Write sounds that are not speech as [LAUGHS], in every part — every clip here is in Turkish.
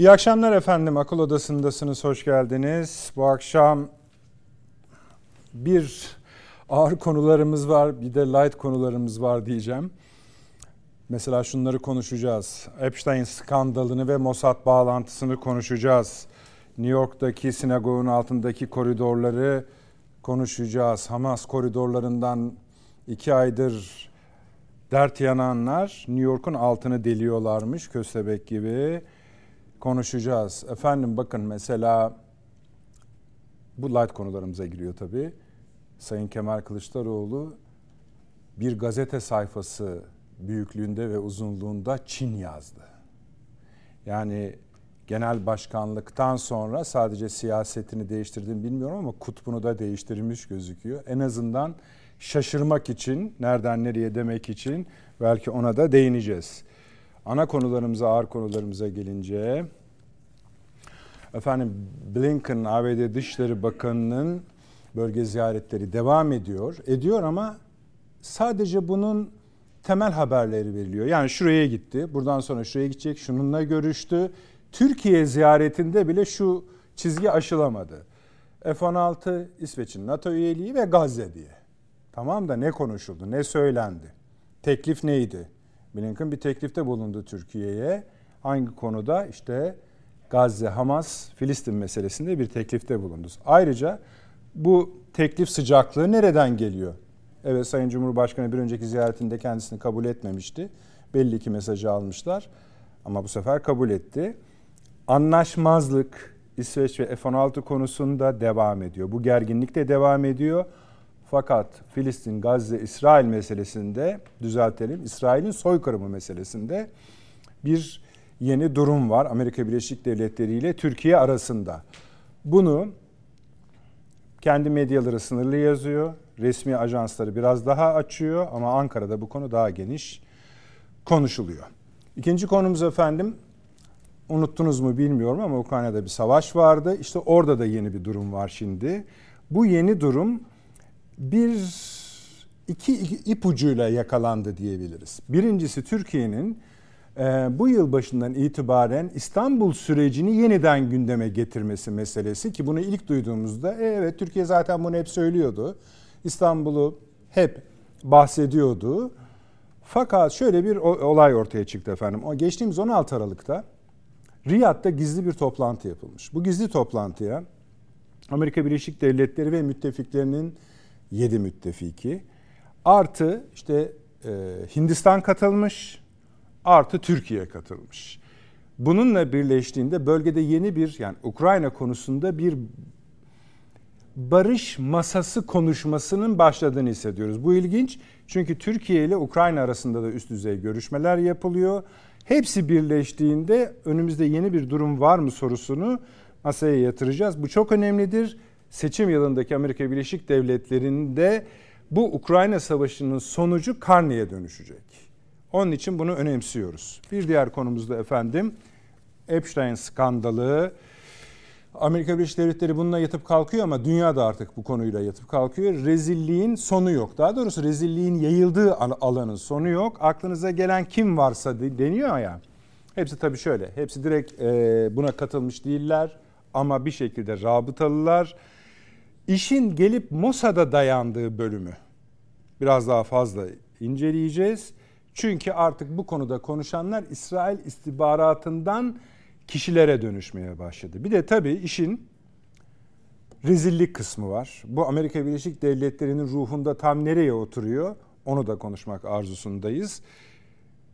İyi akşamlar efendim. Akıl Odası'ndasınız. Hoş geldiniz. Bu akşam bir ağır konularımız var, bir de light konularımız var diyeceğim. Mesela şunları konuşacağız. Epstein skandalını ve Mossad bağlantısını konuşacağız. New York'taki sinagogun altındaki koridorları konuşacağız. Hamas koridorlarından iki aydır dert yananlar New York'un altını deliyorlarmış köstebek gibi konuşacağız. Efendim bakın mesela bu light konularımıza giriyor tabii. Sayın Kemal Kılıçdaroğlu bir gazete sayfası büyüklüğünde ve uzunluğunda Çin yazdı. Yani genel başkanlıktan sonra sadece siyasetini değiştirdiğini bilmiyorum ama kutbunu da değiştirmiş gözüküyor. En azından şaşırmak için, nereden nereye demek için belki ona da değineceğiz. Ana konularımıza, ağır konularımıza gelince efendim Blinken ABD Dışişleri Bakanı'nın bölge ziyaretleri devam ediyor. Ediyor ama sadece bunun temel haberleri veriliyor. Yani şuraya gitti, buradan sonra şuraya gidecek, şununla görüştü. Türkiye ziyaretinde bile şu çizgi aşılamadı. F-16 İsveç'in NATO üyeliği ve Gazze diye. Tamam da ne konuşuldu, ne söylendi? Teklif neydi? Blinken bir teklifte bulundu Türkiye'ye. Hangi konuda? İşte Gazze, Hamas, Filistin meselesinde bir teklifte bulundu. Ayrıca bu teklif sıcaklığı nereden geliyor? Evet Sayın Cumhurbaşkanı bir önceki ziyaretinde kendisini kabul etmemişti. Belli ki mesajı almışlar ama bu sefer kabul etti. Anlaşmazlık İsveç ve F-16 konusunda devam ediyor. Bu gerginlik de devam ediyor. Fakat Filistin, Gazze, İsrail meselesinde düzeltelim. İsrail'in soykırımı meselesinde bir yeni durum var Amerika Birleşik Devletleri ile Türkiye arasında. Bunu kendi medyaları sınırlı yazıyor. Resmi ajansları biraz daha açıyor ama Ankara'da bu konu daha geniş konuşuluyor. İkinci konumuz efendim unuttunuz mu bilmiyorum ama Ukrayna'da bir savaş vardı. İşte orada da yeni bir durum var şimdi. Bu yeni durum bir iki ipucuyla yakalandı diyebiliriz. Birincisi Türkiye'nin e, bu yıl başından itibaren İstanbul sürecini yeniden gündeme getirmesi meselesi ki bunu ilk duyduğumuzda e, evet Türkiye zaten bunu hep söylüyordu. İstanbul'u hep bahsediyordu. Fakat şöyle bir olay ortaya çıktı efendim. O geçtiğimiz 16 Aralık'ta Riyad'da gizli bir toplantı yapılmış. Bu gizli toplantıya Amerika Birleşik Devletleri ve müttefiklerinin 7 müttefiki artı işte e, Hindistan katılmış artı Türkiye katılmış. Bununla birleştiğinde bölgede yeni bir yani Ukrayna konusunda bir barış masası konuşmasının başladığını hissediyoruz. Bu ilginç çünkü Türkiye ile Ukrayna arasında da üst düzey görüşmeler yapılıyor. Hepsi birleştiğinde önümüzde yeni bir durum var mı sorusunu masaya yatıracağız. Bu çok önemlidir. Seçim yılındaki Amerika Birleşik Devletleri'nde bu Ukrayna Savaşı'nın sonucu karneye dönüşecek. Onun için bunu önemsiyoruz. Bir diğer konumuz da efendim Epstein skandalı. Amerika Birleşik Devletleri bununla yatıp kalkıyor ama dünya da artık bu konuyla yatıp kalkıyor. Rezilliğin sonu yok. Daha doğrusu rezilliğin yayıldığı alanın sonu yok. Aklınıza gelen kim varsa deniyor ya. Hepsi tabii şöyle. Hepsi direkt buna katılmış değiller ama bir şekilde rabıtalılar. İşin gelip Mossad'a dayandığı bölümü biraz daha fazla inceleyeceğiz. Çünkü artık bu konuda konuşanlar İsrail istihbaratından kişilere dönüşmeye başladı. Bir de tabii işin rezillik kısmı var. Bu Amerika Birleşik Devletleri'nin ruhunda tam nereye oturuyor? Onu da konuşmak arzusundayız.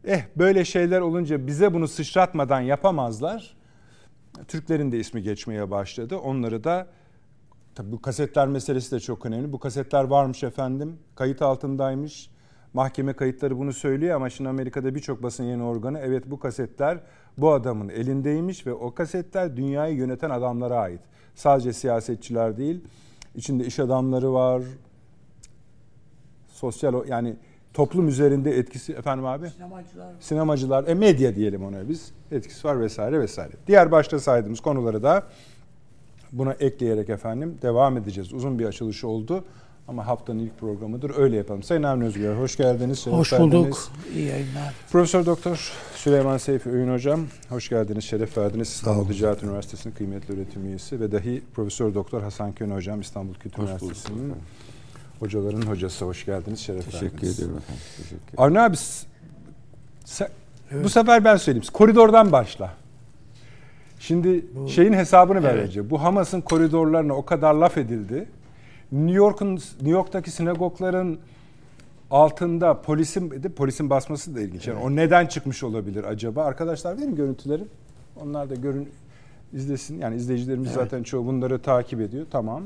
Eh böyle şeyler olunca bize bunu sıçratmadan yapamazlar. Türklerin de ismi geçmeye başladı. Onları da tabii bu kasetler meselesi de çok önemli. Bu kasetler varmış efendim. Kayıt altındaymış. Mahkeme kayıtları bunu söylüyor ama şimdi Amerika'da birçok basın yayın organı evet bu kasetler bu adamın elindeymiş ve o kasetler dünyayı yöneten adamlara ait. Sadece siyasetçiler değil, içinde iş adamları var, sosyal yani toplum üzerinde etkisi efendim abi sinemacılar sinemacılar e medya diyelim ona biz etkisi var vesaire vesaire. Diğer başta saydığımız konuları da buna ekleyerek efendim devam edeceğiz. Uzun bir açılış oldu Ama haftanın ilk programıdır. Öyle yapalım. Sayın Avni Özgür, hoş geldiniz. Şeref Hoş verdiniz. bulduk. İyi yayınlar. Profesör Doktor Süleyman Seyfi Öğün Hocam, hoş geldiniz. Şeref verdiniz. İstanbul Ticaret Üniversitesi'nin kıymetli öğretim üyesi ve dahi Profesör Doktor Hasan Kön Hocam, İstanbul Kültür Hoş Üniversitesi'nin bulduk. hocaların hocası. Hoş geldiniz. Şeref Teşekkür verdiniz. ediyorum efendim. Teşekkür ederim. Avni abi, sen- bu sefer ben söyleyeyim. Koridordan başla. Şimdi şeyin hesabını Evet. önce. Bu Hamas'ın koridorlarına o kadar laf edildi. New York'un New York'taki sinagogların altında polisin de polisin basması da ilginç. Yani o neden çıkmış olabilir acaba? Arkadaşlar verin görüntüleri. Onlar da görün izlesin. Yani izleyicilerimiz zaten çoğu bunları takip ediyor. Tamam.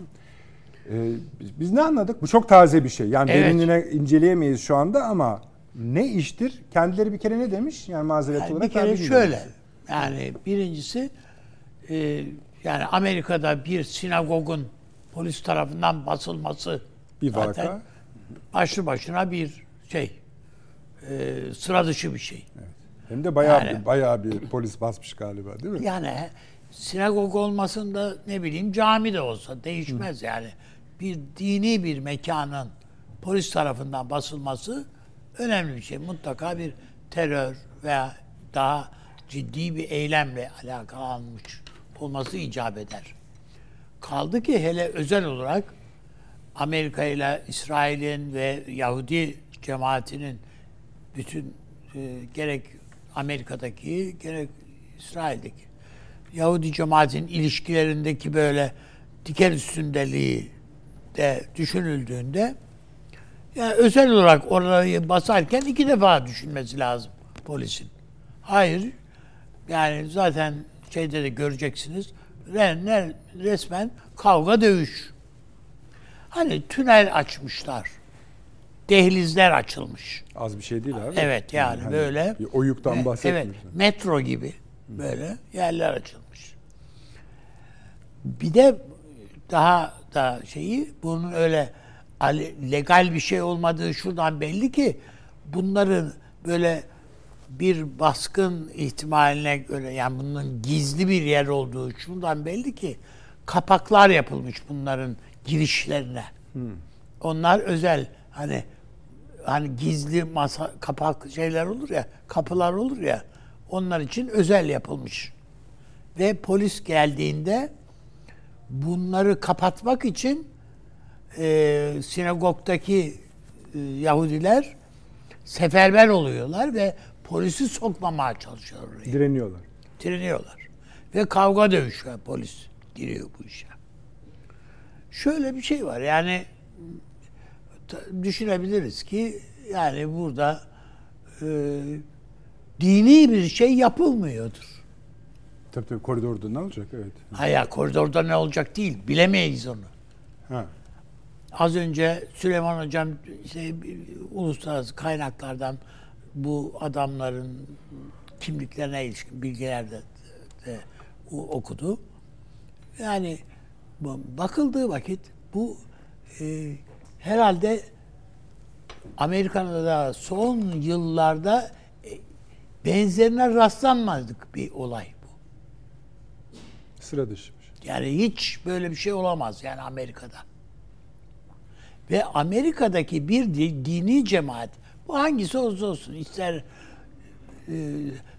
Ee, biz, biz ne anladık? Bu çok taze bir şey. Yani Evet. derinliğine inceleyemeyiz şu anda ama ne iştir? Kendileri bir kere ne demiş? Yani mazeret Yani olarak bir kere ben bilmiyorum. Yani birincisi e, yani Amerika'da bir sinagogun polis tarafından basılması bir zaten vaka. başlı başına bir şey. e, sıra dışı bir şey. Hem de bayağı Yani- bir, bayağı bir polis basmış galiba değil mi? Yani sinagog olmasında ne bileyim cami de olsa değişmez yani. Bir dini bir mekanın polis tarafından basılması önemli bir şey. Mutlaka bir terör veya daha ciddi bir eylemle alakalanmış olması icap eder. Kaldı ki hele özel olarak Amerika ile İsrail'in ve Yahudi cemaatinin bütün e, gerek Amerika'daki gerek İsrail'deki Yahudi cemaatin ilişkilerindeki böyle diken üstündeliği de düşünüldüğünde yani özel olarak orayı basarken iki defa düşünmesi lazım polisin. Hayır. Yani zaten şeyde de göreceksiniz. Resmen kavga dövüş. Hani tünel açmışlar. Dehlizler açılmış. Az bir şey değil abi. Evet yani hani böyle. Oyuktan bahsetmiyorsun. Evet, metro gibi böyle yerler açılmış. Bir de daha da şeyi bunun öyle legal bir şey olmadığı şuradan belli ki bunların böyle bir baskın ihtimaline göre yani bunun gizli bir yer olduğu şuradan belli ki kapaklar yapılmış bunların girişlerine. Onlar özel hani hani gizli masa kapak şeyler olur ya, kapılar olur ya. Onlar için özel yapılmış. Ve polis geldiğinde bunları kapatmak için e, sinagogdaki e, Yahudiler seferber oluyorlar ve polisi sokmamaya çalışıyorlar oraya. Direniyorlar. Direniyorlar. Ve kavga dövüş var. Polis giriyor bu işe. Şöyle bir şey var. Yani düşünebiliriz ki yani burada e, dini bir şey yapılmıyordur. Tabii tabii koridorda ne olacak? Evet. Hayır koridorda ne olacak değil. Bilemeyiz onu. Ha. Az önce Süleyman Hocam işte bir- uluslararası kaynaklardan bu adamların kimliklerine ilişkin bilgiler de, de okudu. Yani bakıldığı vakit bu e, herhalde Amerika'da da son yıllarda e, benzerine rastlanmadık bir olay bu. Sıra dışıymış. Yani hiç böyle bir şey olamaz yani Amerika'da. Ve Amerika'daki bir di- dini cemaat, bu hangisi olursa olsun, ister e,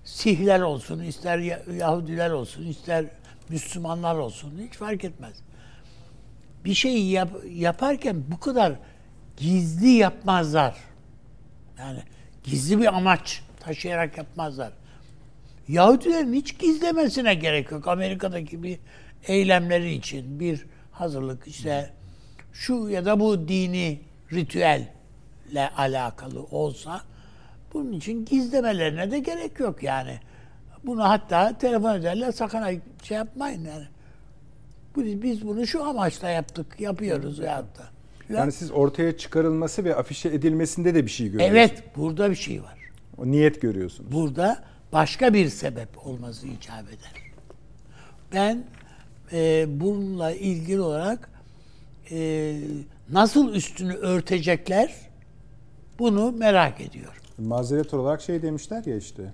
Sihler olsun, ister Ya- Yahudiler olsun, ister Müslümanlar olsun, hiç fark etmez. Bir şey yap- yaparken bu kadar gizli yapmazlar. Yani gizli bir amaç taşıyarak yapmazlar. Yahudilerin hiç gizlemesine gerek yok. Amerika'daki bir eylemleri için bir hazırlık işte şu ya da bu dini ritüelle alakalı olsa bunun için gizlemelerine de gerek yok yani. Bunu hatta telefon ederler sakın şey yapmayın yani. Bu- Biz bunu şu amaçla yaptık, yapıyoruz da. filan. Yani siz ortaya çıkarılması ve afişe edilmesinde de bir şey görüyorsunuz. evet, burada bir şey var. O niyet görüyorsunuz. burada başka bir sebep olması icap eder. Ben e, bununla ilgili olarak e, nasıl üstünü örtecekler bunu merak ediyorum. Mazeret olarak şey demişler ya işte.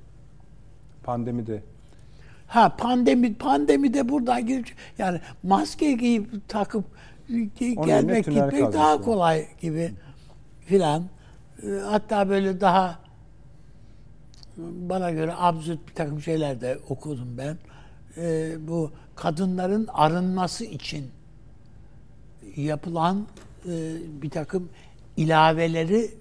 Pandemide. Ha pandemi pandemi de buradan girip yani maske giyip takıp Onun gelmek gitmek daha yani. kolay gibi filan. E, Hatta böyle daha bana göre absürt bir takım şeyler de okudum ben. E, bu kadınların arınması için yapılan e, bir takım ilaveleri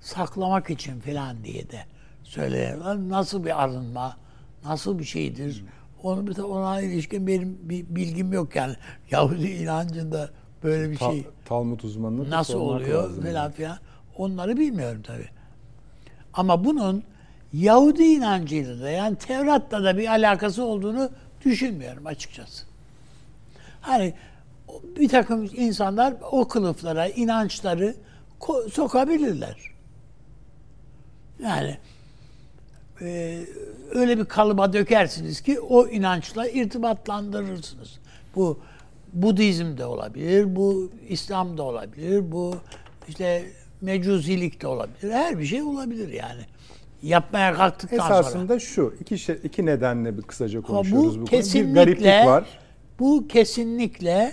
saklamak için filan diye de söylüyorlar. Nasıl bir arınma, nasıl bir şeydir? Onu mesela ona ilişkin benim bir bilgim yok yani. [LAUGHS] Yahudi inancında böyle bir Ta- şey Talmud uzmanına da nasıl oluyor falan filan. Onları bilmiyorum tabi. Ama bunun Yahudi inancıyla da yani Tevrat'la da bir alakası olduğunu düşünmüyorum açıkçası. Hani bir takım insanlar o kılıflara inançları sokabilirler. Yani e, öyle bir kalıba dökersiniz ki o inançla irtibatlandırırsınız. Bu Budizm de olabilir, bu İslam da olabilir, bu işte mecuzilik de olabilir. Her bir şey olabilir yani. Yapmaya kalktıktan sonra. Esasında şu iki şey, iki nedenle bir kısaca konuşuyoruz bu, bu konuyu. Bir gariplik var. bu kesinlikle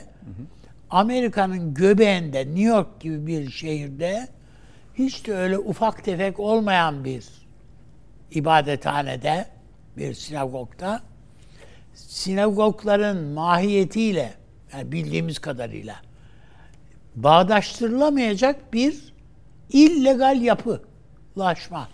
Amerika'nın göbeğinde New York gibi bir şehirde hiç de öyle ufak tefek olmayan bir ibadethanede bir sinagogda sinagogların mahiyetiyle yani bildiğimiz kadarıyla bağdaştırılamayacak bir illegal yapılaşma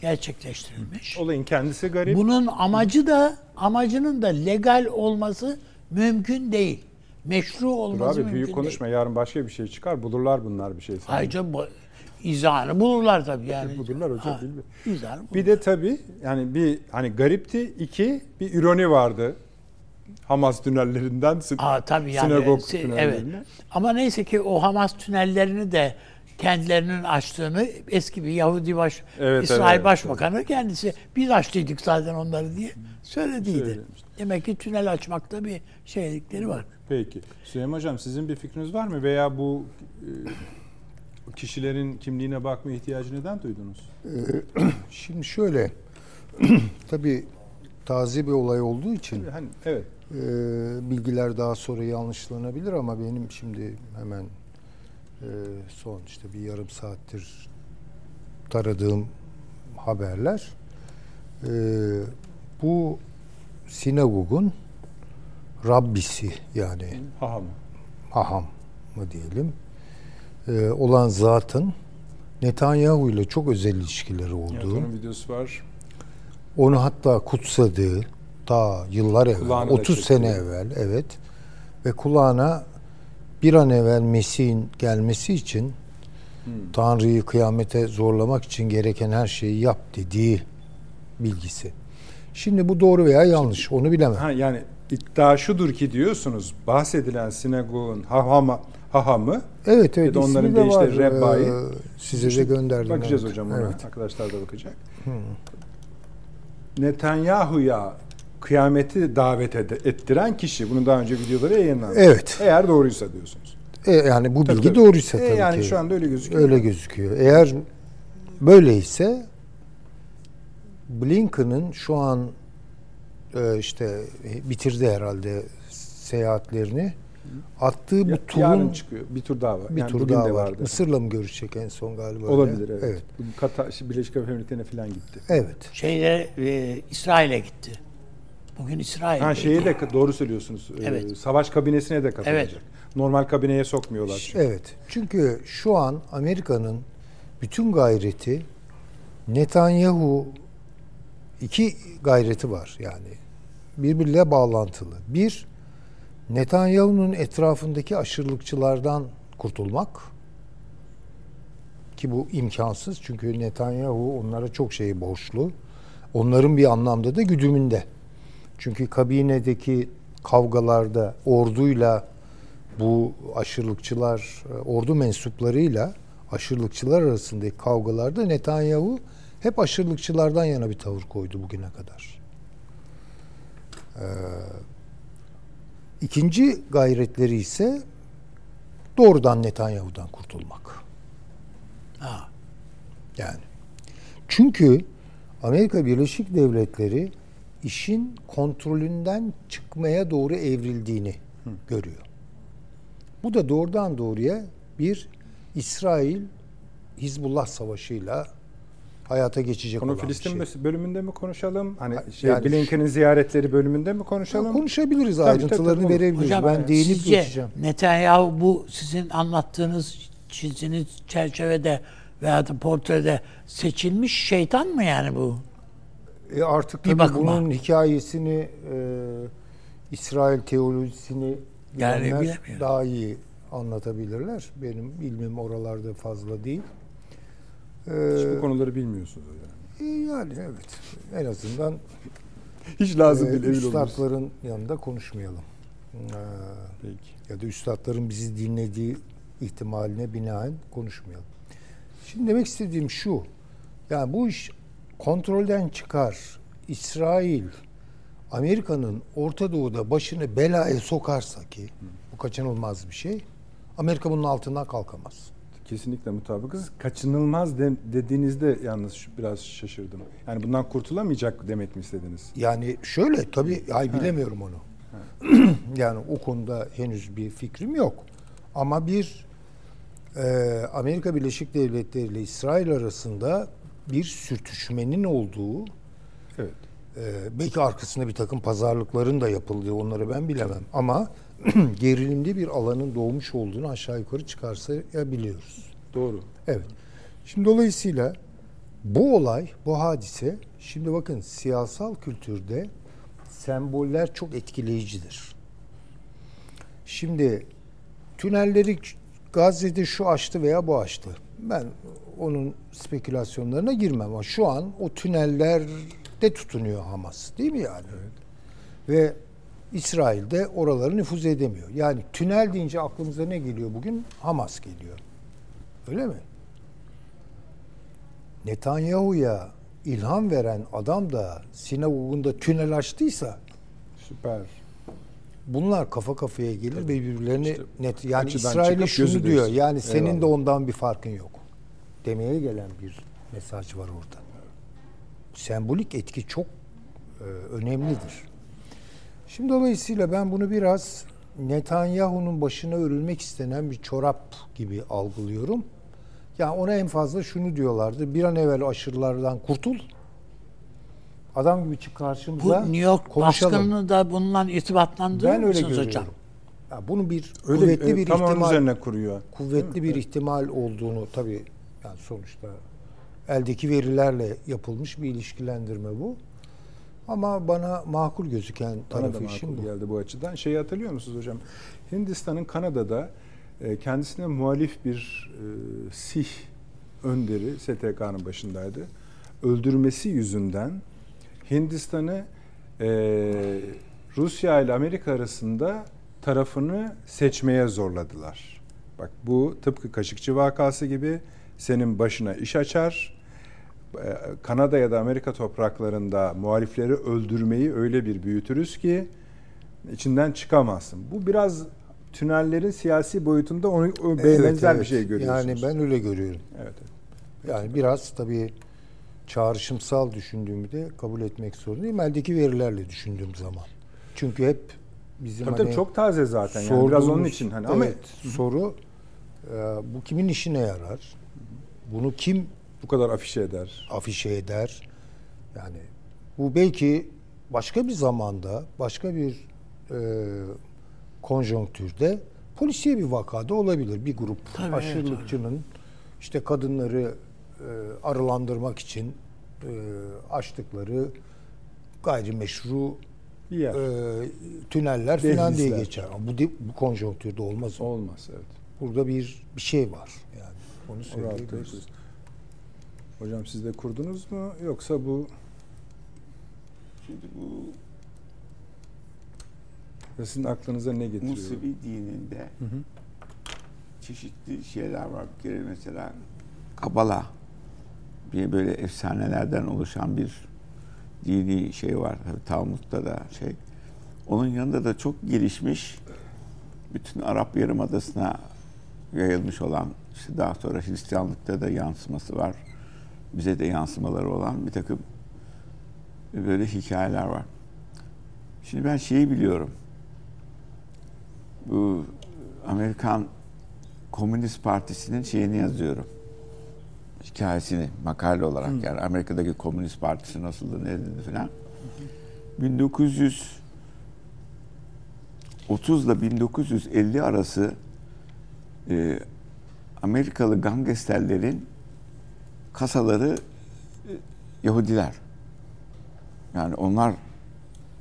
gerçekleştirilmiş. Olayın kendisi garip. Bunun amacı da amacının da legal olması mümkün değil. Meşru Dur olması abi mümkün büyük konuşma. değil. Yarın başka bir şey çıkar. Bulurlar bunlar bir şey. Ayrıca bu izahını bulurlar tabii yani. Bulurlar hocam, Ha, izahını bulurlar. Bir de tabii yani bir hani garipti. iki bir ironi vardı. Hamas tünellerinden Aa, tabii yani. sinagog si- evet. Ama neyse ki o Hamas tünellerini de kendilerinin açtığını eski bir Yahudi baş Evet, İsrail evet, Başbakanı kendisi biz açtıydık zaten onları diye söylediydi. Demek ki tünel açmakta bir şeylikleri var. Peki. Süleyman Hocam sizin bir fikriniz var mı? Veya bu e, kişilerin kimliğine bakma ihtiyacı neden duydunuz? [CLEARS THROAT] Şimdi şöyle, [CLEARS THROAT] tabii taze bir olay olduğu için Hani evet. e, bilgiler daha sonra yanlışlanabilir ama benim şimdi hemen e, son işte bir yarım saattir taradığım haberler e, bu sinagogun Rabbisi yani Haha mı? haham mı diyelim e, olan zatın Netanyahu ile çok özel ilişkileri Evet, olduğu. onun videosu var. Onu hatta kutsadığı ta yıllar evvel, Kulağına da 30 sene evvel evet ve kulağına bir an evvel Mesih'in gelmesi için Hmm. Tanrı'yı kıyamete zorlamak için gereken her şeyi yap dediği bilgisi. Şimdi bu doğru veya yanlış onu bilemem. Ha, yani iddia şudur ki diyorsunuz bahsedilen sinagogun hahama, hahamı Evet evet Ya da onların de işte. Rebbai. Ee, size de gönderdim. bakacağız evet. hocam ona. Evet. Arkadaşlar da bakacak. Netanyahu'ya kıyameti davet ed- ettiren kişi. Bunun daha önce videoları yayınlandı. Evet. Eğer doğruysa diyorsunuz. E, yani bu Tabii, bilgi tabii. doğruysa E, tabii yani ki. şu anda öyle gözüküyor. Öyle gözüküyor. Eğer böyleyse Blinken'ın şu an e, işte bitirdi herhalde seyahatlerini. Attığı bu Ya- turun Yarın çıkıyor. Bir tur daha var. bir Yani tur daha var. vardı. Mısır'la mı görüşecek en son galiba? öyle? Olabilir evet. Evet. Bu Katar, Birleşik Arap Emirlikleri'ne falan gitti. Evet. Şeyde e, İsrail'e gitti. Bugün İsrail'de. Ha şeyi de doğru söylüyorsunuz. Ee, Evet. Savaş kabinesine de katılacak. Evet. Normal kabineye sokmuyorlar. çünkü. Evet. Çünkü şu an Amerika'nın bütün gayreti Netanyahu iki gayreti var yani. Birbiriyle bağlantılı. Bir, Netanyahu'nun etrafındaki aşırılıkçılardan kurtulmak. Ki bu imkansız çünkü Netanyahu onlara çok şey borçlu. Onların bir anlamda da güdümünde. Çünkü kabinedeki kavgalarda orduyla bu aşırılıkçılar, ordu mensuplarıyla aşırılıkçılar arasındaki kavgalarda Netanyahu hep aşırılıkçılardan yana bir tavır koydu bugüne kadar. Ee, ikinci gayretleri ise doğrudan Netanyahu'dan kurtulmak. Ha. Yani. Çünkü Amerika Birleşik Devletleri işin kontrolünden çıkmaya doğru evrildiğini görüyor. Bu da doğrudan doğruya bir İsrail Hizbullah savaşıyla hayata geçecek Konu olan Filistin bir şey. bölümünde mi konuşalım? Hani Ha, şey, yani Blinken'in ziyaretleri bölümünde mi Ya konuşalım? konuşabiliriz Tabii, ayrıntılarını tabii, tabii. verebiliriz. Hocam ben değinip sizce geçeceğim. Netanyahu bu sizin anlattığınız çizdiğiniz çerçevede veya da portrede seçilmiş şeytan mı yani bu? E artık Bir tabii bakıma. bunun hikayesini e, İsrail teolojisini Yani daha iyi anlatabilirler. Benim ilmim oralarda fazla değil. Hiç bu konuları bilmiyorsunuz hocam. e, yani evet. En azından Hiç lazım e, değil üstadların yanında konuşmayalım. E, Peki. ya da üstadların bizi dinlediği ihtimaline binaen konuşmayalım. Şimdi demek istediğim şu. Yani bu iş kontrolden çıkar. İsrail Amerika'nın Orta Doğu'da başını belaya sokarsa ki bu kaçınılmaz bir şey. Amerika bunun altından kalkamaz. Kesinlikle mutabıkız. Kaçınılmaz de- dediğinizde yalnız biraz şaşırdım. Yani bundan kurtulamayacak demek mi istediniz? Yani şöyle tabii ay bilemiyorum onu. [CLEARS THROAT] yani o konuda henüz bir fikrim yok. Ama bir e, Amerika Birleşik Devletleri ile İsrail arasında bir sürtüşmenin olduğu, Evet. e, belki arkasında bir takım pazarlıkların da yapıldığı onları ben bilemem. Ama [CLEARS THROAT] gerilimli bir alanın doğmuş olduğunu aşağı yukarı çıkarsayabiliyoruz. Doğru. Evet. Şimdi dolayısıyla bu olay, bu hadise, şimdi bakın siyasal kültürde semboller çok etkileyicidir. Şimdi tünelleri Gazze'de şu açtı veya bu açtı. Ben onun spekülasyonlarına girmem ama şu an o tünellerde tutunuyor Hamas değil mi yani? Ve İsrail'de oraları nüfuz edemiyor. Yani tünel deyince aklımıza ne geliyor bugün? Hamas geliyor. Öyle mi? Netanyahu'ya ilham veren adam da sinagogunda tünel açtıysa Süper. bunlar kafa kafaya gelir ve birbirlerini İşte net yani İsrail'e şunu diyor. değsin. Yani senin de Eyvallah. ondan bir farkın yok. Demeye gelen bir mesaj var orada. Sembolik etki çok e, önemlidir. Şimdi dolayısıyla ben bunu biraz Netanyahu'nun başına örülmek istenen bir çorap gibi algılıyorum. Yani ona en fazla şunu diyorlardı. Bir an evvel aşırılardan kurtul. Adam gibi çık Bu karşımıza. New York konuşalım. baskınını da bununla irtibatlandırır Ben öyle görüyorum. hocam? Ya bunun bir Öyle kuvvetli e, bir tam ihtimal üzerine kuruyor. kuvvetli bir ihtimal olduğunu tabii yani sonuçta eldeki verilerle yapılmış bir ilişkilendirme bu. Ama bana makul gözüken Bana tarafı işin makul bu. geldi bu açıdan. Şeyi hatırlıyor musunuz hocam? Hindistan'ın Kanada'da e, kendisine muhalif bir e, Sih önderi STK'nın başındaydı. Öldürmesi yüzünden Hindistan'ı e, Rusya ile Amerika arasında tarafını seçmeye zorladılar. Bak bu tıpkı Kaşıkçı vakası gibi senin başına iş açar. E, Kanada ya da Amerika topraklarında muhalifleri öldürmeyi öyle bir büyütürüz ki içinden çıkamazsın. Bu biraz tünellerin siyasi boyutunda onu o Evet, benzer bir evet. şey görüyorsunuz. Yani ben öyle görüyorum. evet, evet. Yani biraz tabii çağrışımsal düşündüğümü de kabul etmek zorundayım. Eldeki verilerle düşündüğüm zaman. Çünkü hep bizim Tabii hani tabii çok taze zaten. Yani biraz onun için hani ama evet, soru e, bu kimin işine yarar? Bunu kim bu kadar afişe eder. afişe eder? Yani bu belki başka bir zamanda, başka bir e, konjonktürde polisiye bir vakada olabilir. Bir grup Tabii, aşırılıkçının işte kadınları e, arılandırmak için e, açtıkları gayrimeşru yer. e, tüneller falan diye geçer. Ama bu, bu konjonktürde olmaz. Olmaz evet. Burada bir bir şey var yani. Onu söyleyebiliriz. Hocam siz de kurdunuz mu yoksa bu Şimdi bu sizin aklınıza ne getiriyor? Musevi dininde çeşitli şeyler var. Bir kere mesela Kabala bir böyle efsanelerden oluşan bir dini şey var. Tabii Talmud'da da şey. Onun yanında da çok gelişmiş bütün Arap Yarımadası'na yayılmış olan işte daha sonra Hristiyanlıkta da yansıması var. Bize de yansımaları olan bir takım böyle hikayeler var. Şimdi ben şeyi biliyorum. Bu Amerikan Komünist Partisi'nin şeyini yazıyorum. Hikayesini makale olarak yani Amerika'daki Komünist Partisi nasıldı ne dedi filan. 1930 ile 1950 arası e, Amerikalı gangsterlerin kasaları e, Yahudiler. Yani onlar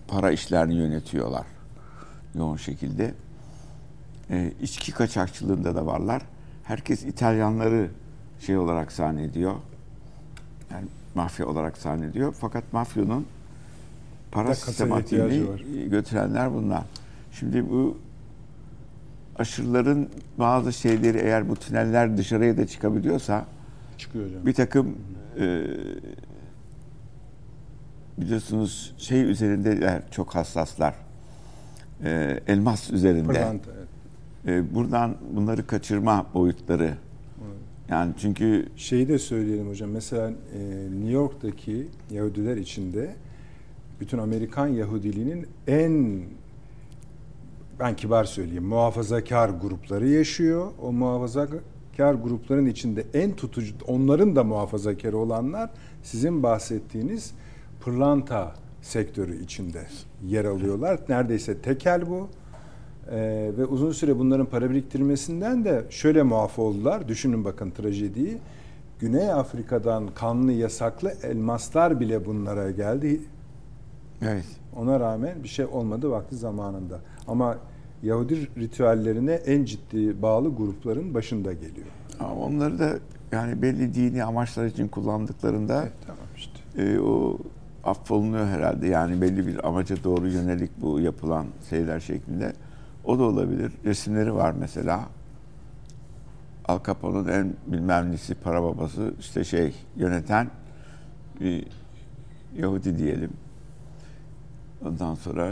para işlerini yönetiyorlar yoğun şekilde. E, içki kaçakçılığında da varlar. Herkes İtalyanları şey olarak zannediyor. Yani mafya olarak zannediyor. Fakat mafyanın para sistematiğini götürenler bunlar. Şimdi bu aşırıların bazı şeyleri eğer bu tüneller dışarıya da çıkabiliyorsa Çıkıyor hocam. bir takım e, biliyorsunuz şey üzerindeler çok hassaslar. E, elmas üzerinde. Pırlanta, evet. E, buradan bunları kaçırma boyutları. Yani çünkü Şeyi de söyleyelim hocam. Mesela e, New York'taki Yahudiler içinde bütün Amerikan Yahudiliğinin en ben kibar söyleyeyim muhafazakar grupları yaşıyor. O muhafazakar grupların içinde en tutucu onların da muhafazakar olanlar sizin bahsettiğiniz pırlanta sektörü içinde yer alıyorlar. Neredeyse tekel bu. Ee, ve uzun süre bunların para biriktirmesinden de şöyle muaf oldular. Düşünün bakın trajediyi. Güney Afrika'dan kanlı yasaklı elmaslar bile bunlara geldi. evet Ona rağmen bir şey olmadı vakti zamanında. Ama Yahudi ritüellerine en ciddi bağlı grupların başında geliyor. ama onları da yani belli dini amaçlar için kullandıklarında Evet, tamam işte. e, o affolunuyor herhalde. Yani belli bir amaca doğru yönelik bu yapılan şeyler şeklinde. O da olabilir. Resimleri var mesela. Al Capone'un en bilmem nesi para babası işte şey yöneten bir Yahudi diyelim. Ondan sonra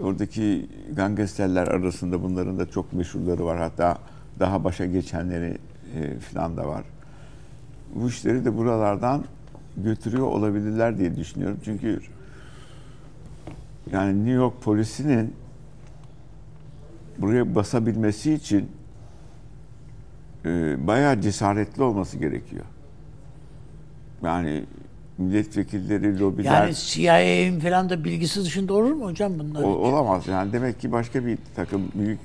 oradaki gangsterler arasında bunların da çok meşhurları var. Hatta daha başa geçenleri e, falan da var. Bu işleri de buralardan götürüyor olabilirler diye düşünüyorum. Çünkü yani New York polisinin buraya basabilmesi için e, bayağı cesaretli olması gerekiyor. Yani milletvekilleri, lobiler Yani CIA'nin falan da bilgisi dışında olur mu hocam bunlar? o- olamaz. Yani demek ki başka bir takım büyük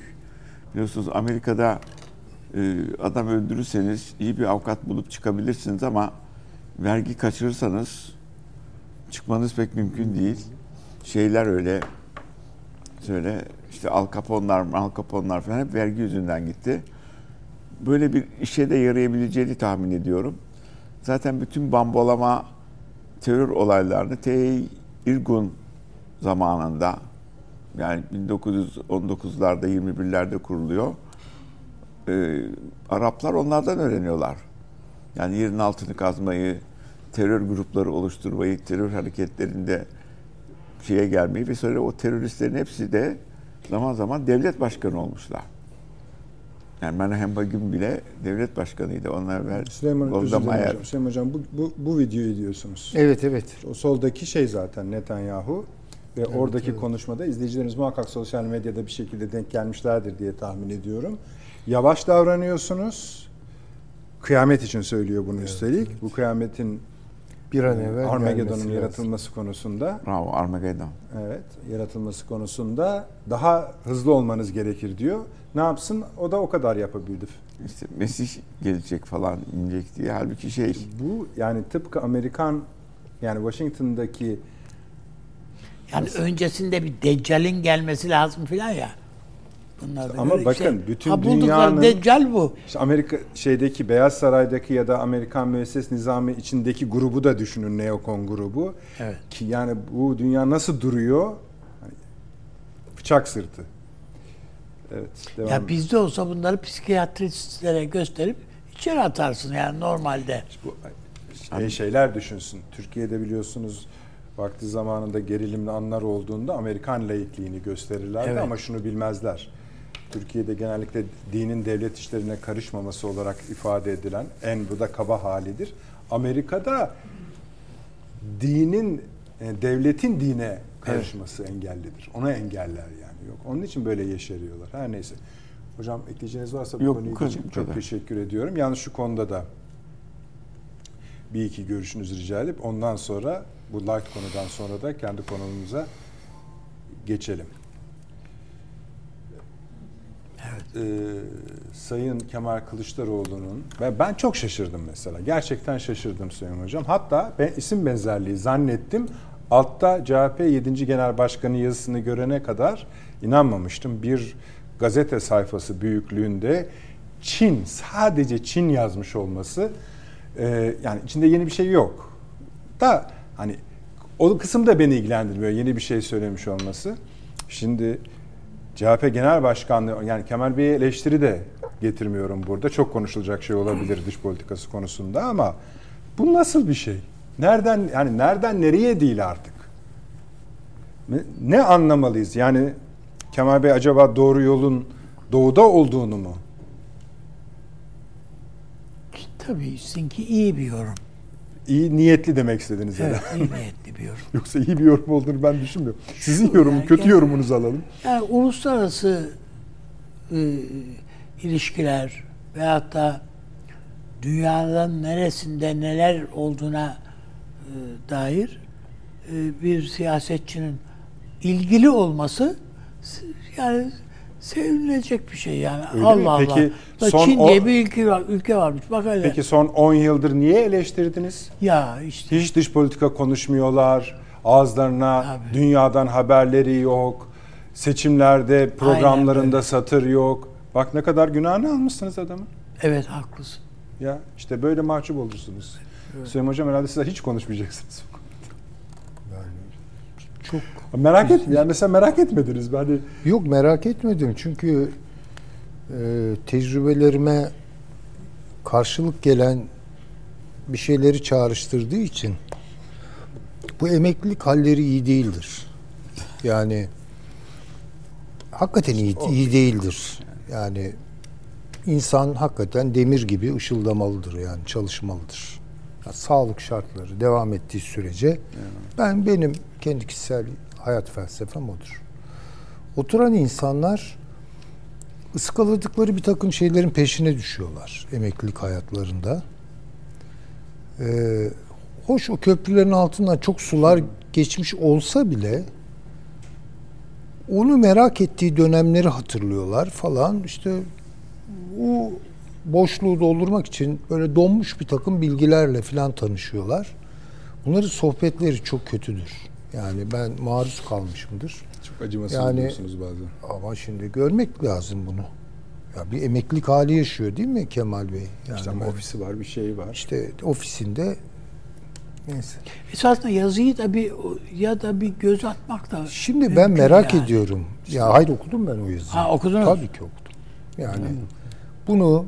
biliyorsunuz Amerika'da e, adam öldürürseniz iyi bir avukat bulup çıkabilirsiniz ama vergi kaçırırsanız çıkmanız pek mümkün değil. Şeyler öyle söyle işte Al Capone'lar, Al Capone'lar falan hep vergi yüzünden gitti. Böyle bir işe de yarayabileceğini tahmin ediyorum. Zaten bütün bambolama terör olaylarını T. Irgun zamanında yani 1919'larda 21'lerde kuruluyor. Ee, Araplar onlardan öğreniyorlar. Yani yerin altını kazmayı, terör grupları oluşturmayı, terör hareketlerinde şeye gelmeyi ve sonra o teröristlerin hepsi de zaman zaman devlet başkanı olmuşlar. Yani Menahem Begüm bile devlet başkanıydı. Onlar evvel Süleyman, özür hocam. Süleyman hocam bu, bu, bu videoyu diyorsunuz. Evet evet. O soldaki şey zaten Netanyahu ve oradaki konuşmada izleyicilerimiz muhakkak sosyal medyada bir şekilde denk gelmişlerdir diye tahmin ediyorum. Yavaş davranıyorsunuz. Kıyamet için söylüyor bunu üstelik. Bu kıyametin Bir an evvel Armageddon'un gelmesi lazım. yaratılması konusunda Bravo Armageddon. evet yaratılması konusunda daha hızlı olmanız gerekir diyor. Ne yapsın? O da o kadar yapabildi. İşte Mesih gelecek falan inecek diye. Halbuki şey Bu yani tıpkı Amerikan yani Washington'daki Yani öncesinde bir Deccal'in gelmesi lazım filan ya. Bunlar da Ama bakın, bütün ha, dünyanın- Deccal bu. İşte Amerika şeydeki Beyaz Saray'daki ya da Amerikan müesses nizamı içindeki grubu da düşünün neokon grubu. Evet. Ki yani bu dünya nasıl duruyor? Hani bıçak sırtı. Evet, devam. Ya bizde olsa bunları psikiyatristlere gösterip içeri atarsın yani normalde. bu şey, şeyler düşünsün. Türkiye'de biliyorsunuz vakti zamanında gerilimli anlar olduğunda Amerikan laikliğini gösterirlerdi Evet. ama şunu bilmezler. Türkiye'de genellikle dinin devlet işlerine karışmaması olarak ifade edilen en bu da kaba halidir. Amerika'da dinin e, devletin dine karışması engellidir. Ona engeller yani yok. Onun için böyle yeşeriyorlar. Her neyse. Hocam ekleyeceğiniz varsa bu Yok, konuyu bu çok kadar. teşekkür ediyorum. Yalnız şu konuda da bir iki görüşünüzü rica edip ondan sonra bu light konudan sonra da kendi konumuza geçelim. Ee, Sayın Kemal Kılıçdaroğlu'nun ben, ben çok şaşırdım mesela. Gerçekten şaşırdım Sayın Hocam. Hatta ben isim benzerliği zannettim. Altta CHP 7. Genel Başkanı yazısını görene kadar inanmamıştım. Bir gazete sayfası büyüklüğünde Çin, sadece Çin yazmış olması e, yani içinde yeni bir şey yok. Da hani o kısım da beni ilgilendirmiyor. Yeni bir şey söylemiş olması. Şimdi CHP Genel Başkanlığı yani Kemal Bey'e eleştiri de getirmiyorum burada. Çok konuşulacak şey olabilir dış politikası konusunda ama bu nasıl bir şey? Nereden yani nereden nereye değil artık? Ne, anlamalıyız? Yani Kemal Bey acaba doğru yolun doğuda olduğunu mu? Tabii sizinki iyi bir yorum. İyi niyetli demek istediniz Evet, herhalde. iyi niyetli bir yorum. [LAUGHS] Yoksa iyi bir yorum olduğunu ben düşünmüyorum. Sizin yorumu, Yani kötü gel- yorumunuzu alalım. Yani uluslararası e, ilişkiler veyahut da dünyanın neresinde neler olduğuna dair e, bir siyasetçinin ilgili olması yani sevinilecek bir şey yani. Öyle Allah mi? Allah. Peki Da son Çin diye bir ülke, var, ülke varmış. Bak hele. Peki son 10 yıldır niye eleştirdiniz? Ya işte Hiç dış politika konuşmuyorlar. Ağızlarına Tabii. dünyadan haberleri yok. Seçimlerde programlarında satır yok. Bak ne kadar günahını almışsınız adamın. evet haklısın. Ya işte böyle mahcup olursunuz. Süleyman Hocam herhalde siz hiç konuşmayacaksınız. Çok Merak et, yani mesela merak etmediniz. Ben hani Yok merak etmedim çünkü e, tecrübelerime karşılık gelen bir şeyleri çağrıştırdığı için bu emeklilik halleri iyi değildir. Yani hakikaten iyi, iyi değildir. Yani insan hakikaten demir gibi ışıldamalıdır yani çalışmalıdır. Sağlık şartları devam ettiği sürece ben benim kendi kişisel hayat felsefem odur. Oturan insanlar ıskaladıkları bir takım şeylerin peşine düşüyorlar emeklilik hayatlarında. Ee, hoş o köprülerin altından çok sular geçmiş olsa bile onu merak ettiği dönemleri hatırlıyorlar falan. İşte o boşluğu doldurmak için böyle donmuş bir takım bilgilerle falan tanışıyorlar. Bunların sohbetleri çok kötüdür. Yani ben maruz kalmışımdır. çok acımasız Yani- oluyorsunuz bazen. Ama şimdi görmek lazım bunu. Ya bir emeklilik hali yaşıyor değil mi Kemal Bey? Yani İşte ben- ofisi var, bir şey var. işte ofisinde neyse. Esasında yazıyı da bir ya da bir göz atmak da Şimdi ben merak yani. ediyorum. Ya hayır okudum ben o yazıyı. Ha, okudunuz. Tabii ki okudum. Yani bunu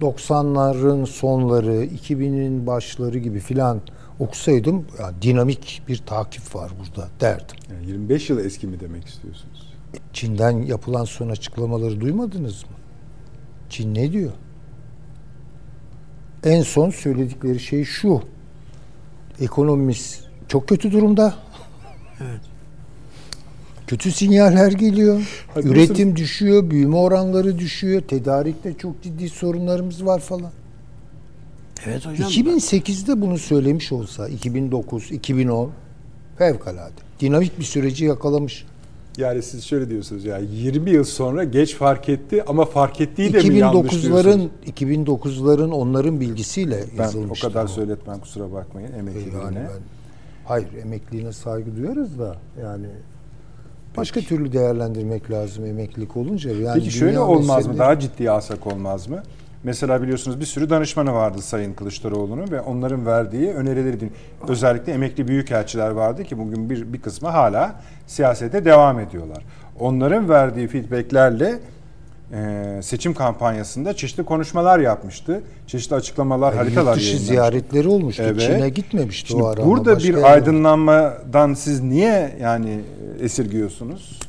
1990'ların sonları, 2000'in başları gibi filan okusaydım ya dinamik bir takip var burada derdim. Yani 25 yıl eski mi demek istiyorsunuz? Çin'den yapılan son açıklamaları duymadınız mı? Çin ne diyor? En son söyledikleri şey şu. Ekonomimiz çok kötü durumda. Kötü sinyaller geliyor. Hadi Üretim düşüyor, büyüme oranları düşüyor. Tedarikte çok ciddi sorunlarımız var falan. Evet hocam. 2008'de bunu söylemiş olsa, 2009, 2010 fevkalade. Dinamik bir süreci yakalamış. Yani siz şöyle diyorsunuz ya 20 yıl sonra geç fark etti ama fark ettiği de mi yanlış diyorsunuz? 2009'ların 2009'ların onların bilgisiyle Ben yazılmıştı. o kadar söyletmem kusura bakmayın emekliliğine. Yani ben, hayır emekliliğine saygı duyarız da yani başka türlü değerlendirmek lazım emeklilik olunca. Yani Peki şöyle olmaz mı? Daha ciddiye alsak olmaz mı? Mesela biliyorsunuz bir sürü danışmanı vardı Sayın Kılıçdaroğlu'nun ve onların verdiği önerileri din- özellikle emekli büyükelçiler vardı ki bugün bir, bir kısmı hala siyasete devam ediyorlar. Onların verdiği feedbacklerle e, seçim kampanyasında çeşitli konuşmalar yapmıştı. Çeşitli açıklamalar, Yani haritalar yurt dışı ziyaretleri olmuştu. Evet. Çin'e gitmemişti Şimdi o ara. ama burada bir aydınlanmadan siz niye yani esirgiyorsunuz?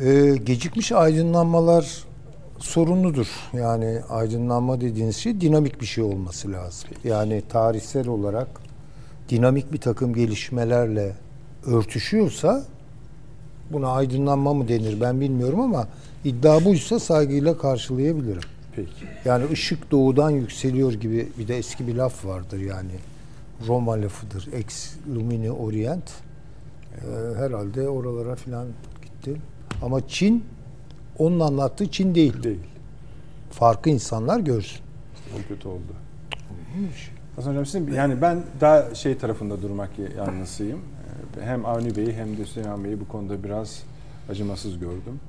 Ee, gecikmiş aydınlanmalar sorunludur. Yani aydınlanma dediğiniz şey dinamik bir şey olması lazım. Yani tarihsel olarak dinamik bir takım gelişmelerle örtüşüyorsa buna aydınlanma mı denir ben bilmiyorum ama iddia buysa saygıyla karşılayabilirim. Peki. Yani ışık doğudan yükseliyor gibi bir de eski bir laf vardır yani. Roma lafıdır. Ex lumine orient. Ee, herhalde oralara filan gitti. Ama Çin onun anlattığı Çin değil. Değil. Farkı insanlar görsün. O kötü oldu. Hasan Hocam sizin yani ben daha şey tarafında durmak yanlısıyım. Hem Avni Bey'i hem de Süleyman Bey'i bu konuda biraz acımasız gördüm.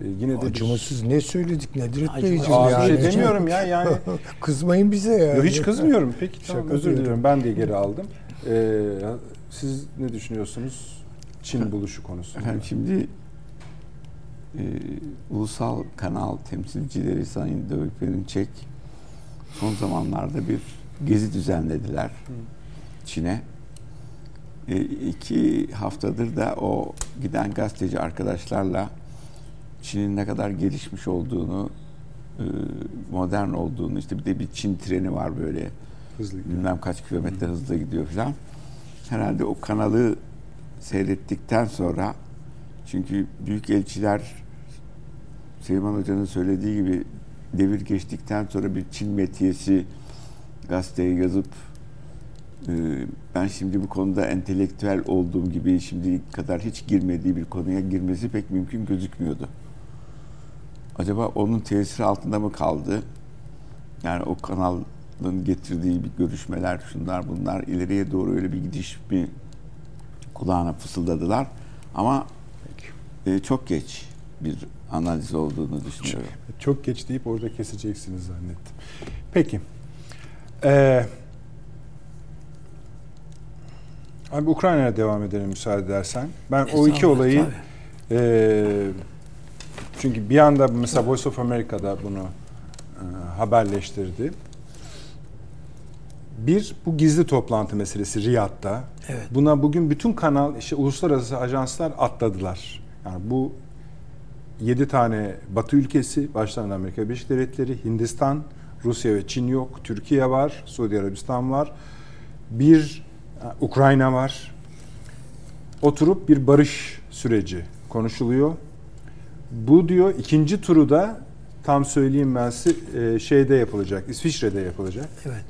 Ee, Yine de bir- Acımasız ne söyledik. Beyciğim Aa, yani. bir şey demiyorum ya yani. [LAUGHS] Kızmayın bize ya. Yo, hiç kızmıyorum. Peki tamam Şaka özür diliyorum. Ben de geri aldım. Ee, siz ne düşünüyorsunuz Çin buluşu konusunda? Efendim şimdi e, ulusal kanal temsilcileri Sayın Davut Perinçek son zamanlarda bir gezi düzenlediler Çin'e. E, iki haftadır da o giden gazeteci arkadaşlarla Çin'in ne kadar gelişmiş olduğunu, e, modern olduğunu, işte bir de bir Çin treni var böyle Hızlı gidiyor. bilmem kaç kilometre hızla gidiyor falan. Herhalde o kanalı seyrettikten sonra çünkü büyük elçiler Süleyman Hoca'nın söylediği gibi devir geçtikten sonra bir Çin metiyesi gazeteye yazıp ben şimdi bu konuda entelektüel olduğum gibi şimdi kadar hiç girmediği bir konuya girmesi pek mümkün gözükmüyordu. Acaba onun tesiri altında mı kaldı? Yani o kanalın getirdiği bir görüşmeler, şunlar bunlar ileriye doğru öyle bir gidiş bir kulağına fısıldadılar. Ama e, çok geç bir analiz olduğunu düşünüyorum. Çok geç deyip orada keseceksiniz zannettim. Peki. Ee, abi Ukrayna'ya devam edelim müsaade edersen. Ben o iki olayı tabii. e, çünkü bir anda mesela Voice of America'da bunu e, haberleştirdi. Bir, bu gizli toplantı meselesi Riyad'da. Evet. Buna bugün bütün kanal, işte uluslararası ajanslar atladılar. Yani bu 7 tane Batı ülkesi, başlarında Amerika Birleşik Devletleri, Hindistan, Rusya ve Çin yok, Türkiye var, Suudi Arabistan var, bir e, Ukrayna var. Oturup bir barış süreci konuşuluyor. Bu diyor ikinci turu da tam söyleyeyim ben size şeyde yapılacak, İsviçre'de yapılacak. Evet.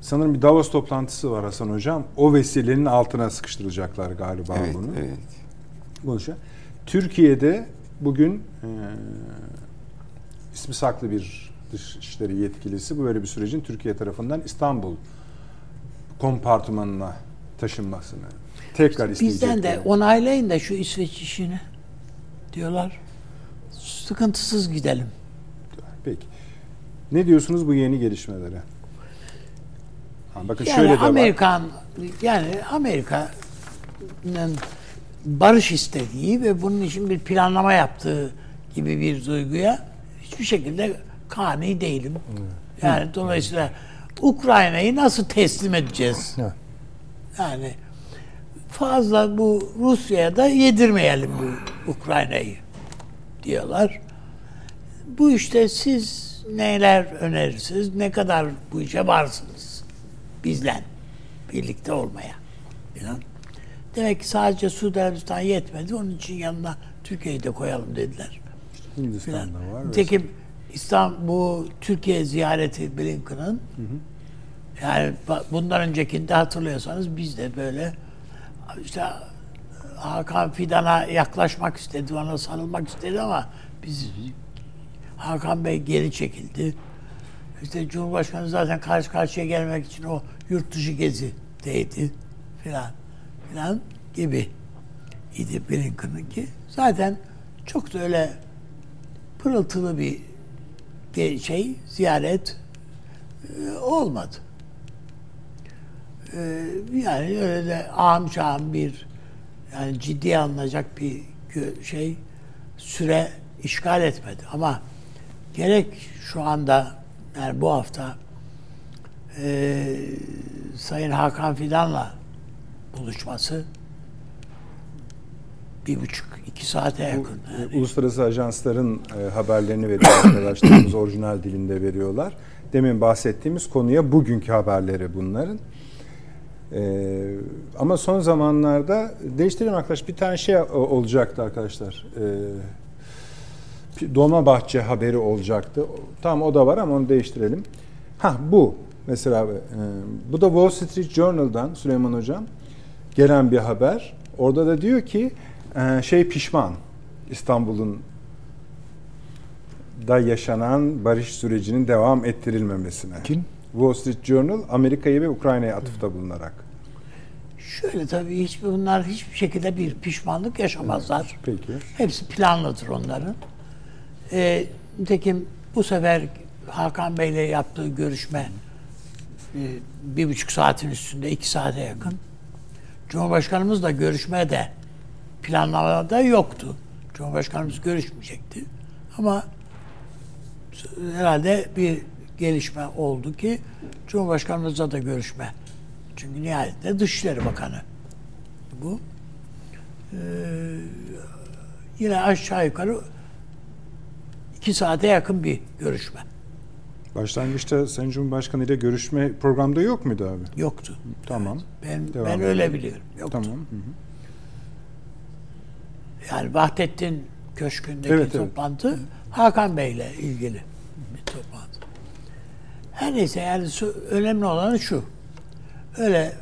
Sanırım bir Davos toplantısı var Hasan Hocam. O vesilenin altına sıkıştıracaklar galiba Evet, bunu. evet. Konuşa. Türkiye'de bugün e, ismi saklı bir dışişleri yetkilisi bu böyle bir sürecin Türkiye tarafından İstanbul kompartımanına taşınmasını tekrar Bizden de isteyecekler. onaylayın da şu İsveç işini diyorlar. Sıkıntısız gidelim. Peki. Ne diyorsunuz bu yeni gelişmelere? Ha, bakın Yani şöyle de var. Amerikan yani Amerika'nın barış istediği ve bunun için bir planlama yaptığı gibi bir duyguya hiçbir şekilde kani değilim. Yani dolayısıyla Ukrayna'yı nasıl teslim edeceğiz? Evet. Yani fazla bu Rusya'ya da yedirmeyelim bu Ukrayna'yı diyorlar. Bu işte siz neler önerirsiniz, ne kadar bu işe varsınız bizle birlikte olmaya. Falan. Demek ki sadece Suudi Arabistan yetmedi, onun için yanına Türkiye'yi de koyalım dediler. Hindistan'da var. Nitekim İstanbul, bu Türkiye ziyareti Blinken'ın yani bundan öncekinde hatırlıyorsanız biz de böyle işte Hakan Fidan'a yaklaşmak istedi, ona sarılmak istedi ama biz Hakan Bey geri çekildi. İşte Cumhurbaşkanı zaten karşı karşıya gelmek için o yurt dışı gezideydi filan filan gibi idi Blinken'ınki. Zaten çok da öyle pırıltılı bir bir şey, ziyaret e, olmadı. E, yani öyle de ağam şahım bir yani ciddiye alınacak bir şey süre işgal etmedi. Ama gerek şu anda yani bu hafta e, Sayın Hakan Fidan'la buluşması bir buçuk, iki saate yakın. Yani. Uluslararası ajansların e, haberlerini veriyor [CLEARS THROAT] arkadaşlarımız orijinal dilinde veriyorlar. Demin bahsettiğimiz konuya bugünkü haberleri bunların. Ee, ama son zamanlarda değiştirelim arkadaş bir tane şey olacaktı arkadaşlar. Ee, Dolmabahçe haberi olacaktı. Tamam o da var ama onu değiştirelim. Ha bu mesela e, bu da Wall Street Journal'dan Süleyman Hocam gelen bir haber. Orada da diyor ki e, şey pişman İstanbul'un da yaşanan barış sürecinin devam ettirilmemesine. Kim? Wall Street Journal Amerika'yı ve Ukrayna'ya atıfta bulunarak. Şöyle tabii hiçbir bunlar hiçbir şekilde bir pişmanlık yaşamazlar. Peki. Hepsi planlıdır onların. Ee, nitekim bu sefer Hakan Bey'le yaptığı görüşme e, bir buçuk saatin üstünde, iki saate yakın. Cumhurbaşkanımız da görüşmede planlamada yoktu. Cumhurbaşkanımız görüşmeyecekti. Ama herhalde bir gelişme oldu ki Cumhurbaşkanımızla da görüşme. Çünkü nihayetinde Dışişleri Bakanı bu. Ee, yine aşağı yukarı iki saate yakın bir görüşme. Başlangıçta Sayın Cumhurbaşkanı ile görüşme programda yok muydu abi? Yoktu. Tamam. Ben, Devam ben edelim. öyle biliyorum. Yoktu. Tamam. Hı hı. Yani Vahdettin Köşkü'ndeki Evet, evet. toplantı Hakan Bey'le ilgili bir toplantı. Her neyse yani önemli olan şu. Öyle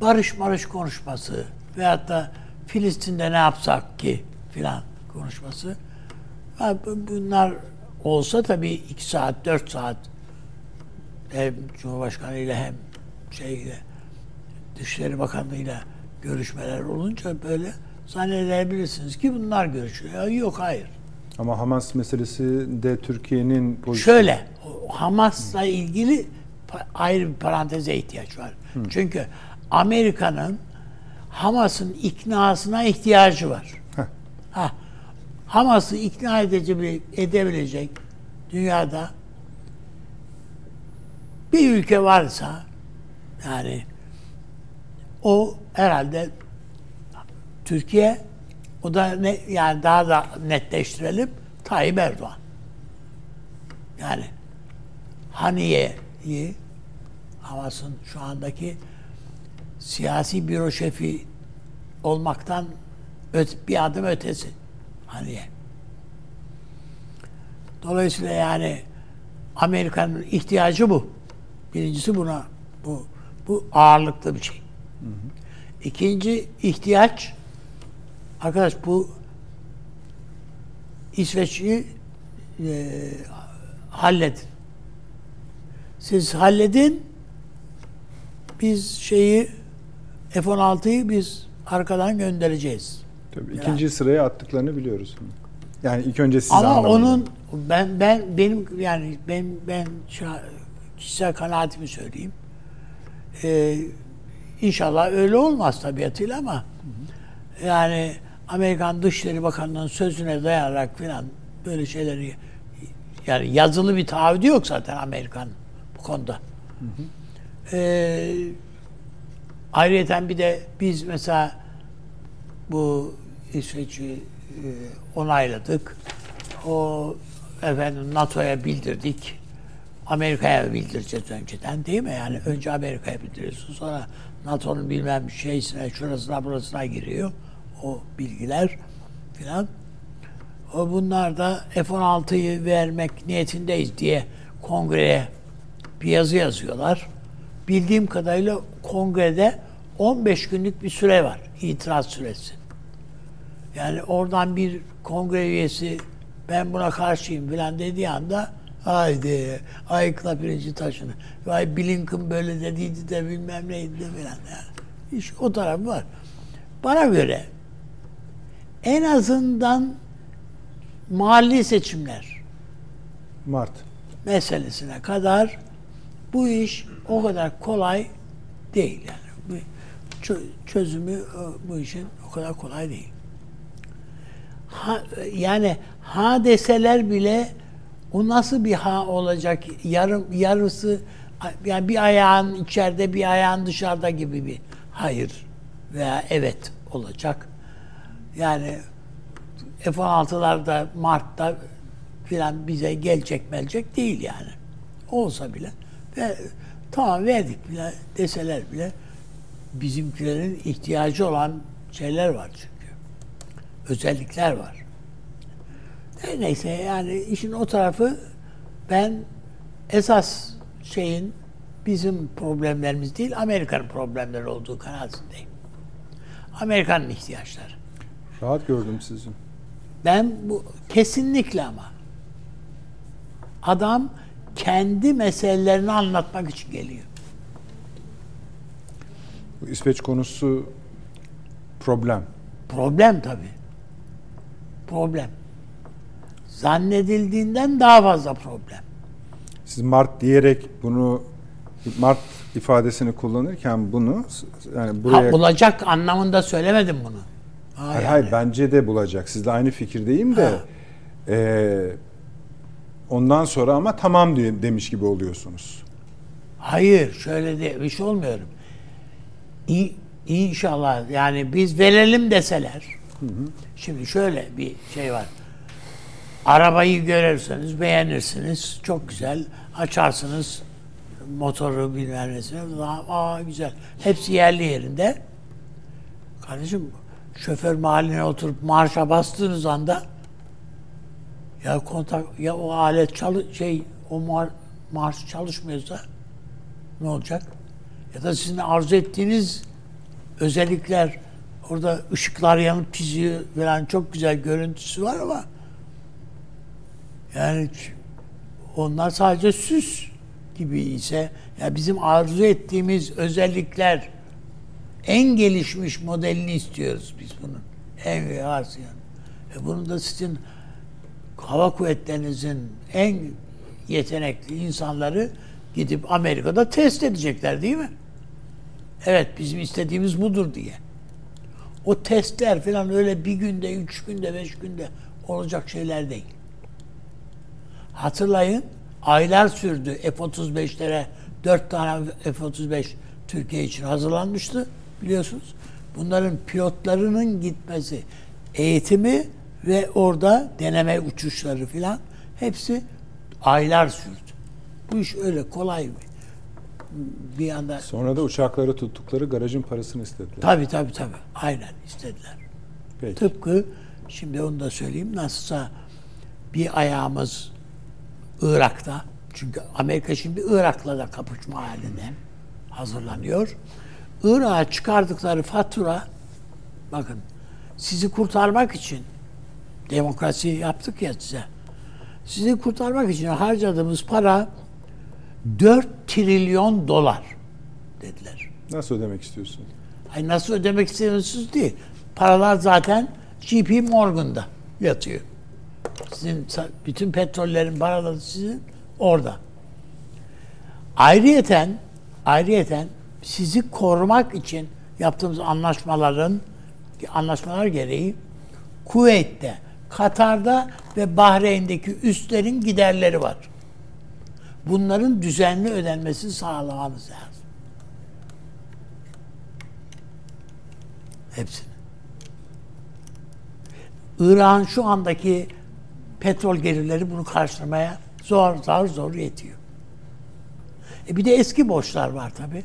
barış marış konuşması veyahut da Filistin'de ne yapsak ki filan konuşması. Bunlar olsa tabii iki saat, dört saat hem Cumhurbaşkanı ile hem şeyle Dışişleri Bakanlığı'yla görüşmeler olunca böyle zannedebilirsiniz ki bunlar görüşüyor. Yok hayır. Ama Hamas meselesi de Türkiye'nin pozisyonu. Şöyle Hamas'la ilgili ayrı bir paranteze ihtiyaç var. Çünkü Amerika'nın Hamas'ın iknasına ihtiyacı var. Ha, Hamas'ı ikna edici, edebilecek dünyada bir ülke varsa yani o herhalde Türkiye o da ne yani daha da netleştirelim Tayyip Erdoğan. Yani Haniye'yi Hamas'ın şu andaki siyasi büro şefi olmaktan öte, bir adım ötesi Haniye. Dolayısıyla yani Amerika'nın ihtiyacı bu. Birincisi buna bu bu ağırlıklı bir şey. İkinci ihtiyaç arkadaş bu İsveç'i e, halledin. Siz halledin. Biz şeyi F-16'yı biz arkadan göndereceğiz. Tabii, ikinci sıraya attıklarını biliyoruz. Yani ilk önce siz Ama onun ben ben benim yani ben ben kişisel kanaatimi söyleyeyim. Ee, inşallah öyle olmaz tabiatıyla ama yani Amerikan Dışişleri Bakanlığı'nın sözüne dayanarak falan böyle şeyleri yani yazılı bir taahhüdü yok zaten Amerikan bu konuda. Ee, ayrıyeten bir de biz mesela bu İsveç'i e, onayladık. O efendim NATO'ya bildirdik. Amerika'ya bildireceğiz önceden değil mi? Yani önce Amerika'ya bildiriyorsun. Sonra NATO'nun bilmem şeysine, şurasına, burasına giriyor. O bilgiler filan. O bunlar da F-16'yı vermek niyetindeyiz diye kongreye bir yazı yazıyorlar. Bildiğim kadarıyla kongrede 15 günlük bir süre var. itiraz süresi. Yani oradan bir kongre üyesi ben buna karşıyım filan dediği anda haydi ayıkla birinci taşını. Vay Blinken böyle dediydi de bilmem neydi de filan yani. İş o tarafı var. Bana göre en azından mahalli seçimler Mart. meselesine kadar bu iş o kadar kolay değil yani. Çözümü o- bu işin o kadar kolay değil. Ha, yani ha deseler bile o nasıl bir ha olacak? Yarım yarısı yani bir ayağın içeride bir ayağın dışarıda gibi bir hayır veya evet olacak. Yani F-16'lar Mart'ta filan bize gelecek melecek değil yani. Olsa bile ve tamam verdik bile deseler bile bizimkilerin ihtiyacı olan şeyler var çünkü. Özellikler var. E, neyse yani işin o tarafı ben esas şeyin bizim problemlerimiz değil Amerika'nın problemleri olduğu kanaatindeyim. Amerika'nın ihtiyaçları. Rahat gördüm sizi. Ben bu kesinlikle ama adam kendi meselelerini anlatmak için geliyor. Bu İsveç konusu problem. Problem tabii. Problem. Zannedildiğinden daha fazla problem. Siz Mart diyerek bunu Mart ifadesini kullanırken bunu yani buraya Ha, olacak anlamında söylemedim bunu. Ha, hayır, yani. hayır bence de bulacak. Sizle aynı fikirdeyim de Ha. e, ondan sonra ama tamam diye demiş gibi oluyorsunuz. Hayır, şöyle de bir şey olmuyorum. İ, inşallah yani biz verelim deseler. Şimdi şöyle bir şey var. Arabayı görürseniz beğenirsiniz. Çok güzel. Açarsınız motoru bilmem nesini. Aa güzel. Hepsi yerli yerinde. Kardeşim şoför mahalline oturup marşa bastığınız anda ya kontak ya o alet çalı şey o mar, marş çalışmıyorsa ne olacak? Ya da sizin arzu ettiğiniz özellikler orada ışıklar yanıp çiziyor falan çok güzel görüntüsü var ama yani onlar sadece süs gibi ise ya bizim arzu ettiğimiz özellikler en gelişmiş modelini istiyoruz biz bunun. En yani. E bunu da sizin hava kuvvetlerinizin en yetenekli insanları gidip Amerika'da test edecekler değil mi? Evet bizim istediğimiz budur diye. O testler falan öyle bir günde, üç günde, beş günde olacak şeyler değil. Hatırlayın aylar sürdü F-35'lere dört tane F-35 Türkiye için hazırlanmıştı biliyorsunuz. Bunların pilotlarının gitmesi, eğitimi ve orada deneme uçuşları filan hepsi aylar sürdü. Bu iş öyle kolay bir, bir anda Sonra da uçakları tuttukları garajın parasını istediler. Tabii tabii tabii. Aynen istediler. Peki. Tıpkı şimdi onu da söyleyeyim nasılsa bir ayağımız Irak'ta. Çünkü Amerika şimdi Irak'la da kapışma halinde hazırlanıyor. Irak'a çıkardıkları fatura bakın sizi kurtarmak için demokrasi yaptık ya size. Sizi kurtarmak için harcadığımız para 4 trilyon dolar dediler. Nasıl ödemek istiyorsun? Ay nasıl ödemek istiyorsunuz değil. Paralar zaten JP Morgan'da yatıyor. Sizin bütün petrollerin paraları sizin orada. Ayrıyeten ayrıyeten sizi korumak için yaptığımız anlaşmaların anlaşmalar gereği Kuveyt'te, Katar'da ve Bahreyn'deki üslerin giderleri var. Bunların düzenli ödenmesini sağlamanız lazım. Hepsini. İran şu andaki petrol gelirleri bunu karşılamaya zor zor zor yetiyor. E bir de eski borçlar var tabi.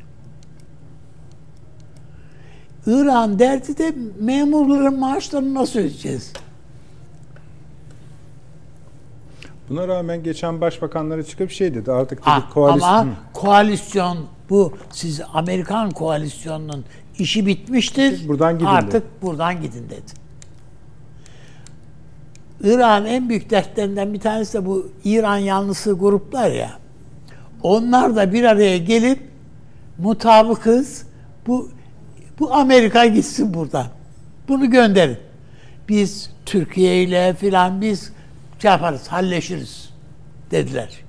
İran derdi de memurların maaşlarını nasıl ödeyeceğiz? Buna rağmen geçen başbakanları çıkıp şey dedi artık dedi Ah, koalisyon ama koalisyon bu siz Amerikan koalisyonunun işi bitmiştir. Buradan gidin Artık buradan gidin dedi. İran en büyük dertlerinden bir tanesi de bu İran yanlısı gruplar ya. Onlar da bir araya gelip mutabıkız bu bu Amerika gitsin buradan. Bunu gönderin. Biz Türkiye ile filan biz şey yaparız, halleşiriz dediler.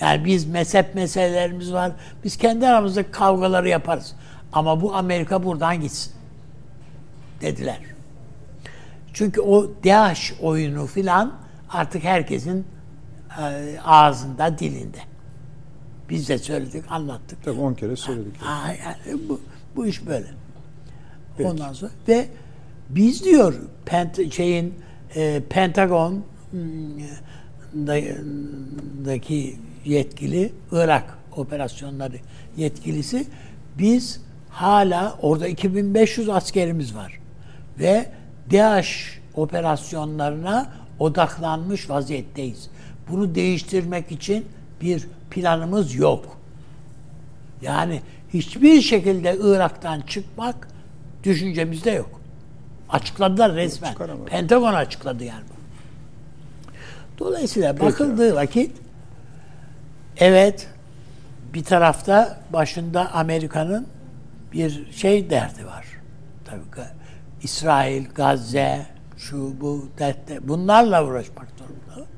Yani biz mezhep meselelerimiz var. Biz kendi aramızda kavgaları yaparız. Ama bu Amerika buradan gitsin. Dediler. Çünkü o DAEŞ oyunu filan artık herkesin e, ağzında, dilinde. Biz de söyledik, anlattık. Tabii 10 kere söyledik. Ha, yani bu, bu iş böyle. Peki. Ondan sonra ve biz diyor Pent şeyin e, Pentagon hmm, da- daki yetkili Irak operasyonları yetkilisi Biz hala orada 2500 askerimiz var. Ve DAEŞ operasyonlarına odaklanmış vaziyetteyiz. Bunu değiştirmek için bir planımız yok. Yani hiçbir şekilde Irak'tan çıkmak düşüncemizde yok. Açıkladılar resmen. Pentagon açıkladı yani. Dolayısıyla bakıldığı vakit evet bir tarafta başında Amerika'nın bir şey derdi var. Tabii İsrail, Gazze, şu bu dertte bunlarla uğraşmak zorunda.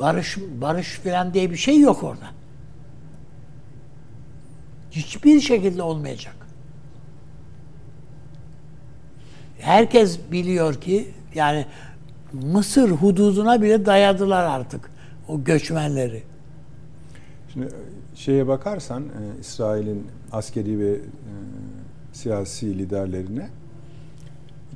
Barış barış falan diye bir şey yok orada. Hiçbir şekilde olmayacak. Herkes biliyor ki yani Mısır hududuna bile dayadılar artık o göçmenleri. Şimdi şeye bakarsan e, İsrail'in askeri ve e, siyasi liderlerine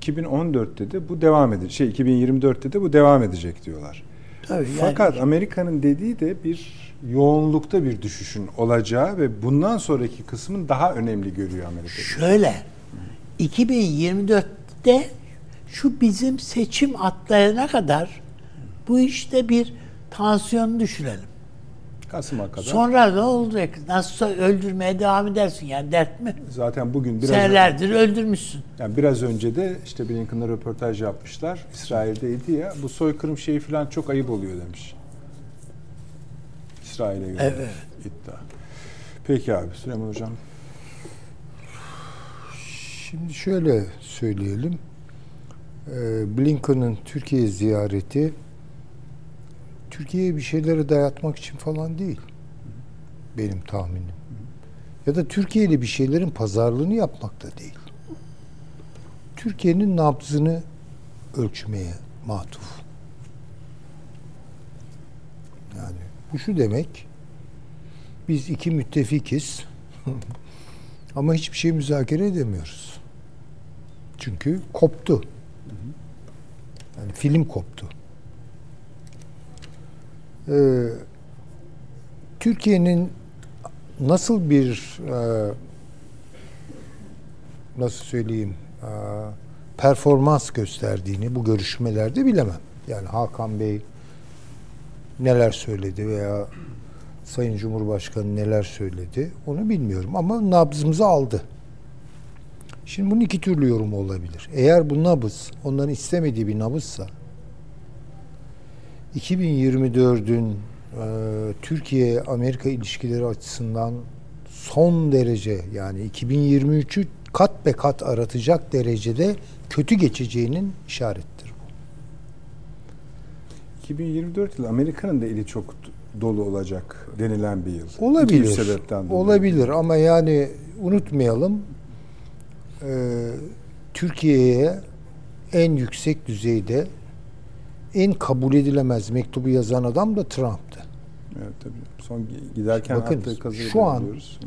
2014'te de bu devam edecek. Şey 2024'te de bu devam edecek diyorlar. Tabii yani- Fakat Amerika'nın dediği de bir yoğunlukta bir düşüşün olacağı ve bundan sonraki kısmın daha önemli görüyor Amerika. Şöyle 2024'te şu bizim seçim atlayana kadar bu işte bir tansiyon düşürelim. Kasım'a kadar. Sonra ne olacak? Nasılsa öldürmeye devam edersin yani dert mi? Zaten bugün biraz Senelerdir öldürmüşsün. yani biraz önce de işte Blinken'la röportaj yapmışlar. İsrail'deydi ya. Bu soykırım şeyi falan çok ayıp oluyor demiş. İsrail'e göre Evet. iddia. Peki abi Süleyman Hocam. Şimdi şöyle söyleyelim. Ee, Blinken'ın Türkiye ziyareti Türkiye'ye bir şeyleri dayatmak için falan değil. Benim tahminim. Ya da Türkiye ile bir şeylerin pazarlığını yapmak da değil. Türkiye'nin nabzını ölçmeye matuf. Yani bu şu demek. Biz iki müttefikiz. [LAUGHS] Ama hiçbir şey müzakere edemiyoruz. Çünkü koptu. Yani film koptu. Ee, Türkiye'nin nasıl bir e, nasıl söyleyeyim e, performans gösterdiğini bu görüşmelerde bilemem. Yani Hakan Bey neler söyledi veya Sayın Cumhurbaşkanı neler söyledi onu bilmiyorum ama nabzımızı aldı. Şimdi bunun iki türlü yorumu olabilir. Eğer bu nabız onların istemediği bir nabızsa 2024'ün e, Türkiye-Amerika ilişkileri açısından son derece yani 2023'ü kat be kat aratacak derecede kötü geçeceğinin işarettir bu. 2024 yılı Amerika'nın da eli çok dolu olacak denilen bir yıl. Olabilir. Sebepten dolayı. Olabilir ama yani unutmayalım e, Türkiye'ye en yüksek düzeyde en kabul edilemez mektubu yazan adam da Trump'tı. Evet tabii. Son giderken Bakın, attığı kazıyı şu an- biliyoruz.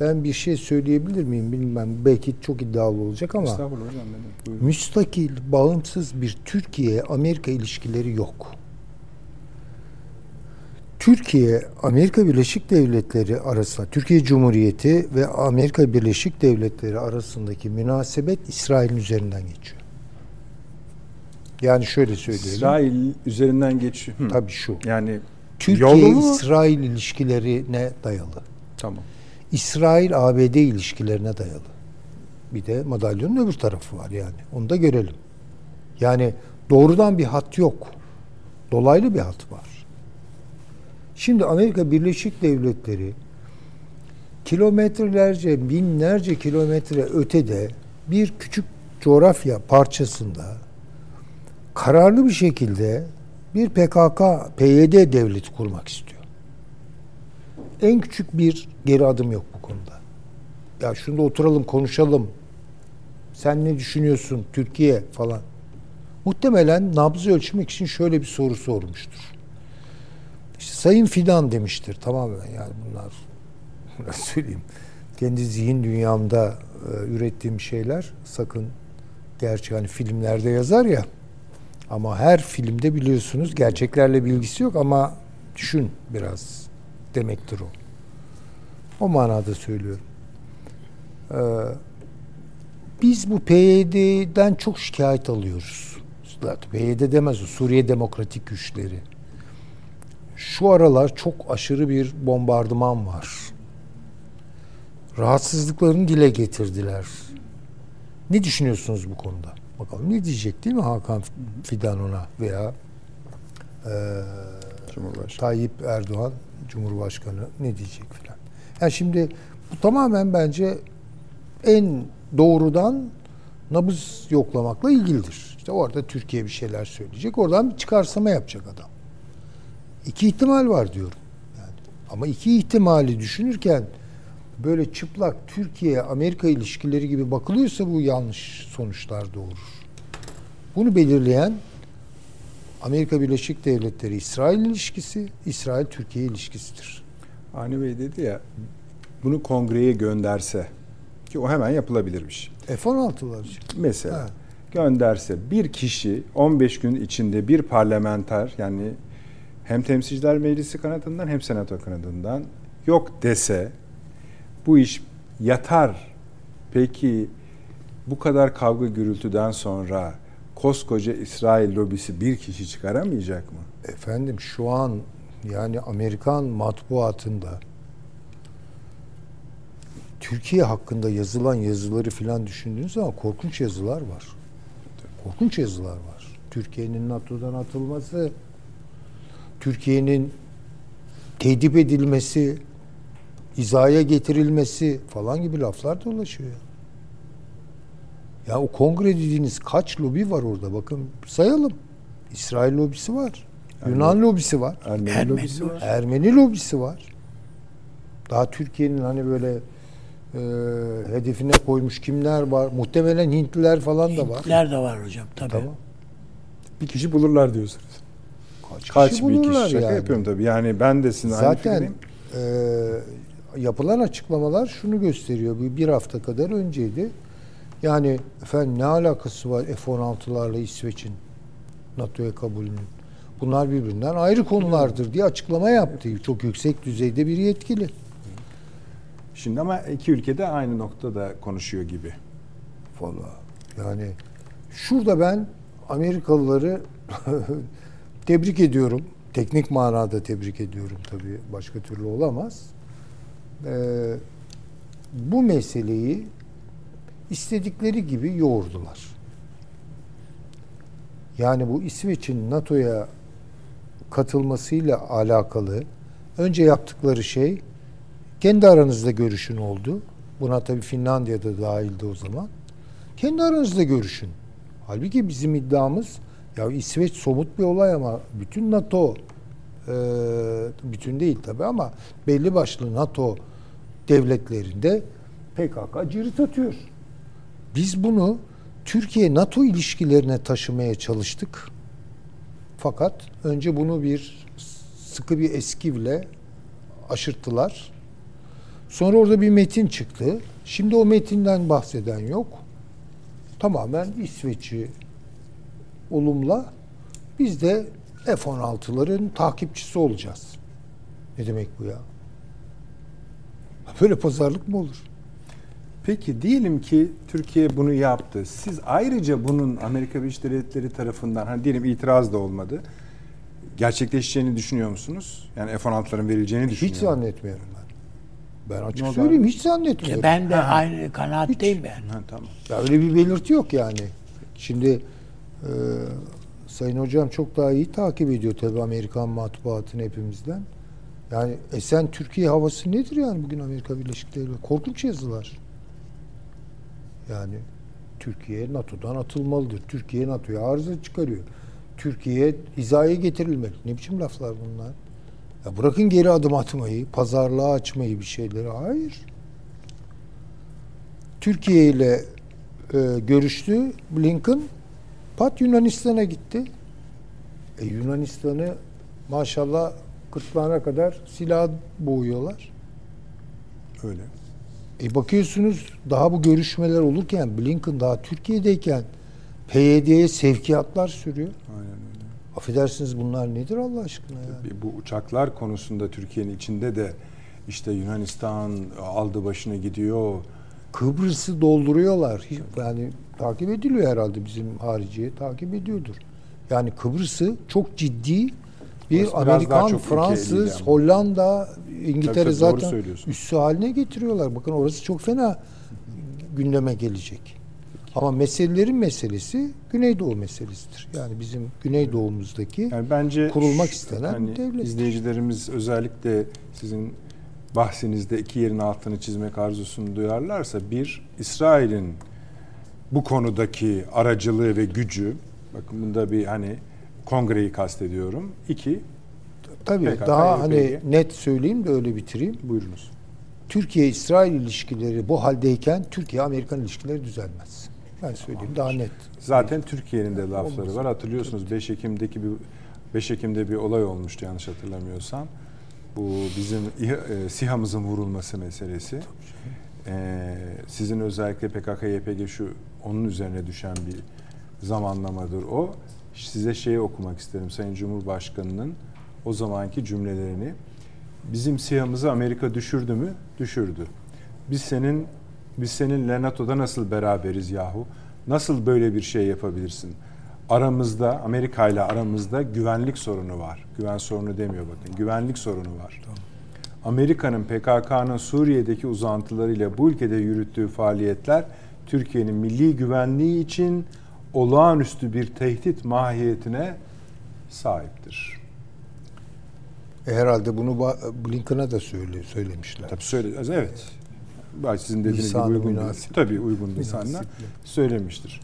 Ben bir şey söyleyebilir miyim bilmem. Belki çok iddialı olacak ama Estağfurullah hocam. benim. Müstakil, bağımsız bir Türkiye-Amerika ilişkileri yok. Türkiye, Amerika Birleşik Devletleri arasında, Türkiye Cumhuriyeti ve Amerika Birleşik Devletleri arasındaki münasebet İsrail'in üzerinden geçiyor. Yani şöyle söyleyelim. İsrail üzerinden geçiyor. Hı. Tabii şu. Yani yolu mu? Türkiye-İsrail ilişkilerine dayalı. Tamam. İsrail-ABD ilişkilerine dayalı. Bir de madalyonun öbür tarafı var yani. Onu da görelim. Yani doğrudan bir hat yok. Dolaylı bir hat var. Şimdi Amerika Birleşik Devletleri kilometrelerce, binlerce kilometre ötede bir küçük coğrafya parçasında kararlı bir şekilde bir PKK, PYD devleti kurmak istiyor. En küçük bir geri adım yok bu konuda. Ya şunda oturalım konuşalım. Sen ne düşünüyorsun Türkiye falan. Muhtemelen nabzı ölçmek için şöyle bir soru sormuştur. İşte Sayın Fidan demiştir tamamen yani bunlar [LAUGHS] nasıl söyleyeyim kendi zihin dünyamda e, ürettiğim şeyler sakın gerçi hani filmlerde yazar ya ama her filmde biliyorsunuz gerçeklerle bilgisi yok ama düşün biraz demektir o. O manada söylüyorum. Ee, biz bu PYD'den çok şikayet alıyoruz. PYD demez o Suriye Demokratik Güçleri. Şu aralar çok aşırı bir bombardıman var. Rahatsızlıklarını dile getirdiler. Ne düşünüyorsunuz bu konuda? Bakalım ne diyecek değil mi Hakan Fidan ona veya Cumhurbaşkanı. Tayyip Erdoğan Cumhurbaşkanı ne diyecek filan. Yani şimdi bu tamamen bence en doğrudan nabız yoklamakla ilgilidir. İşte orada Türkiye bir şeyler söyleyecek. Oradan bir çıkarsama yapacak adam. İki ihtimal var diyorum. Yani. Ama iki ihtimali düşünürken böyle çıplak Türkiye-Amerika ilişkileri gibi bakılıyorsa bu yanlış sonuçlar doğurur. Bunu belirleyen Amerika Birleşik Devletleri İsrail ilişkisi, İsrail Türkiye ilişkisidir. Avni Bey dedi ya bunu kongreye gönderse ki o hemen yapılabilir bir şey. F-16'lar için. Mesela Ha. gönderse bir kişi 15 gün içinde bir parlamenter yani hem temsilciler meclisi kanadından hem senato kanadından yok dese bu iş yatar. Peki bu kadar kavga gürültüden sonra koskoca İsrail lobisi bir kişi çıkaramayacak mı? Efendim şu an yani Amerikan matbuatında Türkiye hakkında yazılan yazıları filan düşündüğünüz zaman korkunç yazılar var. Korkunç yazılar var. Türkiye'nin NATO'dan atılması, Türkiye'nin tedip edilmesi, izaya getirilmesi falan gibi laflar dolaşıyor. Ya o kongre dediğiniz kaç lobi var orada bakın sayalım. İsrail lobisi var. Yunan lobisi var. Ermeni, Ermeni lobisi var. Ermeni lobisi var. Daha Türkiye'nin hani böyle e, hedefine koymuş kimler var? Muhtemelen Hintliler falan da var. Hintliler de var hocam tabii. Tamam. Bir kişi bulurlar diyorsunuz. Kaç, Kaç kişi bir kişi şaka yani. yapıyorum tabii. Yani ben de sizin aynı Zaten fikirdeyim. e, yapılan açıklamalar şunu gösteriyor. Bir, bir hafta kadar önceydi. Yani efendim ne alakası var F-16'larla İsveç'in NATO'ya kabulünün? Bunlar birbirinden ayrı konulardır diye açıklama yaptı. Çok yüksek düzeyde bir yetkili. Şimdi ama iki ülkede aynı noktada konuşuyor gibi. Valla yani şurada ben Amerikalıları [LAUGHS] tebrik ediyorum. Teknik manada tebrik ediyorum tabii. Başka türlü olamaz. Ee, bu meseleyi istedikleri gibi yoğurdular. Yani bu İsveç'in NATO'ya katılmasıyla alakalı önce yaptıkları şey kendi aranızda görüşün oldu. Buna tabii Finlandiya da dahildi o zaman. Kendi aranızda görüşün. Halbuki bizim iddiamız ya İsveç somut bir olay ama bütün NATO e, bütün değil tabii ama belli başlı NATO devletlerinde PKK cirit atıyor. Biz bunu Türkiye NATO ilişkilerine taşımaya çalıştık. Fakat önce bunu bir sıkı bir eskivle aşırttılar. Sonra orada bir metin çıktı. Şimdi o metinden bahseden yok. Tamamen İsveç'i olumla biz de F-16'ların takipçisi olacağız. Ne demek bu ya? Böyle pazarlık mı olur? Peki diyelim ki Türkiye bunu yaptı. Siz ayrıca bunun Amerika Birleşik Devletleri tarafından hani diyelim itiraz da olmadı. Gerçekleşeceğini düşünüyor musunuz? Yani F-16'ların verileceğini Hiç düşünüyor zannetmiyorum ben. Ben açık Ne oldu söyleyeyim hiç zannetmiyorum. İşte ben de aynı kanaatteyim yani. Ha, tamam. Ya öyle bir belirti yok yani. Şimdi e, Sayın Hocam çok daha iyi takip ediyor tabii Amerikan matbuatını hepimizden. Yani esen Türkiye havası nedir yani bugün Amerika Birleşik Devletleri? Korkunç yazılar. Yani Türkiye NATO'dan atılmalıdır. Türkiye NATO'ya arıza çıkarıyor. Türkiye hizaya getirilmeli. Ne biçim laflar bunlar? Ya bırakın geri adım atmayı, pazarlığa açmayı bir şeyleri. Hayır. Türkiye ile e, görüştü Blinken. Pat Yunanistan'a gitti. E, Yunanistan'ı maşallah kırtlağına kadar silah boğuyorlar. Öyle. E bakıyorsunuz daha bu görüşmeler olurken Blinken daha Türkiye'deyken PYD'ye sevkiyatlar sürüyor. Aynen öyle. Affedersiniz bunlar nedir Allah aşkına ya? Bir- Bu uçaklar konusunda Türkiye'nin içinde de işte Yunanistan aldı başını gidiyor. Kıbrıs'ı dolduruyorlar. Yani takip ediliyor herhalde bizim hariciye takip ediyordur. Yani Kıbrıs'ı çok ciddi bir biraz Amerikan, çok Fransız, ama. Hollanda, İngiltere Tabii, tabii, zaten üssü haline getiriyorlar. Bakın orası çok fena gündeme gelecek. Ama meselelerin meselesi Güneydoğu meselesidir. Yani bizim Güneydoğumuzdaki Yani bence kurulmak istenen hani devlettir. izleyicilerimiz özellikle sizin bahsinizde iki yerin altını çizmek arzusunu duyarlarsa bir İsrail'in bu konudaki aracılığı ve gücü bakın bunda bir hani kongreyi kastediyorum. İki tabii PKK, daha hani YPG. net söyleyeyim de öyle bitireyim. buyurunuz. Türkiye-İsrail ilişkileri bu haldeyken Türkiye-Amerikan ilişkileri düzelmez. Ben söyleyeyim daha net. Zaten Türkiye'nin de lafları var. Hatırlıyorsunuz 5 Ekim'deki bir 5 Ekim'de bir olay olmuştu yanlış hatırlamıyorsam. Bu bizim e, SİHA'mızın vurulması meselesi. Ee, sizin özellikle PKK YPG şu onun üzerine düşen bir zamanlamadır o. Size şeyi okumak isterim Sayın Cumhurbaşkanı'nın o zamanki cümlelerini. Bizim SİHA'mızı Amerika düşürdü mü? Düşürdü. Biz senin biz seninle NATO'da nasıl beraberiz yahu? Nasıl böyle bir şey yapabilirsin? Aramızda Amerika ile aramızda güvenlik sorunu var. Güven sorunu demiyor bakın. Güvenlik sorunu var. Amerika'nın PKK'nın Suriye'deki uzantılarıyla bu ülkede yürüttüğü faaliyetler Türkiye'nin milli güvenliği için olağanüstü bir tehdit mahiyetine sahiptir. E, herhalde bunu Blinken'a da söyle, söylemişler. Tabii söyle, evet. Sizin dediğiniz gibi uygun. Tabii uygun lisanla söylemiştir.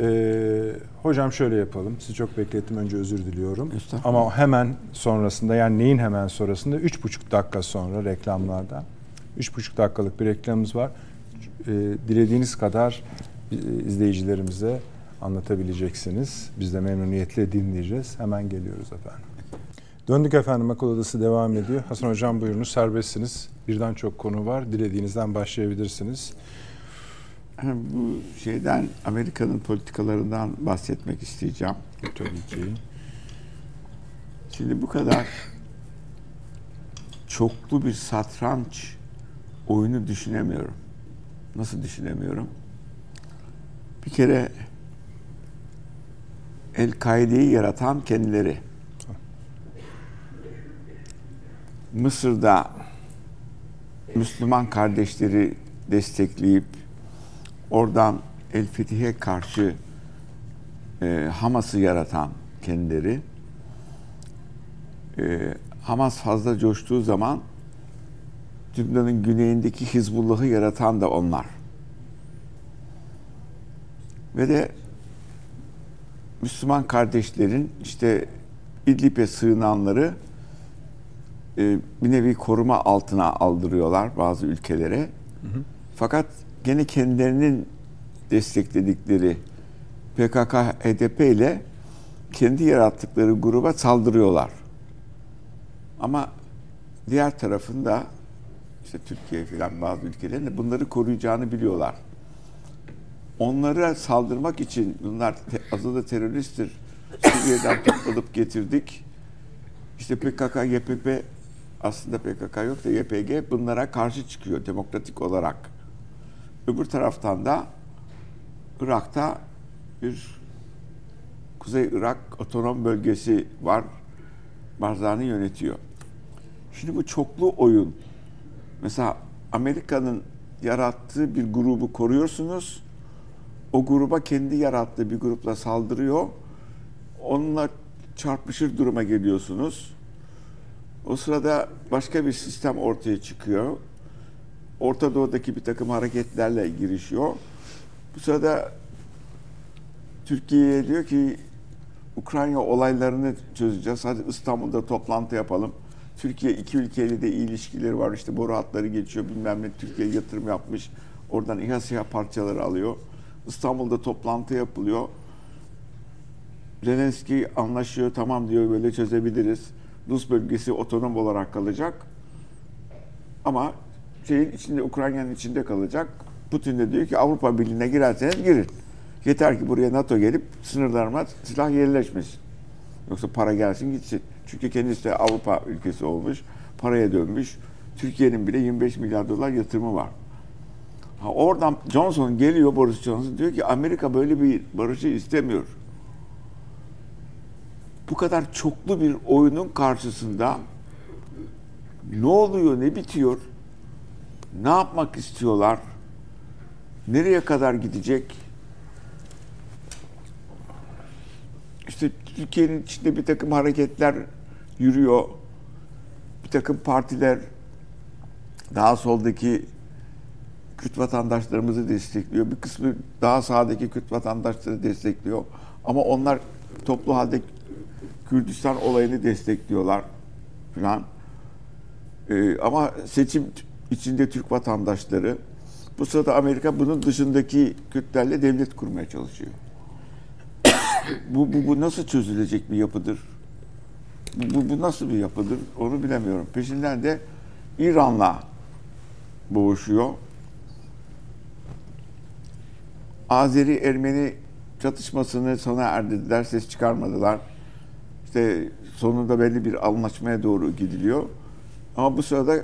Ee, hocam şöyle yapalım. Sizi çok beklettim. Önce özür diliyorum. Ama hemen sonrasında yani neyin hemen sonrasında? Üç buçuk dakika sonra reklamlardan. Üç buçuk dakikalık bir reklamımız var. Ee, dilediğiniz kadar e, izleyicilerimize anlatabileceksiniz. Biz de memnuniyetle dinleyeceğiz. Hemen geliyoruz efendim. Döndük efendim akıl odası devam ediyor. Hasan hocam buyurunuz serbestsiniz. Birden çok konu var. Dilediğinizden başlayabilirsiniz. Bu şeyden Amerika'nın politikalarından bahsetmek isteyeceğim. Tabii ki. Şimdi bu kadar çoklu bir satranç oyunu düşünemiyorum. Nasıl düşünemiyorum? Bir kere El-Kaide'yi yaratan kendileri. Mısır'da Müslüman kardeşleri destekleyip oradan El Fetih'e karşı e, Hamas'ı yaratan kendileri. E, Hamas fazla coştuğu zaman Lübnan'ın güneyindeki Hizbullah'ı yaratan da onlar. Ve de Müslüman kardeşlerin işte İdlib'e sığınanları e, bir nevi koruma altına aldırıyorlar bazı ülkelere. Fakat gene kendilerinin destekledikleri PKK, HDP ile kendi yarattıkları gruba saldırıyorlar. Ama diğer tarafında işte Türkiye filan bazı ülkelerin de bunları koruyacağını biliyorlar. Onlara saldırmak için bunlar te- adı da teröristtir. Suriye'den [LAUGHS] toplanıp getirdik. İşte PKK, YPP aslında PKK yok da YPG bunlara karşı çıkıyor demokratik olarak. Öbür taraftan da Irak'ta bir Kuzey Irak otonom bölgesi var. Barzani yönetiyor. Şimdi bu çoklu oyun. Mesela Amerika'nın yarattığı bir grubu koruyorsunuz. O gruba kendi yarattığı bir grupla saldırıyor. Onunla çarpışır duruma geliyorsunuz. O sırada başka bir sistem ortaya çıkıyor. Orta Doğu'daki bir takım hareketlerle girişiyor. Bu sırada Türkiye'ye diyor ki Ukrayna olaylarını çözeceğiz. Hadi İstanbul'da toplantı yapalım. Türkiye iki ülkeyle de iyi ilişkileri var. İşte boru hatları geçiyor bilmem ne. Türkiye yatırım yapmış. Oradan İHA SİHA parçaları alıyor. İstanbul'da toplantı yapılıyor. Zelenski anlaşıyor. Tamam diyor böyle çözebiliriz. Rus bölgesi otonom olarak kalacak. Ama şeyin içinde Ukrayna'nın içinde kalacak. Putin de diyor ki Avrupa Birliği'ne girerseniz girin. Yeter ki buraya NATO gelip sınırlarıma silah yerleşmesin. Yoksa para gelsin gitsin. Çünkü kendisi de Avrupa ülkesi olmuş. Paraya dönmüş. Türkiye'nin bile 25 milyar dolar yatırımı var. Ha, oradan Johnson geliyor Boris Johnson diyor ki Amerika böyle bir barışı istemiyor. Bu kadar çoklu bir oyunun karşısında ne oluyor, ne bitiyor? Ne yapmak istiyorlar? Nereye kadar gidecek? İşte Türkiye'nin içinde bir takım hareketler yürüyor. Bir takım partiler daha soldaki Kürt vatandaşlarımızı destekliyor. Bir kısmı daha sağdaki Kürt vatandaşları destekliyor. Ama onlar toplu halde Kürdistan olayını destekliyorlar falan. Ee, ama seçim içinde Türk vatandaşları bu sırada Amerika bunun dışındaki Kürtlerle devlet kurmaya çalışıyor. [COUGHS] bu, bu, bu nasıl çözülecek bir yapıdır? Bu, bu, nasıl bir yapıdır? Onu bilemiyorum. Peşinden de İran'la boğuşuyor. Azeri-Ermeni çatışmasını sona erdirdiler, ses çıkarmadılar. İşte sonunda belli bir anlaşmaya doğru gidiliyor. Ama bu sırada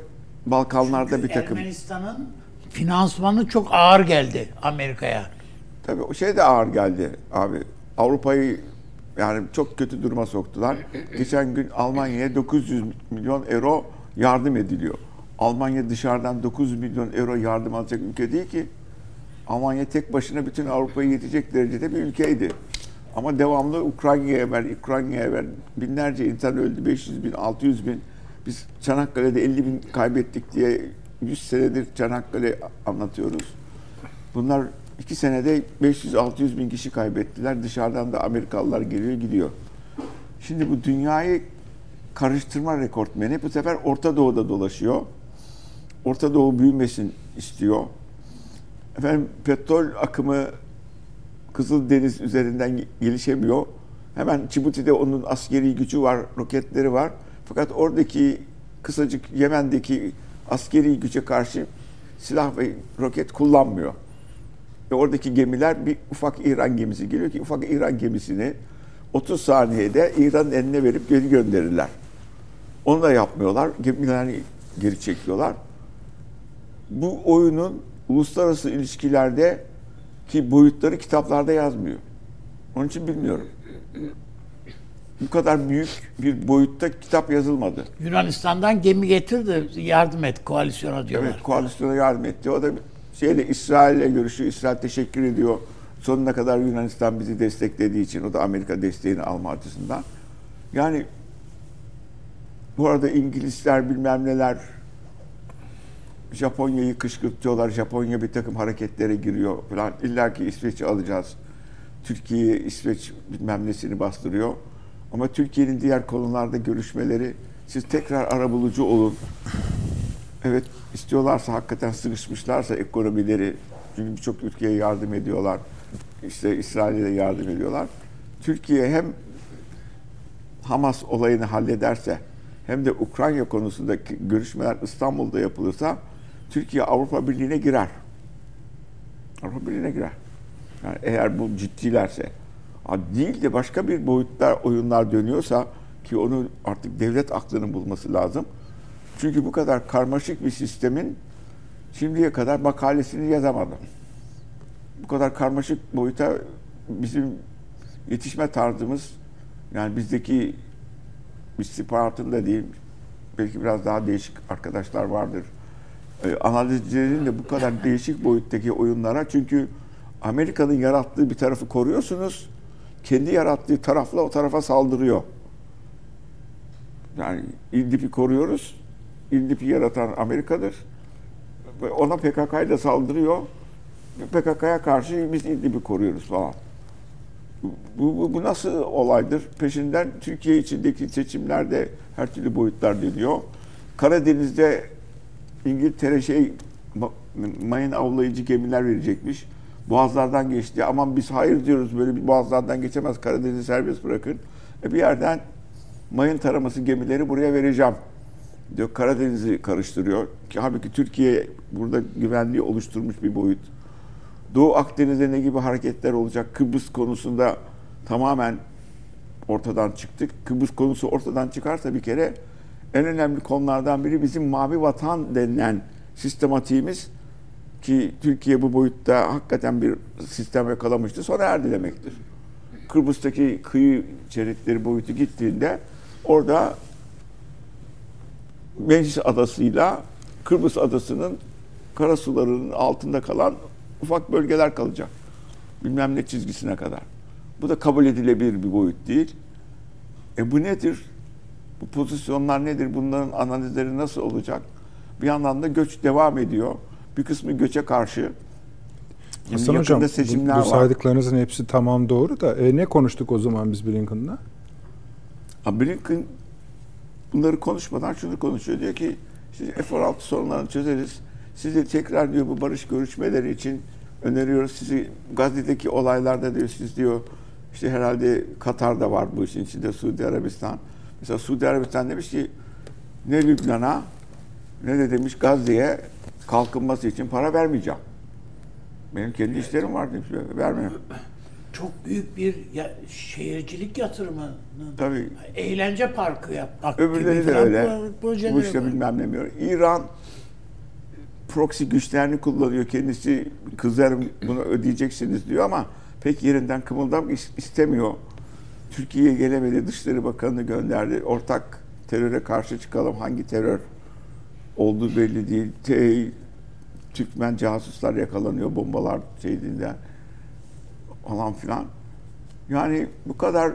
Balkanlarda bir takım... Ermenistan'ın finansmanı çok ağır geldi Amerika'ya. Tabii o şey de ağır geldi abi. Avrupa'yı yani çok kötü duruma soktular. Geçen gün Almanya'ya 900 milyon euro yardım ediliyor. Almanya dışarıdan 9 milyon euro yardım alacak ülke değil ki. Almanya tek başına bütün Avrupa'yı yetecek derecede bir ülkeydi. Ama devamlı Ukrayna'ya ver, Ukrayna'ya ver. Binlerce insan öldü, 500 bin, 600 bin. Biz Çanakkale'de 50 bin kaybettik diye 100 senedir Çanakkale anlatıyoruz. Bunlar iki senede 500-600 bin kişi kaybettiler. Dışarıdan da Amerikalılar geliyor gidiyor. Şimdi bu dünyayı karıştırma rekortmeni bu sefer Orta Doğu'da dolaşıyor. Orta Doğu büyümesin istiyor. Efendim petrol akımı Kızıldeniz üzerinden gelişemiyor. Hemen Cibuti'de onun askeri gücü var, roketleri var. Fakat oradaki kısacık Yemen'deki askeri güce karşı silah ve roket kullanmıyor. Ve oradaki gemiler bir ufak İran gemisi geliyor ki ufak İran gemisini 30 saniyede İran'ın eline verip geri gönderirler. Onu da yapmıyorlar. Gemilerini geri çekiyorlar. Bu oyunun uluslararası ilişkilerde ki boyutları kitaplarda yazmıyor. Onun için bilmiyorum. Bu kadar büyük bir boyutta kitap yazılmadı. Yunanistan'dan gemi getirdi yardım et koalisyona diyorlar. Evet, koalisyona yardım etti. O da şeyle İsrail'le görüşüyor. İsrail teşekkür ediyor. Sonuna kadar Yunanistan bizi desteklediği için. O da Amerika desteğini alma açısından. Yani bu arada İngilizler bilmem neler Japonya'yı kışkırtıyorlar. Japonya bir takım hareketlere giriyor falan. İlla ki İsveç'i alacağız. Türkiye İsveç bilmem nesini bastırıyor. Ama Türkiye'nin diğer konularda görüşmeleri siz tekrar arabulucu olun. Evet istiyorlarsa hakikaten sıkışmışlarsa ekonomileri çünkü birçok ülkeye yardım ediyorlar. İşte İsrail'e de yardım ediyorlar. Türkiye hem Hamas olayını hallederse hem de Ukrayna konusundaki görüşmeler İstanbul'da yapılırsa Türkiye Avrupa Birliği'ne girer. Avrupa Birliği'ne girer. Yani eğer bu ciddilerse değil de başka bir boyutlar oyunlar dönüyorsa ki onu artık devlet aklının bulması lazım. Çünkü bu kadar karmaşık bir sistemin şimdiye kadar makalesini yazamadım. Bu kadar karmaşık boyuta bizim yetişme tarzımız yani bizdeki istihbaratında değil belki biraz daha değişik arkadaşlar vardır. E, analizcilerin de bu kadar değişik boyuttaki oyunlara çünkü Amerika'nın yarattığı bir tarafı koruyorsunuz. Kendi yarattığı tarafla o tarafa saldırıyor. Yani İdlib'i koruyoruz. İdlib'i yaratan Amerika'dır. Ve ona PKK'yla saldırıyor. PKK'ya karşı biz İdlib'i koruyoruz falan. Bu, bu, bu nasıl olaydır? Peşinden Türkiye içindeki seçimlerde her türlü boyutlar dönüyor. Karadeniz'de İngiltere şey mayın avlayıcı gemiler verecekmiş. Boğazlardan geçti. Aman biz hayır diyoruz böyle bir boğazlardan geçemez. Karadeniz'i serbest bırakın. E bir yerden mayın taraması gemileri buraya vereceğim diyor. Karadeniz'i karıştırıyor. Ki halbuki Türkiye burada güvenliği oluşturmuş bir boyut. Doğu Akdeniz'de ne gibi hareketler olacak? Kıbrıs konusunda tamamen ortadan çıktık. Kıbrıs konusu ortadan çıkarsa bir kere en önemli konulardan biri bizim mavi vatan denilen sistematiğimiz ki Türkiye bu boyutta hakikaten bir sistem yakalamıştı sona erdi demektir. Kıbrıs'taki kıyı şeritleri boyutu gittiğinde orada Meclis Adası'yla Kıbrıs Adası'nın karasularının altında kalan ufak bölgeler kalacak. Bilmem ne çizgisine kadar. Bu da kabul edilebilir bir boyut değil. E bu nedir? Bu pozisyonlar nedir? Bunların analizleri nasıl olacak? Bir yandan da göç devam ediyor. Bir kısmı göçe karşı. Şimdi Hasan Hocam bu, seçimler bu var. saydıklarınızın hepsi tamam doğru da e, ne konuştuk o zaman biz Blinken'la? Ha, Blinken bunları konuşmadan şunu konuşuyor. Diyor ki siz F-16 sorunlarını çözeriz. Sizi tekrar diyor bu barış görüşmeleri için öneriyoruz. Sizi Gazze'deki olaylarda diyor siz diyor işte herhalde Katar da var bu işin içinde Suudi Arabistan. Mesela Suudi Arabistan demiş ki ne Lübnan'a ne de demiş Gazze'ye kalkınması için para vermeyeceğim. Benim kendi işlerim var demiş. Vermiyorum. Çok büyük bir ya, şehircilik yatırımının Tabii. eğlence parkı yapmak Öbürleri gibi de öyle. pro- projeleri Bu işte bilmem ne diyor. İran proxy güçlerini kullanıyor. Kendisi kızlarım bunu ödeyeceksiniz diyor ama pek yerinden kımıldamak is- istemiyor. Türkiye'ye gelemedi. Dışişleri Bakanı'nı gönderdi. Ortak teröre karşı çıkalım. Hangi terör olduğu belli değil. Te- Türkmen casuslar yakalanıyor bombalar şeyinden falan filan. Yani bu kadar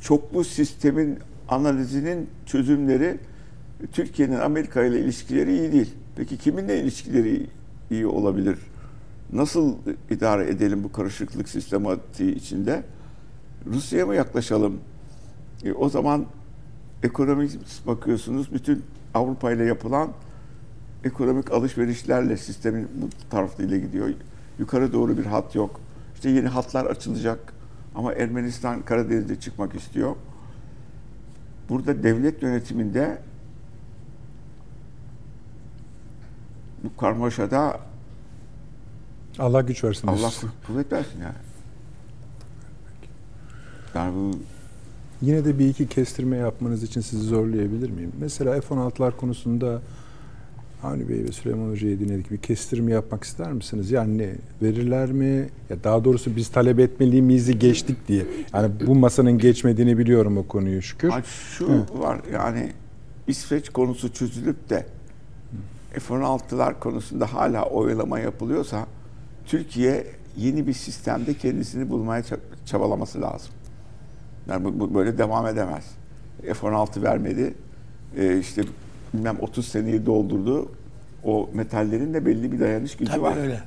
çoklu sistemin analizinin çözümleri Türkiye'nin Amerika ile ilişkileri iyi değil. Peki kiminle ilişkileri iyi olabilir? Nasıl idare edelim bu karışıklık sistematiği içinde? Rusya'ya mı yaklaşalım? E, o zaman ekonomik bakıyorsunuz bütün Avrupa ile yapılan ekonomik alışverişlerle sistemin bu tarafıyla gidiyor. Yukarı doğru bir hat yok. İşte yeni hatlar açılacak ama Ermenistan Karadeniz'de çıkmak istiyor. Burada devlet yönetiminde bu karmaşada Allah güç versin. Allah kuvvet versin yani. Yani bu Yine de bir iki kestirme yapmanız için sizi zorlayabilir miyim? Mesela F-16'lar konusunda Avni Bey ve Süleyman Hoca'yı dinledik. Bir kestirme yapmak ister misiniz? Yani? Verirler mi? Ya daha doğrusu biz talep etmeliyiz geçtik diye. Yani bu masanın geçmediğini biliyorum o konuyu şükür. Ha, şu var yani İsveç konusu çözülüp de F-16'lar konusunda hala oylama yapılıyorsa Türkiye yeni bir sistemde kendisini bulmaya ça- çabalaması lazım. Yani bu, bu böyle devam edemez. F-16 vermedi. Ee, işte bilmem 30 seneyi doldurdu. O metallerin de belli bir dayanış gücü Tabii var. öyle.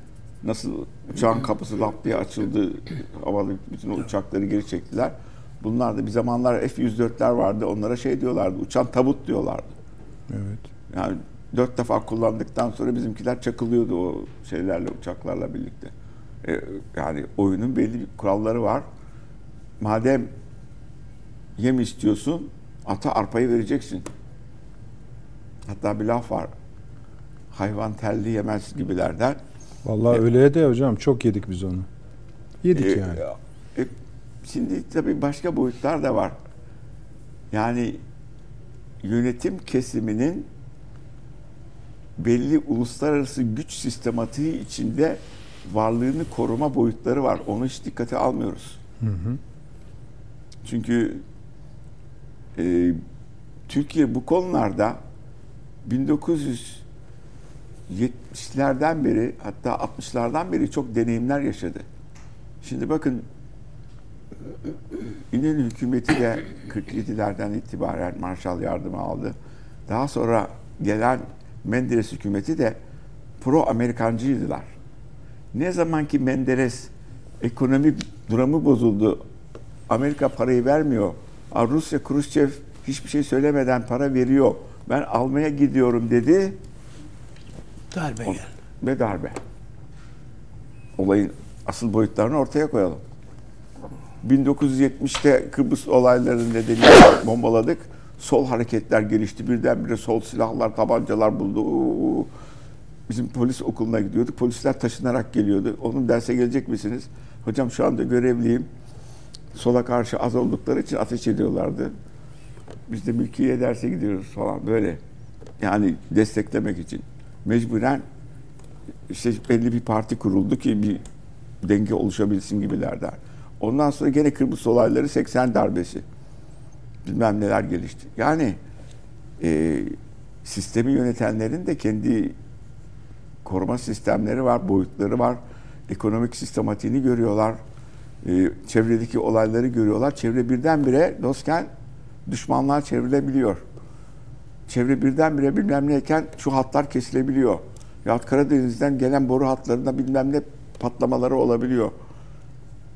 Nasıl uçağın kapısı lap diye açıldı, havalı bütün o uçakları geri çektiler. Bunlar da bir zamanlar F-104'ler vardı. Onlara şey diyorlardı, uçan tabut diyorlardı. Evet. Yani dört defa kullandıktan sonra bizimkiler çakılıyordu o şeylerle, uçaklarla birlikte. E, yani oyunun belli bir kuralları var. Madem yem istiyorsun, ata arpayı vereceksin. Hatta bir laf var. Hayvan telli yemez gibilerden. Vallahi öyle de hocam çok yedik biz onu. Yedik E, yani. e, şimdi tabii başka boyutlar da var. Yani yönetim kesiminin belli uluslararası güç sistematiği içinde varlığını koruma boyutları var. Onu hiç dikkate almıyoruz. Çünkü e, Türkiye bu konularda 1970'lerden beri hatta 60'lardan beri çok deneyimler yaşadı. Şimdi bakın İnönü hükümeti de 47'lerden itibaren Marshall yardımı aldı. Daha sonra gelen Menderes hükümeti de pro Amerikancıydılar. Ne zaman ki Menderes ekonomi durumu bozuldu, Amerika parayı vermiyor, Rusya Khrushchev hiçbir şey söylemeden para veriyor, ben almaya gidiyorum dedi Darbe geldi. ve darbe. Olayın asıl boyutlarını ortaya koyalım. 1970'te Kıbrıs olaylarının nedeniyle [LAUGHS] bombaladık. Sol hareketler gelişti. Birdenbire sol silahlar, tabancalar buldu. Bizim polis okuluna gidiyorduk. Polisler taşınarak geliyordu. Onun derse gelecek misiniz? Hocam şu anda görevliyim. Sola karşı az oldukları için ateş ediyorlardı. Biz de mülkiye derse gidiyoruz falan böyle. Yani desteklemek için. Mecburen işte belli bir parti kuruldu ki bir denge oluşabilsin gibilerden. Ondan sonra gene Kıbrıs olayları 80 darbesi. Bilmem neler gelişti. Yani e, sistemi yönetenlerin de kendi koruma sistemleri var, boyutları var. Ekonomik sistematiğini görüyorlar. E, çevredeki olayları görüyorlar. Çevre birdenbire dostken düşmanlar çevrilebiliyor. Çevre birdenbire bilmem neyken şu hatlar kesilebiliyor. Ya Karadeniz'den gelen boru hatlarında bilmem ne patlamaları olabiliyor.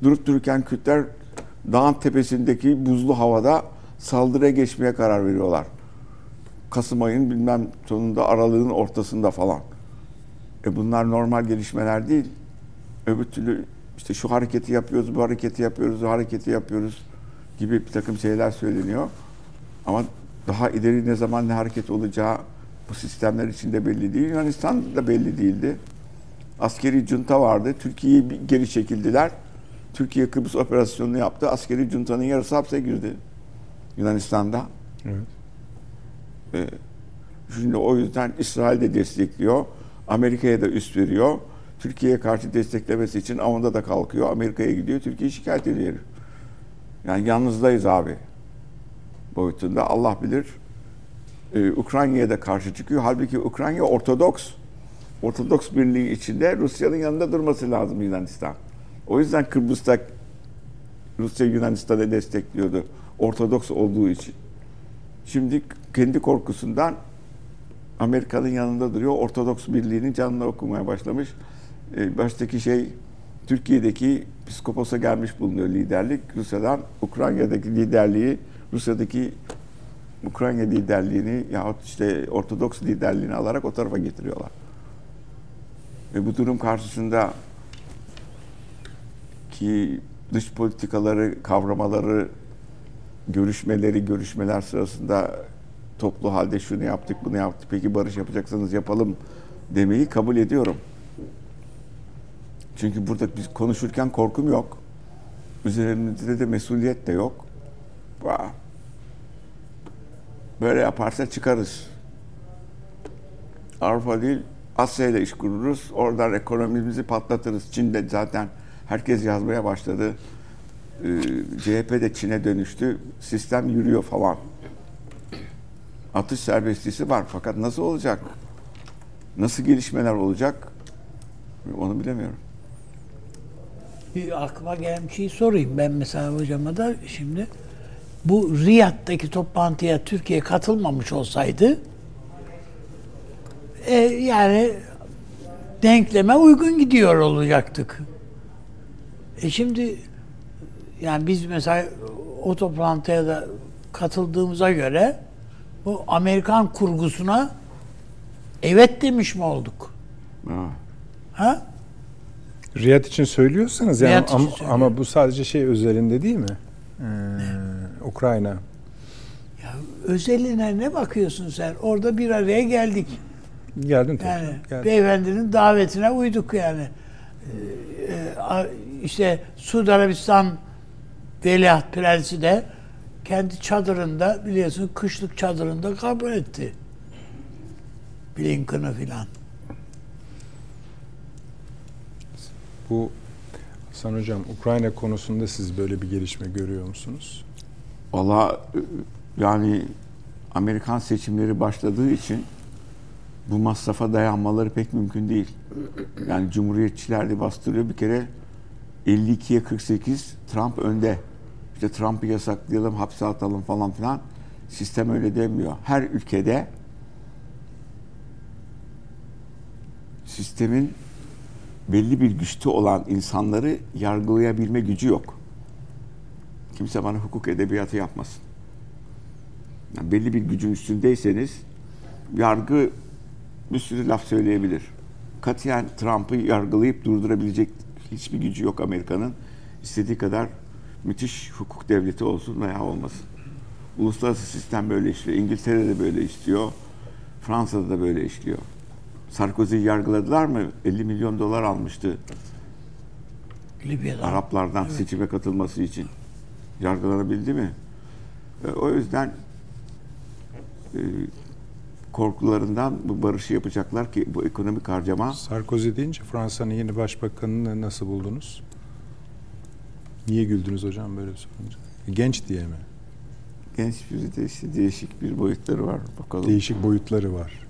Durup dururken Kürtler dağın tepesindeki buzlu havada saldırıya geçmeye karar veriyorlar. Kasım ayının bilmem sonunda aralığın ortasında falan. E bunlar normal gelişmeler değil. Öbür türlü işte şu hareketi yapıyoruz, bu hareketi yapıyoruz, bu hareketi yapıyoruz gibi bir takım şeyler söyleniyor. Ama daha ileri ne zaman ne hareket olacağı bu sistemler içinde belli değil. Yunanistan'da da belli değildi. Askeri junta vardı. Türkiye'yi geri çekildiler. Türkiye Kıbrıs operasyonunu yaptı. Askeri juntanın yarısı hapse girdi. Yunanistan'da. Evet. Ee, şimdi o yüzden İsrail de destekliyor. Amerika'ya da üst veriyor. Türkiye'ye karşı desteklemesi için avında da kalkıyor. Amerika'ya gidiyor. Türkiye şikayet ediyor. Yani yalnızdayız abi. Boyutunda Allah bilir. Ee, Ukrayna'ya da karşı çıkıyor. Halbuki Ukrayna Ortodoks. Ortodoks birliği içinde Rusya'nın yanında durması lazım Yunanistan. O yüzden Kıbrıs'ta Rusya Yunanistan'ı destekliyordu. Ortodoks olduğu için. Şimdi kendi korkusundan Amerika'nın yanında duruyor. Ortodoks Birliği'nin canına okumaya başlamış. Ee, baştaki şey Türkiye'deki psikoposa gelmiş bulunuyor liderlik. Rusya'dan Ukrayna'daki liderliği, Rusya'daki Ukrayna liderliğini yahut işte Ortodoks liderliğini alarak o tarafa getiriyorlar. Ve bu durum karşısında ki dış politikaları, kavramaları, görüşmeleri, görüşmeler sırasında toplu halde şunu yaptık, bunu yaptık, peki barış yapacaksanız yapalım demeyi kabul ediyorum. Çünkü burada biz konuşurken korkum yok. Üzerimizde de mesuliyet de yok. Böyle yaparsa çıkarız. Avrupa değil, Asya ile iş kururuz. Oradan ekonomimizi patlatırız. Çin'de zaten herkes yazmaya başladı. Ee, CHP de Çin'e dönüştü. Sistem yürüyor falan. Atış serbestliği var fakat nasıl olacak? Nasıl gelişmeler olacak? Onu bilemiyorum. Bir aklıma gelen bir şey sorayım. Ben mesela hocama da şimdi bu Riyad'daki toplantıya Türkiye katılmamış olsaydı e, yani denkleme uygun gidiyor olacaktık. E şimdi yani biz mesela o toplantıya da katıldığımıza göre bu Amerikan kurgusuna evet demiş mi olduk? Ha. Ha? Riyad için söylüyorsanız yani Riyad için ama, ama bu sadece şey özelinde değil mi? Ee, Ukrayna. Ya özeline ne bakıyorsun sen? Orada bir araya geldik. Geldin tabii. Yani beyefendinin davetine uyduk yani. Ee, işte Suudi Arabistan Veliaht Prensi de kendi çadırında biliyorsun kışlık çadırında kabul etti. Blinken'ı filan. Bu Hasan Hocam Ukrayna konusunda siz böyle bir gelişme görüyor musunuz? Valla e, yani Amerikan seçimleri başladığı için bu masrafa dayanmaları pek mümkün değil. Yani Cumhuriyetçiler de bastırıyor. Bir kere 52'ye 48 Trump önde. İşte Trump'ı yasaklayalım, hapse atalım falan filan. Sistem öyle demiyor. Her ülkede sistemin belli bir güçte olan insanları yargılayabilme gücü yok. Kimse bana hukuk edebiyatı yapmasın. Yani belli bir gücün üstündeyseniz yargı bir sürü laf söyleyebilir. Katiyen Trump'ı yargılayıp durdurabilecek hiçbir gücü yok Amerika'nın. İstediği kadar müthiş hukuk devleti olsun veya olmasın. Uluslararası sistem böyle işliyor. İngiltere'de böyle istiyor. Fransa'da da böyle işliyor. Sarkozy'yi yargıladılar mı? 50 milyon dolar almıştı Libya'da. Araplardan seçime katılması için yargılanabildi mi? E, o yüzden e, korkularından bu barışı yapacaklar ki bu ekonomik harcama Sarkozy deyince Fransa'nın yeni başbakanını nasıl buldunuz? Niye güldünüz hocam böyle sorunca? Genç diye mi? genç biri de işte değişik bir boyutları var. Bakalım. Değişik boyutları var.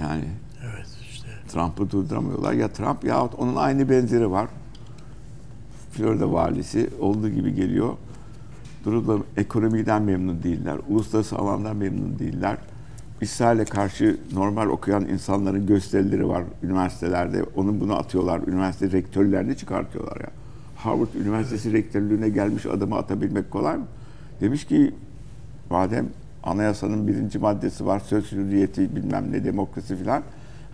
Yani Evet işte. Trump'ı durduramıyorlar. Ya Trump yahut onun aynı benzeri var. Florida valisi olduğu gibi geliyor. Durumda ekonomiden memnun değiller. Uluslararası alandan memnun değiller. İsrail'e karşı normal okuyan insanların gösterileri var üniversitelerde. Onu bunu atıyorlar. Üniversite rektörlerini çıkartıyorlar ya. Harvard Üniversitesi rektörlüğüne gelmiş adamı atabilmek kolay mı? Demiş ki madem anayasanın birinci maddesi var söz hürriyeti bilmem ne demokrasi filan.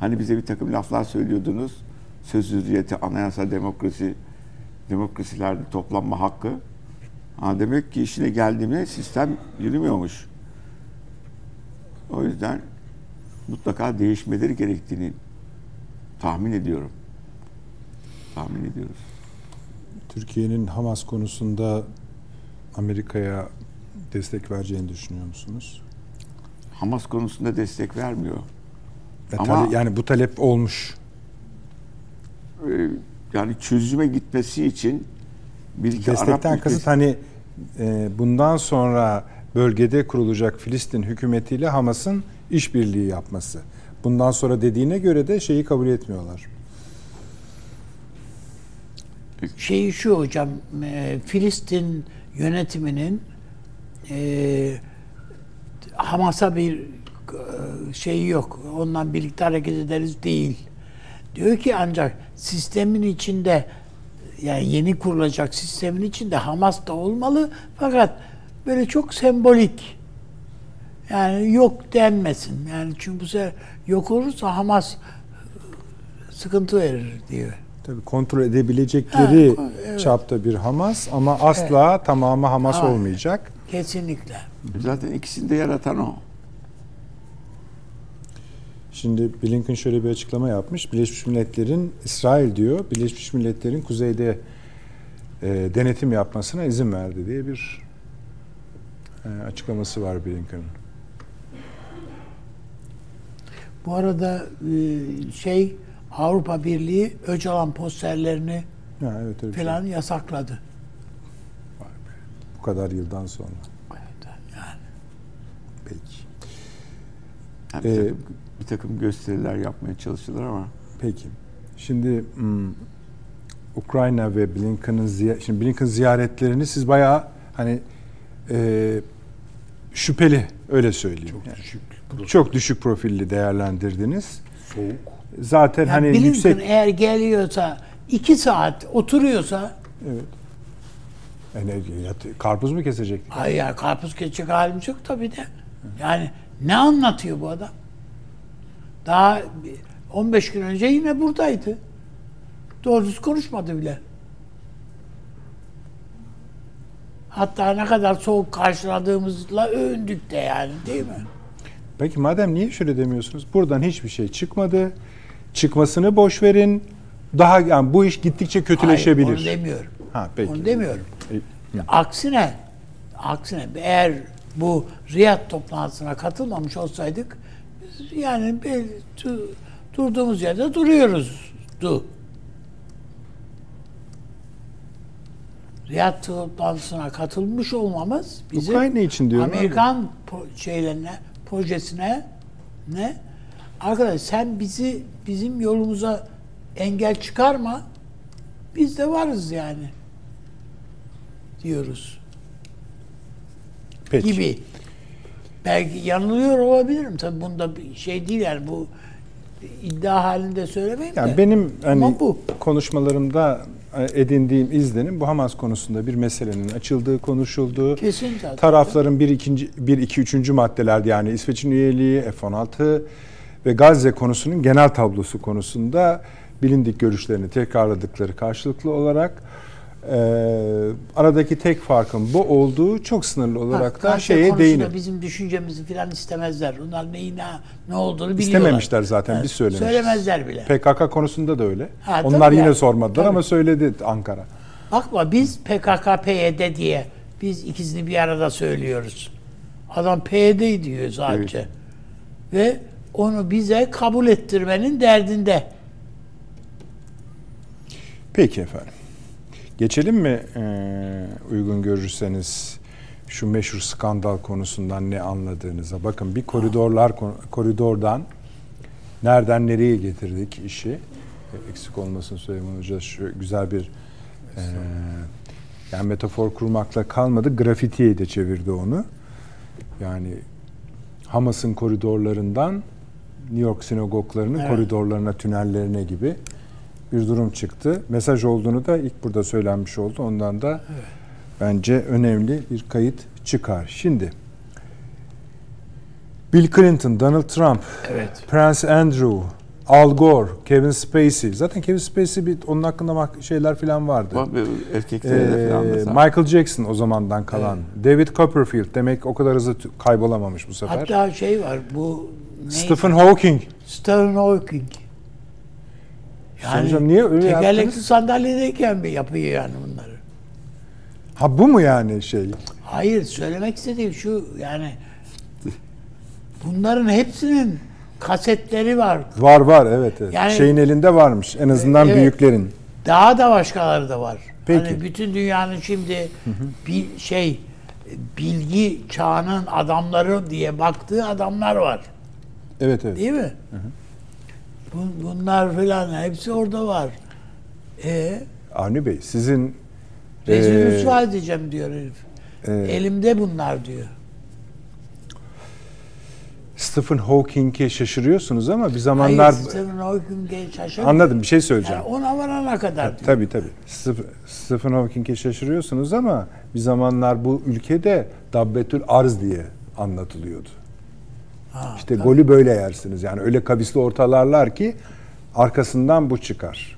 Hani bize bir takım laflar söylüyordunuz söz hürriyeti anayasa demokrasi demokrasilerde toplanma hakkı. Ha, demek ki işine geldiğinde sistem yürümüyormuş. O yüzden mutlaka değişmeleri gerektiğini tahmin ediyorum. Tahmin ediyoruz. Türkiye'nin Hamas konusunda Amerika'ya destek vereceğini düşünüyor musunuz? Hamas konusunda destek vermiyor Ya Ama- tale- yani bu talep olmuş. Ee, yani çözüme gitmesi için bir iki Arap Destekten ülkesi- kasıt hani e, bundan sonra bölgede kurulacak Filistin hükümetiyle Hamas'ın işbirliği yapması. Bundan sonra dediğine göre de şeyi kabul etmiyorlar. Şeyi şu hocam, e, Filistin yönetiminin e, Hamas'a bir e, şeyi yok. Ondan birlikte hareket ederiz değil. Diyor ki ancak sistemin içinde yani yeni kurulacak sistemin içinde Hamas da olmalı fakat böyle çok sembolik yani yok denmesin. Yani çünkü bu sefer yok olursa Hamas sıkıntı verir diyor. Tabii kontrol edebilecekleri Ha, evet. çapta bir Hamas ama asla tamamı Hamas Ha. olmayacak. Kesinlikle. Zaten ikisini de yaratan o. Şimdi Blinken şöyle bir açıklama yapmış. Birleşmiş Milletler'in İsrail diyor, Birleşmiş Milletler'in kuzeyde e, denetim yapmasına izin verdi diye bir e, açıklaması var Blinken'ın. Bu arada e, şey Avrupa Birliği Öcalan posterlerini Ha, evet şey. falan yasakladı. Bu kadar yıldan sonra. Yani Peki. Yani bir, Ee, takım, bir takım gösteriler yapmaya çalıştılar ama Peki. Şimdi hmm, Ukrayna ve Blinken'ın ziy- şimdi Blinken ziyaretlerini siz bayağı hani e, şüpheli öyle söyleyeyim. Çok Yani düşük. çok düşük profilli değerlendirdiniz. Soğuk. Zaten Yani hani Blinken yüksek eğer geliyorsa iki saat oturuyorsa evet. Yat- karpuz mu kesecektik? ay ya karpuz kesecek halimiz yok tabii de. Yani ne anlatıyor bu adam? Daha bir- 15 gün önce yine buradaydı. Doğru konuşmadı bile. Hatta ne kadar soğuk karşıladığımızla övündük de yani değil mi? Peki madem niye şöyle demiyorsunuz? Buradan hiçbir şey çıkmadı. Çıkmasını boş verin. Daha yani bu iş gittikçe kötüleşebilir. Hayır, onu demiyorum. Ha peki. Onu demiyorum. Aksine, aksine eğer bu Riyad toplantısına katılmamış olsaydık yani bir, du- durduğumuz yerde duruyoruzdu. Riyad toplantısına katılmış olmamız bizim Ukrayna için diyorum. Amerikan po- şeylerine, projesine ne? Arkadaş sen bizi bizim yolumuza engel çıkarma. Biz de varız yani. Diyoruz Peki. gibi. Belki yanılıyor olabilirim. Tabii bunda bir şey değil yani bu iddia halinde söylemeyeyim Yani de. benim hani Ama bu. konuşmalarımda e, edindiğim izlenim bu Hamas konusunda bir meselenin açıldığı, konuşulduğu. Kesin zaten. Tarafların bir ikinci bir iki üçüncü maddelerde yani İsveç'in üyeliği, F-16 ve Gazze konusunun genel tablosu konusunda bilindik görüşlerini tekrarladıkları karşılıklı olarak aradaki tek farkın bu olduğu çok sınırlı olarak Ha, da şeye değinir. bizim düşüncemizi falan istemezler. Onlar neyi ne, ne olduğunu biliyorlar. İstememişler zaten Evet, biz söylemişiz. Söylemezler bile. PKK konusunda da öyle. Ha, Onlar yine yani. sormadılar Tabii. ama söyledi Ankara. Bakma biz PKK, PYD diye biz ikisini bir arada söylüyoruz. Adam PD diyor sadece. Ve onu bize kabul ettirmenin derdinde. Peki efendim. Geçelim mi e, uygun görürseniz şu meşhur skandal konusundan ne anladığınıza. Bakın bir koridorlar koridordan nereden nereye getirdik işi. E, eksik olmasın Süleyman Hoca şu güzel bir e, yani metafor kurmakla kalmadı. Grafitiye de çevirdi onu. Yani Hamas'ın koridorlarından New York sinagoglarının Evet. koridorlarına, tünellerine gibi bir durum çıktı. Mesaj olduğunu da ilk burada söylenmiş oldu. Ondan da bence önemli bir kayıt çıkar. Şimdi Bill Clinton, Donald Trump, Evet. Prince Andrew, Al Gore, Kevin Spacey. Zaten Kevin Spacey bir onun hakkında şeyler falan vardı. Falan Ee, mesela. Michael Jackson o zamandan kalan. David Copperfield demek o kadar hızlı kaybolamamış bu sefer. Hatta şey var bu neydi? Stephen Hawking. Stephen Hawking. Yani Hocam niye öyle tekerlekli yaptınız? sandalyedeyken mi yapıyor yani bunları? Ha bu mu yani şey? Hayır söylemek istediğim şu yani bunların hepsinin kasetleri var. Var var evet. evet. Yani- Şeyin elinde varmış en azından Evet. büyüklerin. Daha da başkaları da var. Peki. Hani bütün dünyanın şimdi bir şey bilgi çağının adamları diye baktığı adamlar var. Evet evet. Değil mi? Bun- Bunlar filan hepsi orada var. E Avni Bey sizin rezil rüsva edeceğim diyor herif. e, Elimde bunlar diyor. Stephen Hawking'e şaşırıyorsunuz ama bir zamanlar Hayır, Stephen Hawking'e şaşırdım. anladım bir şey söyleyeceğim. Yani ona varana kadar diyor. Tabii tabii. Steph- Stephen Hawking'e şaşırıyorsunuz ama bir zamanlar bu ülkede Dabbetül Arz diye anlatılıyordu. Ha, İşte golü böyle yersiniz. Yani öyle kavisli ortalarlar ki arkasından bu çıkar.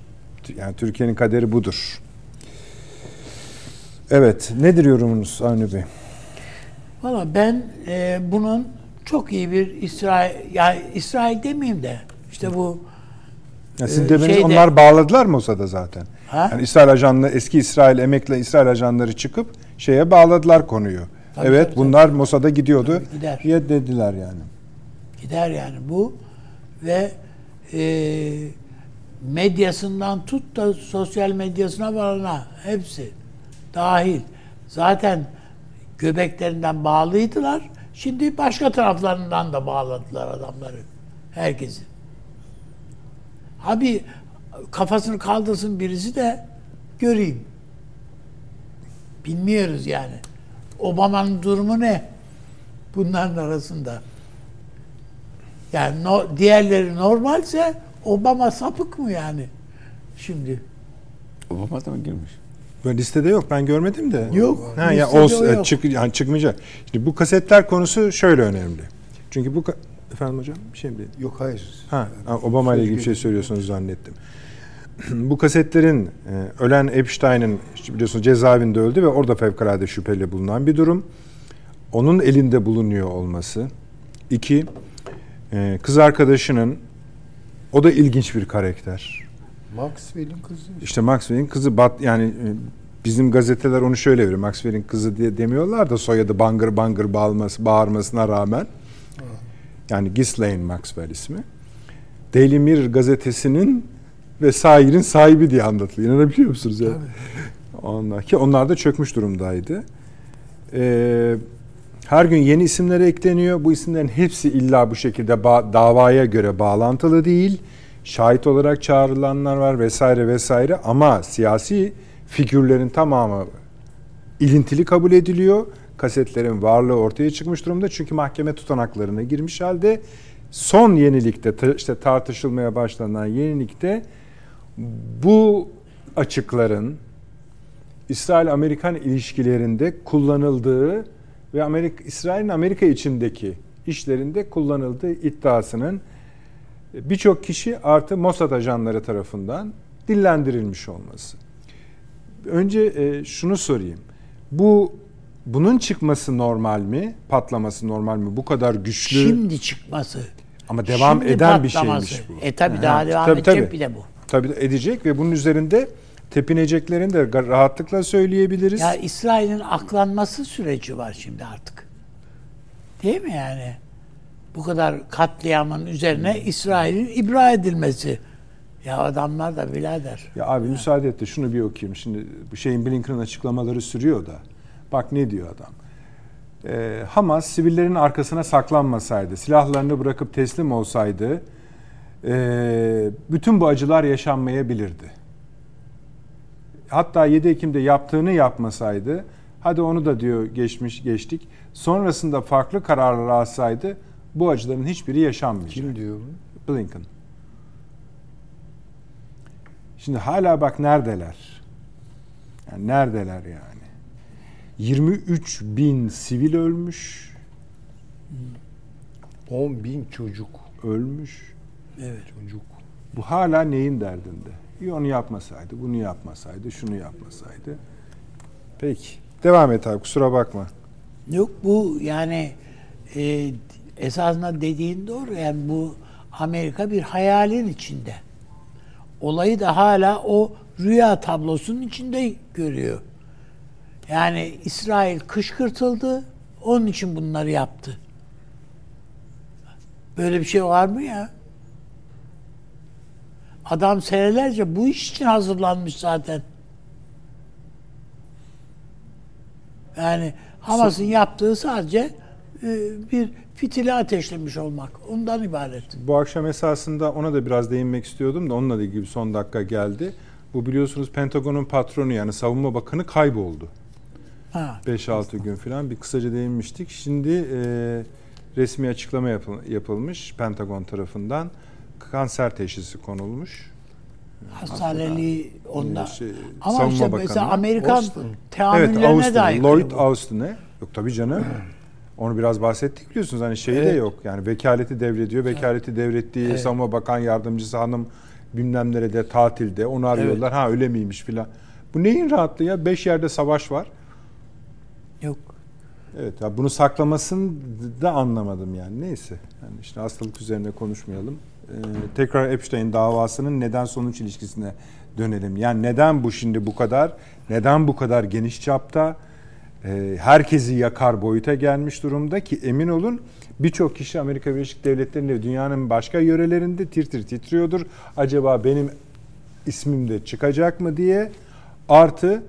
Yani Türkiye'nin kaderi budur. Evet. Nedir yorumunuz Avni Bey? Valla ben e, bunun çok iyi bir İsrail, yani İsrail demeyeyim de işte bu Ya sizin Ee, demeniz şeyde- onlar bağladılar Mossad'a zaten. Ha? Yani İsrail ajanları, eski İsrail emekli İsrail ajanları çıkıp şeye bağladılar konuyu. Tabii, evet tabii, bunlar Mossad'a gidiyordu. Tabii, gider. Ya dediler yani. Gider yani bu ve e, medyasından tut da sosyal medyasına varana hepsi dahil. Zaten göbeklerinden bağlıydılar. Şimdi başka taraflarından da bağladılar adamları. Herkesi. Abi kafasını kaldırsın birisi de göreyim. Bilmiyoruz yani. Obama'nın durumu ne? Bunların arasında. Yani no, diğerleri normalse Obama sapık mı yani? Şimdi. Obama da mı girmiş? Böyle listede yok ben görmedim de. Yok, Ha, ya o yok. çık, yani çıkmayacak. Şimdi bu kasetler konusu şöyle önemli. Çünkü bu efendim hocam bir şey mi? Yok hayır. Ha, Obama ile ilgili bir şey söylüyorsunuz zannettim. [CLEARS THROAT] Bu kasetlerin e, ölen Epstein'in biliyorsunuz cezaevinde öldü ve orada fevkalade şüpheli bulunan bir durum. Onun elinde bulunuyor olması. İki, e, kız arkadaşının o da ilginç bir karakter. Maxwell'in kızı. İşte Maxwell'in kızı Bat yani e, bizim gazeteler onu şöyle veriyor. Maxwell'in kızı diye demiyorlar da soyadı bangır bangır bağırması, bağırmasına rağmen. Yani Ghislaine Maxwell ismi. Daily Mirror gazetesinin ve sahirin sahibi diye anlatılıyor. İnanabiliyor musunuz ya? Onlar ki onlar da çökmüş durumdaydı. Ee, her gün yeni isimler ekleniyor. Bu isimlerin hepsi illa bu şekilde davaya göre bağlantılı değil. Şahit olarak çağrılanlar var vesaire vesaire ama siyasi figürlerin tamamı ilintili kabul ediliyor. Kasetlerin varlığı ortaya çıkmış durumda. Çünkü mahkeme tutanaklarına girmiş halde son yenilikte işte tartışılmaya başlanan yenilikte bu açıkların İsrail-Amerikan ilişkilerinde kullanıldığı ve Amerika İsrail'in Amerika içindeki işlerinde kullanıldığı iddiasının birçok kişi artı Mossad ajanları tarafından dillendirilmiş olması. Önce e, şunu sorayım. Bu bunun çıkması normal mi? Patlaması normal mi? Bu kadar güçlü Şimdi çıkması. ama devam Şimdi eden bir patlaması. şeymiş bu. E tabi Ha, daha devam tabii, edecek tabii. bir de bu. Tabii edecek ve bunun üzerinde tepineceklerini de rahatlıkla söyleyebiliriz. Ya İsrail'in aklanması süreci var şimdi artık. Değil mi yani? Bu kadar katliamın üzerine İsrail'in ibra edilmesi. Ya adamlar da birader. Ya abi müsaade et de şunu bir okuyayım. Şimdi bu şeyin Blinken'ın açıklamaları sürüyor da. Bak ne diyor adam. Ee, Hamas sivillerin arkasına saklanmasaydı, silahlarını bırakıp teslim olsaydı e, bütün bu acılar yaşanmayabilirdi. Hatta 7 Ekim'de yaptığını yapmasaydı, hadi onu da diyor geçmiş geçtik. Sonrasında farklı kararlar alsaydı bu acıların hiçbiri yaşanmayacak. Kim diyor bunu? Blinken. Şimdi hala bak neredeler? Yani neredeler yani? 23 bin sivil ölmüş, 10 bin çocuk. ölmüş. Evet. Çocuk. Bu hala neyin derdinde? İyi onu yapmasaydı, bunu yapmasaydı, şunu yapmasaydı. Peki. Devam et abi kusura bakma. Yok bu yani e, esasında dediğin doğru. Yani bu Amerika bir hayalin içinde. Olayı da hala o rüya tablosunun içinde görüyor. Yani İsrail kışkırtıldı. Onun için bunları yaptı. Böyle bir şey var mı ya? Adam senelerce bu iş için hazırlanmış zaten. Yani Hamas'ın yaptığı sadece e, bir fitili ateşlemiş olmak. Ondan ibaret. Bu akşam esasında ona da biraz değinmek istiyordum da onunla ilgili son dakika geldi. Bu biliyorsunuz Pentagon'un patronu yani savunma bakanı kayboldu. Ha. 5-6 gün falan bir kısaca değinmiştik. Şimdi e, resmi açıklama yapıl- yapılmış Pentagon tarafından. Kanser teşhisi konulmuş. Hastaneliği onda. Şey, Ama Savunma işte Bakanı. mesela Amerikan Austin. Evet teamüllerine Austin, de aykırı Lloyd. Austin'e. Yok tabii canım. Onu biraz bahsettik biliyorsunuz hani şeyi de Evet. yok. Yani vekaleti devrediyor. Vekaleti devrettiği Evet. Savunma Bakan Yardımcısı hanım bilmem nerede tatilde. Onu arıyorlar. Ha öyle miymiş filan. Bu neyin rahatlığı ya? Beş yerde savaş var. Yok. Evet ya bunu saklamasını da anlamadım yani. Neyse. Yani işte hastalık üzerine konuşmayalım. Ee, tekrar Epstein davasının neden sonuç ilişkisine dönelim. Yani neden bu şimdi bu kadar? Neden bu kadar geniş çapta? Ee, herkesi yakar boyuta gelmiş durumda ki emin olun birçok kişi Amerika Birleşik Devletleri'nde dünyanın başka yörelerinde tir tir titriyordur. Acaba benim ismim de çıkacak mı diye. Artı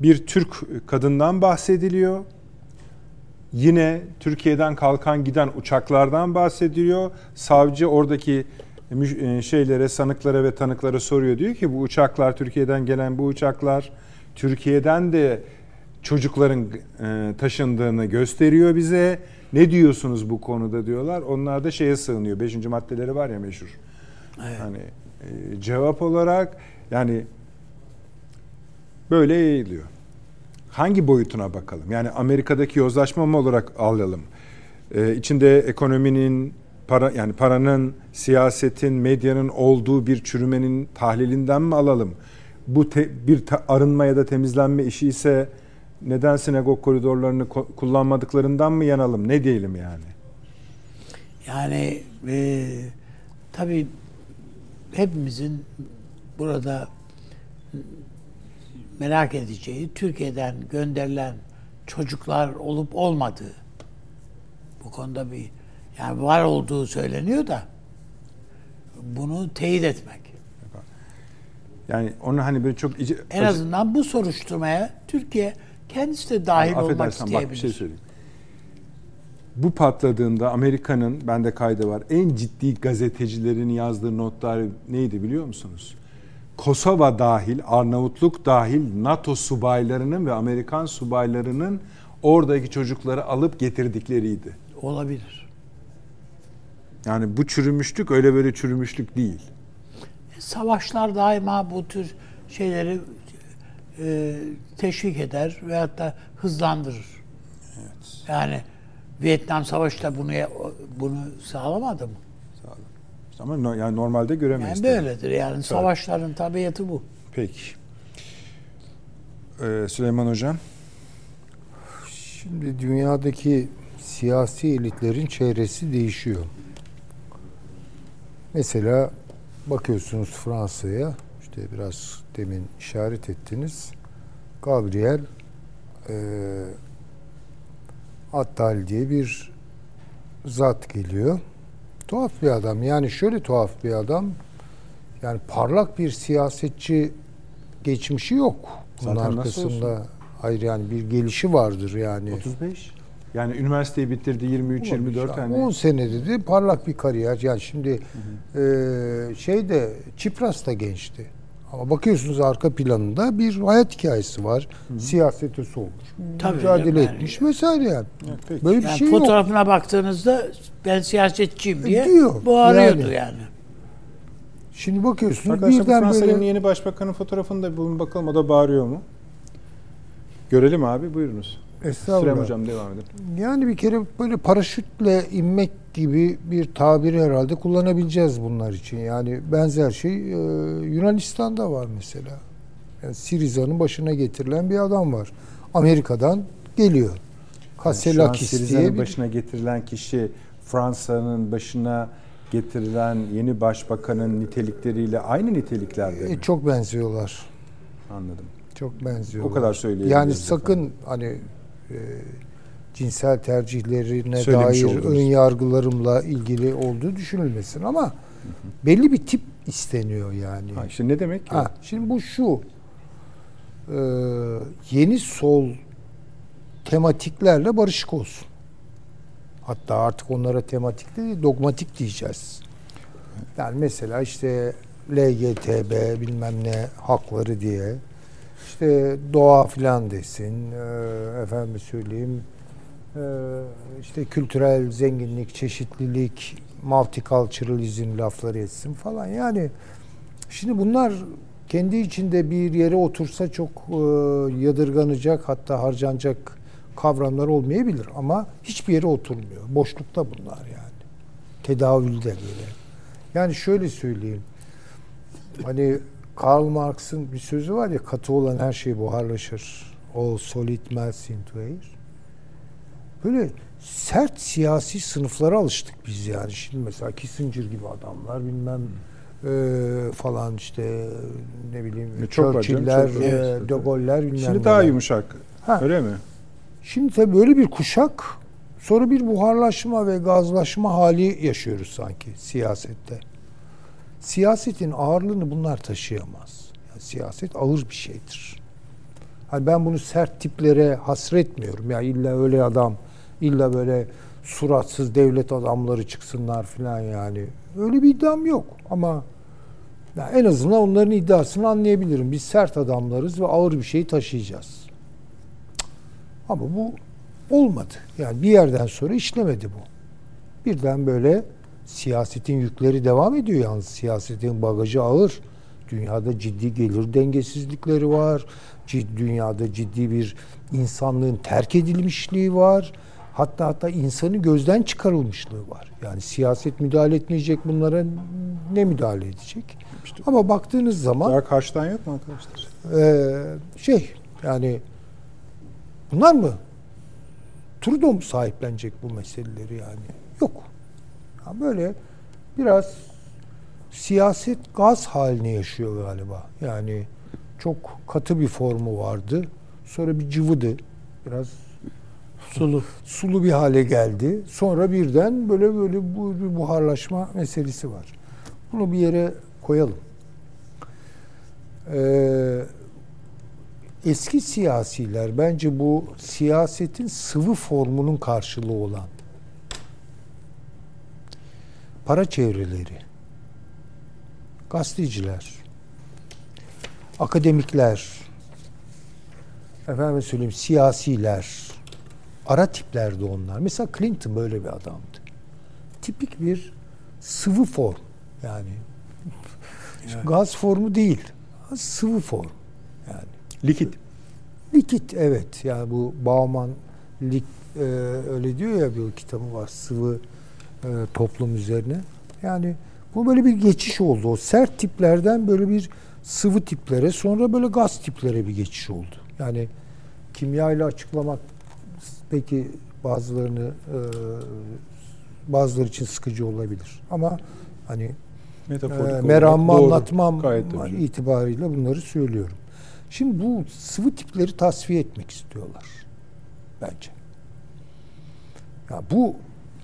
bir Türk kadından bahsediliyor. Yine Türkiye'den kalkan giden uçaklardan bahsediliyor. Savcı oradaki şeylere, sanıklara ve tanıklara soruyor. Diyor ki bu uçaklar Türkiye'den gelen bu uçaklar Türkiye'den de çocukların e, taşındığını gösteriyor bize. Ne diyorsunuz bu konuda diyorlar. Onlar da şeye sığınıyor. Beşinci maddeleri var ya meşhur. Hani e, cevap olarak yani böyle eğiliyor. Hangi boyutuna bakalım? Yani Amerika'daki yozlaşma mı olarak alalım? Ee, içinde ekonominin, para yani paranın, siyasetin, medyanın olduğu bir çürümenin tahlilinden mi alalım? Bu te- bir ta- arınma ya da temizlenme işi ise neden sinagog koridorlarını ko- kullanmadıklarından mı yanalım? Ne diyelim yani? Yani e, tabii hepimizin burada merak edeceği Türkiye'den gönderilen çocuklar olup olmadığı bu konuda bir yani var olduğu söyleniyor da bunu teyit etmek. Yani onu hani böyle çok ici- En azından bu soruşturmaya Türkiye kendisi de dahil olmak Affedersen isteyebilir. bak bir şey söyleyeyim. Bu patladığında Amerika'nın bende kaydı var. En ciddi gazetecilerin yazdığı notlar neydi biliyor musunuz? Kosova dahil, Arnavutluk dahil NATO subaylarının ve Amerikan subaylarının oradaki çocukları alıp getirdikleriydi. Olabilir. Yani bu çürümüşlük öyle böyle çürümüşlük değil. savaşlar daima bu tür şeyleri e, teşvik eder veyahut da hızlandırır. Yani Vietnam Savaşı da bunu bunu sağlamadı mı? Sağ olun. İşte Ama no- yani normalde göremeyiz. Yani tabii. böyledir yani savaşların tabiatı bu. Peki. Ee, Süleyman Hocam. Şimdi dünyadaki siyasi elitlerin çevresi değişiyor. Mesela bakıyorsunuz Fransa'ya, işte biraz demin işaret ettiniz. Gabriel e, Attal diye bir zat geliyor. Tuhaf bir adam. Yani şöyle tuhaf bir adam. Yani parlak bir siyasetçi geçmişi yok. Bunun Zaten arkasında hayır yani bir gelişi vardır yani. 35. Yani üniversiteyi bitirdi 23 24 Yani hani. 10 senede de parlak bir kariyer. Yani şimdi e, şey de Çipras da gençti. Ama bakıyorsunuz arka planında bir hayat hikayesi var. Siyasete soğumuş. Tabii mücadele yani. etmiş vesaire yani. Evet, peki. Böyle bir Yani şey yok. fotoğrafına baktığınızda ben siyasetçiyim diye Diyor. bağırıyordu Yani. yani. Şimdi bakıyorsunuz Arkadaşlar bu birden Fransa'nın böyle yeni başbakanın fotoğrafını da bulun bakalım o da bağırıyor mu? Görelim abi buyurunuz. Sürem hocam devam edin. Yani bir kere böyle paraşütle inmek gibi bir tabiri herhalde kullanabileceğiz bunlar için. Yani benzer şey e, Yunanistan'da var mesela. Yani Siriza'nın başına getirilen bir adam var. Amerika'dan geliyor. Kaselakis Siriza'nın diye bir başına getirilen kişi Fransa'nın başına getirilen yeni başbakanın nitelikleriyle aynı niteliklerde E, mi? çok benziyorlar. Anladım. Çok benziyorlar. O kadar söyleyebiliriz. Yani sakın hani e, cinsel tercihlerine Söylemiş dair oldunuz. ön yargılarımla ilgili olduğu düşünülmesin ama belli bir tip isteniyor yani. Ha, işte ne demek ki? Ha, şimdi bu şu e, yeni sol tematiklerle barışık olsun. Hatta artık onlara tematik değil, dogmatik diyeceğiz. Yani mesela işte LGTB bilmem ne hakları diye işte doğa filan desin, e, efendim söyleyeyim e, işte kültürel zenginlik, çeşitlilik, multiculturalizm lafları etsin falan. Yani şimdi bunlar kendi içinde bir yere otursa çok e, yadırganacak hatta harcanacak kavramlar olmayabilir ama hiçbir yere oturmuyor. Boşlukta bunlar yani. Tedavülde böyle. Yani şöyle söyleyeyim. Hani Karl Marx'ın bir sözü var ya katı olan her şey buharlaşır. O solid melts into air. Böyle sert siyasi sınıflara alıştık biz yani. Şimdi mesela Kissinger gibi adamlar bilmem e, falan işte ne bileyim E, Churchill'ler, e. De Gaulle'ler bilmem Şimdi daha neler. yumuşak. Ha. Öyle mi? Şimdi tabii böyle bir kuşak sonra bir buharlaşma ve gazlaşma hali yaşıyoruz sanki siyasette. Siyasetin ağırlığını bunlar taşıyamaz. Yani siyaset ağır bir şeydir. Hani ben bunu sert tiplere hasretmiyorum. Ya illa öyle adam, illa böyle suratsız devlet adamları çıksınlar falan yani. Öyle bir iddiam yok ama ya en azından onların iddiasını anlayabilirim. Biz sert adamlarız ve ağır bir şey taşıyacağız. Ama bu olmadı. Yani bir yerden sonra işlemedi bu. Birden böyle siyasetin yükleri devam ediyor yalnız. Siyasetin bagajı ağır. Dünyada ciddi gelir dengesizlikleri var. Cid, dünyada ciddi bir insanlığın terk edilmişliği var. Hatta hatta insanı gözden çıkarılmışlığı var. Yani siyaset müdahale etmeyecek bunlara ne müdahale edecek? Ama baktığınız zaman Daha karşıdan yok mu arkadaşlar? ee, şey yani bunlar mı? Trudeau mu sahiplenecek bu meseleleri yani? Yok. Ya böyle biraz siyaset gaz haline yaşıyor galiba. Yani çok katı bir formu vardı. Sonra bir cıvıdı. Biraz Sulu. sulu bir hale geldi. Sonra birden böyle böyle bu bir buharlaşma meselesi var. Bunu bir yere koyalım. Ee, eski siyasiler bence bu siyasetin sıvı formunun karşılığı olan para çevreleri, gazeteciler, akademikler, efendim söyleyeyim siyasiler, ara tiplerdi onlar. Mesela Clinton böyle bir adamdı. Tipik bir sıvı form yani. Gaz formu değil. Sıvı form yani. Likit. Likit evet. Yani bu Bauman lik, e, öyle diyor ya bir kitabı var sıvı e, toplum üzerine. Yani bu böyle bir geçiş oldu. O sert tiplerden böyle bir sıvı tiplere sonra böyle gaz tiplere bir geçiş oldu. Yani kimya ile açıklamak peki bazılarını e, bazıları için sıkıcı olabilir. Ama hani Metaforik e, meramımı anlatmam Gayet itibariyle bunları söylüyorum. Şimdi bu sıvı tipleri tasfiye etmek istiyorlar. Bence. Ya bu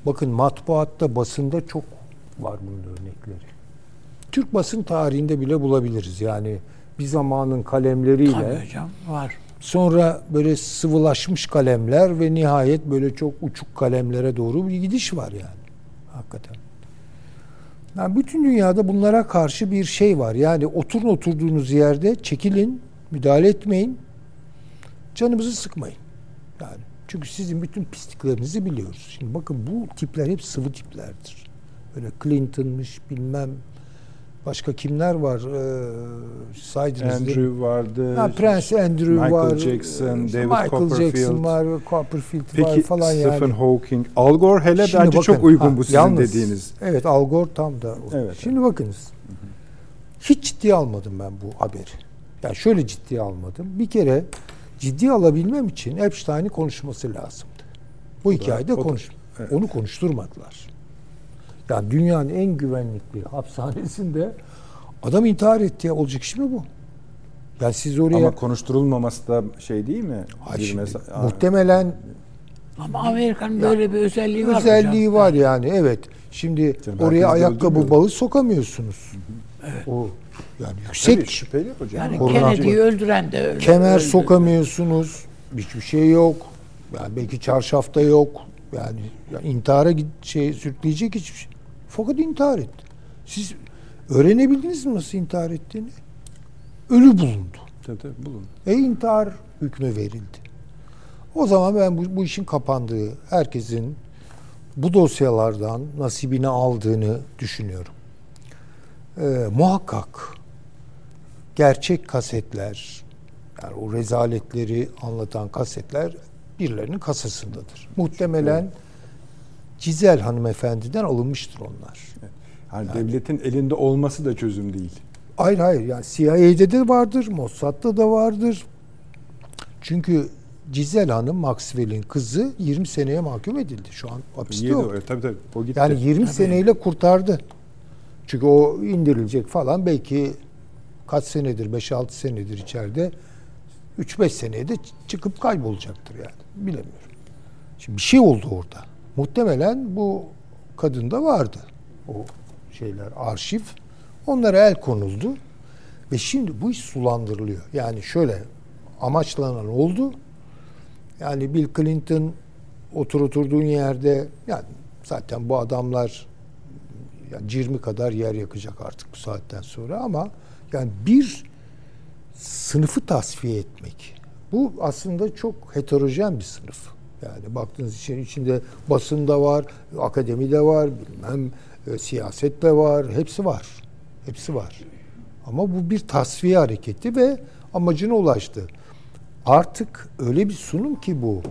Bakın matbuatta, basında çok var bunun örnekleri. Türk basın tarihinde bile bulabiliriz. Yani bir zamanın kalemleriyle Tabii hocam var. sonra böyle sıvılaşmış kalemler ve nihayet böyle çok uçuk kalemlere doğru bir gidiş var yani. Hakikaten. Yani bütün dünyada bunlara karşı bir şey var. Yani oturun oturduğunuz yerde çekilin, müdahale etmeyin. Canımızı sıkmayın. Yani çünkü sizin bütün pisliklerinizi biliyoruz. Şimdi bakın bu tipler hep sıvı tiplerdir. Böyle Clinton'mış bilmem başka kimler var ee, saydınız? Andrew vardı. Ha, Prince Andrew Michael var. Jackson, işte David Michael Copperfield. Jackson var, Copperfield var Peki falan Stephen yani. Hawking, Al Gore hele Şimdi bence bakın, çok uygun ha, bu sizin yalnız, dediğiniz. Evet Al Gore tam da. o. Evet, Şimdi bakınız. Hiç ciddiye almadım ben bu haberi. Yani şöyle ciddiye almadım. Bir kere ciddiye alabilmem için Epstein'in konuşması lazımdı. Bu hikayede da- konuş. evet. Onu konuşturmadılar. Yani dünyanın en güvenlikli hapishanesinde adam intihar etti ya. Olacak iş mi bu? Yani siz oraya Ama konuşturulmaması da şey değil mi? Hayır, şimdi mesa- muhtemelen Ama Amerika'nın böyle bir özelliği var özelliği hocam. var yani evet. Şimdi Canım, oraya ayakkabı bağı sokamıyorsunuz. O yani yüksek Tabii, şüpheli hocam. Yani Korona- Kennedy'yi öldüren de öyle. kemer öldü. sokamıyorsunuz. Hiçbir şey yok. Yani belki çarşafta yok. Yani, yani intihara şey sürükleyecek hiçbir şey. Fakat intihar etti. Siz öğrenebildiniz mi nasıl intihar ettiğini? Ölü bulundu. Tabii, tabii, bulun. E intihar hükmü verildi. O zaman ben bu, bu işin kapandığı, herkesin bu dosyalardan nasibini aldığını düşünüyorum. Ee, muhakkak gerçek kasetler, yani o rezaletleri anlatan kasetler birilerinin kasasındadır. Muhtemelen Cizel hanımefendiden alınmıştır onlar. Yani, devletin elinde olması da çözüm değil. Hayır hayır yani CIA'de de vardır, Mossad'da da vardır. Çünkü Cizel Hanım Maxwell'in kızı 20 seneye mahkum edildi. Şu an hapiste o, tabii tabii. O gitti. Yani 20 seneyle kurtardı. Çünkü o indirilecek falan belki kaç senedir 5-6 senedir içeride 3-5 seneye de çıkıp kaybolacaktır yani. Bilemiyorum. Şimdi bir şey oldu orada. Muhtemelen bu kadında vardı. O şeyler arşiv. Onlara el konuldu. Ve şimdi bu iş sulandırılıyor. Yani şöyle amaçlanan oldu. Yani Bill Clinton otur oturduğun yerde yani zaten bu adamlar yani 20 kadar yer yakacak artık bu saatten sonra ama yani bir sınıfı tasfiye etmek. Bu aslında çok heterojen bir sınıf. Yani baktığınız için içinde basında var, akademide var, bilmem e, siyaset de var, hepsi var. Hepsi var. Ama bu bir tasfiye hareketi ve amacına ulaştı. Artık öyle bir sunum ki bu.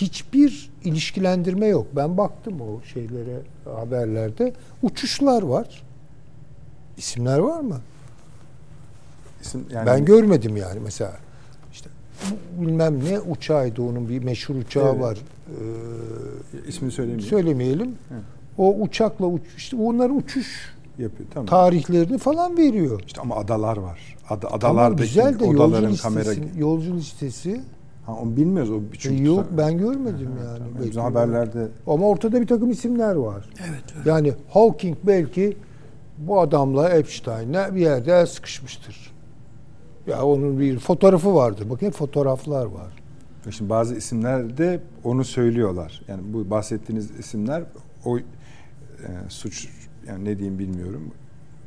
Hiçbir ilişkilendirme yok. Ben baktım o şeylere haberlerde. Uçuşlar var. İsimler var mı? İsim- yani ben görmedim yani mesela. İşte bilmem ne uçağıydı onun bir meşhur uçağı Evet. var. ismini Ee, söylemeyeyim. söylemeyelim. O uçakla uç, işte onların uçuş Yapıyor. Tamam. tarihlerini falan veriyor. İşte ama adalar var. Tamam adalardaki güzel de yolcu odaların kamera. listesi, yolcu listesi Ha, onu bilmiyoruz. O e, çünkü yok ben görmedim yani. Tamam, Belki haberlerde Ama ortada bir takım isimler var. Evet. öyle. Yani Hawking belki bu adamla Epstein'le bir yerde el sıkışmıştır. Ya onun bir fotoğrafı vardır. Bakın hep fotoğraflar var. Şimdi bazı isimler de onu söylüyorlar. Yani bu bahsettiğiniz isimler o e, suç yani ne diyeyim bilmiyorum.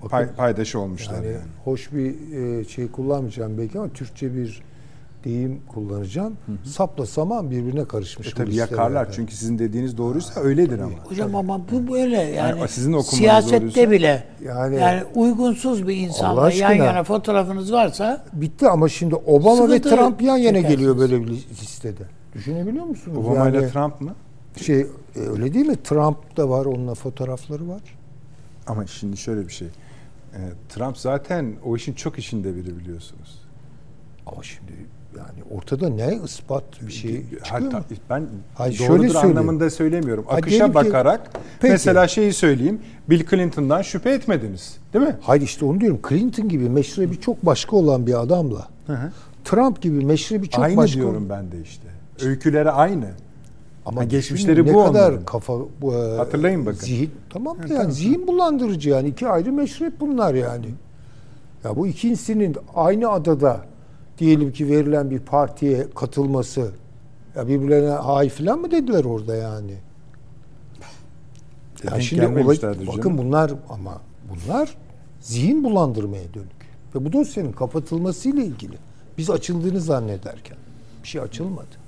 Pay, paydaşı olmuşlar Yani, yani. hoş bir e, şey kullanmayacağım belki ama Türkçe bir deyim kullanacağım. Sapla saman birbirine karışmış. E tabii yakarlar çünkü sizin dediğiniz doğruysa öyledir ama. Hocam ama bu böyle yani, Yani sizin siyasette doğruysa- bile Yani- yani, uygunsuz bir insanla Allah yan aşkına. yana fotoğrafınız varsa Bitti ama şimdi Obama ve Trump yan yana çekersiniz. geliyor böyle bir listede. Düşünebiliyor musunuz? Obama ile Yani Trump mı? şey e, öyle değil mi? Trump da var, onunla fotoğrafları var. Ama şimdi şöyle bir şey. E, Trump zaten o işin çok içinde biri biliyorsunuz. Ama şimdi yani ortada ne ispat bir şey çıkıyor Hatta ben Hayır, şöyle doğrudur söyleyeyim. anlamında söylemiyorum. Akışa ki- bakarak Peki. mesela şeyi söyleyeyim. Bill Clinton'dan şüphe etmediniz. Değil mi? Hayır işte onu diyorum. Clinton gibi meşrebi çok başka olan bir adamla Trump gibi meşrebi çok aynı başka diyorum ben de işte. Öyküleri aynı. Ama düşünün geçmişleri ne bu kadar onların. kafa bu, e, Hatırlayın bakın. Zihin tamam yani tamam. zihin bulandırıcı yani iki ayrı meşrep bunlar yani. Ya bu ikincisinin aynı adada diyelim ki verilen bir partiye katılması ya birbirlerine hay falan mı dediler orada yani? Ya şimdi olay, bakın canım. bunlar ama bunlar zihin bulandırmaya dönük. Ve bu dosyanın kapatılmasıyla ilgili biz açıldığını zannederken bir şey açılmadı.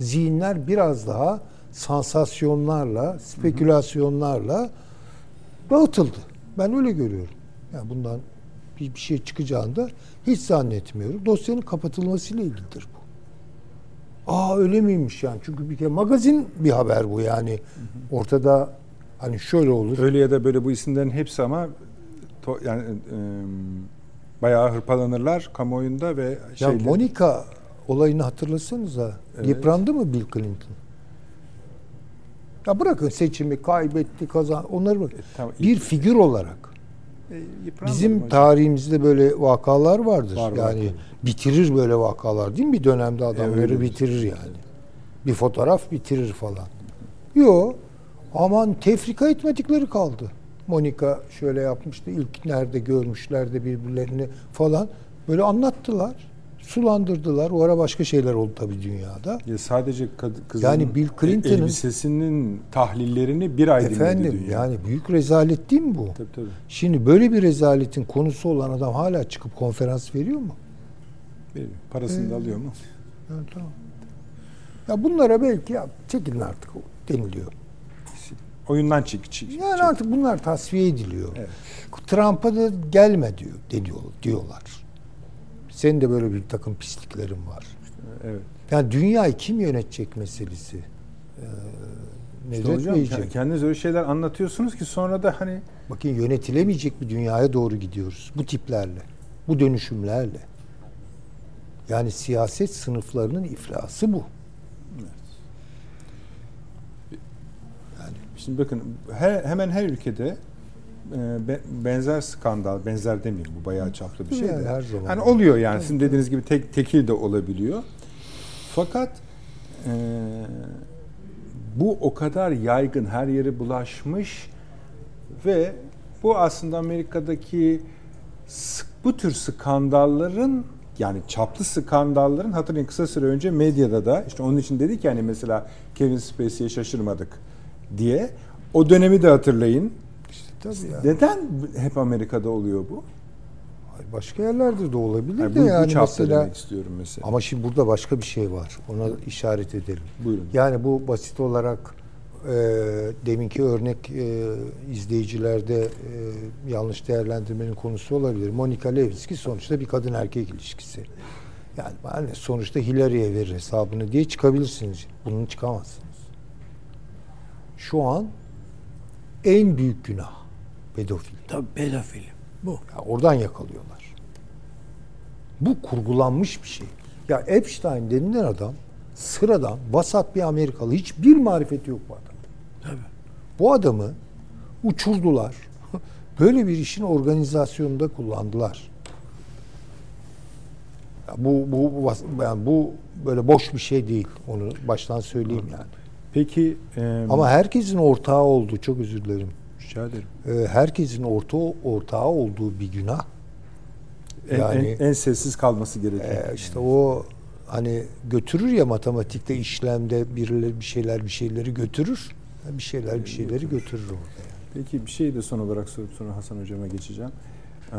Zihinler biraz daha sansasyonlarla, spekülasyonlarla dağıtıldı. Ben öyle görüyorum. Yani bundan bir, bir şey çıkacağını da hiç zannetmiyorum. Dosyanın kapatılmasıyla ilgilidir bu. Aa öyle miymiş yani? Çünkü bir kere magazin bir haber bu yani. Ortada hani şöyle olur. Öyle ya da böyle bu isimlerin hepsi ama to- yani e, bayağı hırpalanırlar kamuoyunda ve Ya şeyle, Monica olayını hatırlasanıza. Evet. Yıprandı mı Bill Clinton? Ya bırakın seçimi kaybetti, kazan onları bırak. tamam, bir figür olarak e, yıpranmadı bizim hocam. tarihimizde böyle vakalar vardır. Var, var yani tabii. bitirir böyle vakalar değil mi? Bir dönemde adamları öyledir. bitirir yani. Bir fotoğraf bitirir falan. Yo aman tefrika etmedikleri kaldı. Monica şöyle yapmıştı. ilk nerede görmüşler de birbirlerini falan. Böyle anlattılar. Sulandırdılar. O ara başka şeyler oldu tabii dünyada. Ya sadece kızın Yani Bill Clinton'ın- elbisesinin tahlillerini bir ay dinledi Efendim dünya. yani büyük rezalet değil mi bu? Tabii tabii. Şimdi böyle bir rezaletin konusu olan adam hala çıkıp konferans veriyor mu? Veriyor. Parasını da alıyor mu? Ha, tamam. Ya bunlara belki ya çekilin artık deniliyor. Oyundan çık. çık Yani artık bunlar tasfiye ediliyor. Evet. Trump'a da gelme diyor deniyor diyorlar. Senin de böyle bir takım pisliklerin var. Evet. Yani dünyayı kim yönetecek meselesi. Ee, İşte hocam kendiniz öyle şeyler anlatıyorsunuz ki sonra da hani bakın yönetilemeyecek bir dünyaya doğru gidiyoruz. Bu tiplerle, bu dönüşümlerle. Yani siyaset sınıflarının iflası bu. Şimdi bakın her, hemen her ülkede benzer skandal, benzer demeyeyim bu bayağı çaplı bir şey Yani de. her zaman. Hani oluyor yani sizin dediğiniz gibi tek tekil de olabiliyor. Fakat e, bu o kadar yaygın her yere bulaşmış ve bu aslında Amerika'daki bu tür skandalların yani çaplı skandalların hatırlayın kısa süre önce medyada da işte onun için dedik yani mesela Kevin Spacey'e şaşırmadık diye. O dönemi de hatırlayın. Tabii yani. Neden hep Amerika'da oluyor bu? Başka yerlerde de olabilir Yani de bu, yani mesela demek istiyorum mesela. ama şimdi burada başka bir şey var. Ona işaret edelim. Buyurun. Yani bu basit olarak e, deminki örnek e, izleyicilerde e, yanlış değerlendirmenin konusu olabilir. Monica Lewinsky sonuçta bir kadın erkek ilişkisi. Yani hani sonuçta Hillary'e verir hesabını diye çıkabilirsiniz. Bunun çıkamazsınız. Şu an en büyük günah pedofil. Tabii pedofili. Bu. Ya oradan yakalıyorlar. Bu kurgulanmış bir şey. Ya Epstein denilen adam sıradan vasat bir Amerikalı. Hiçbir marifeti yok bu adam. Tabii. Bu adamı uçurdular. Böyle bir işin organizasyonunda kullandılar. Ya bu bu yani bu böyle boş bir şey değil. Onu baştan söyleyeyim yani. Peki e, Ama herkesin ortağı olduğu çok özür dilerim. Rica ederim. Ee, herkesin orta ortağı olduğu bir günah. En, Yani- en, en sessiz kalması gerekiyor. Ee, işte o hani götürür ya matematikte işlemde birileri bir şeyler bir şeyleri götürür. Bir şeyler bir şeyleri götürür orada. yani. Peki bir şey de son olarak sorup sonra Hasan hocama geçeceğim. Ee,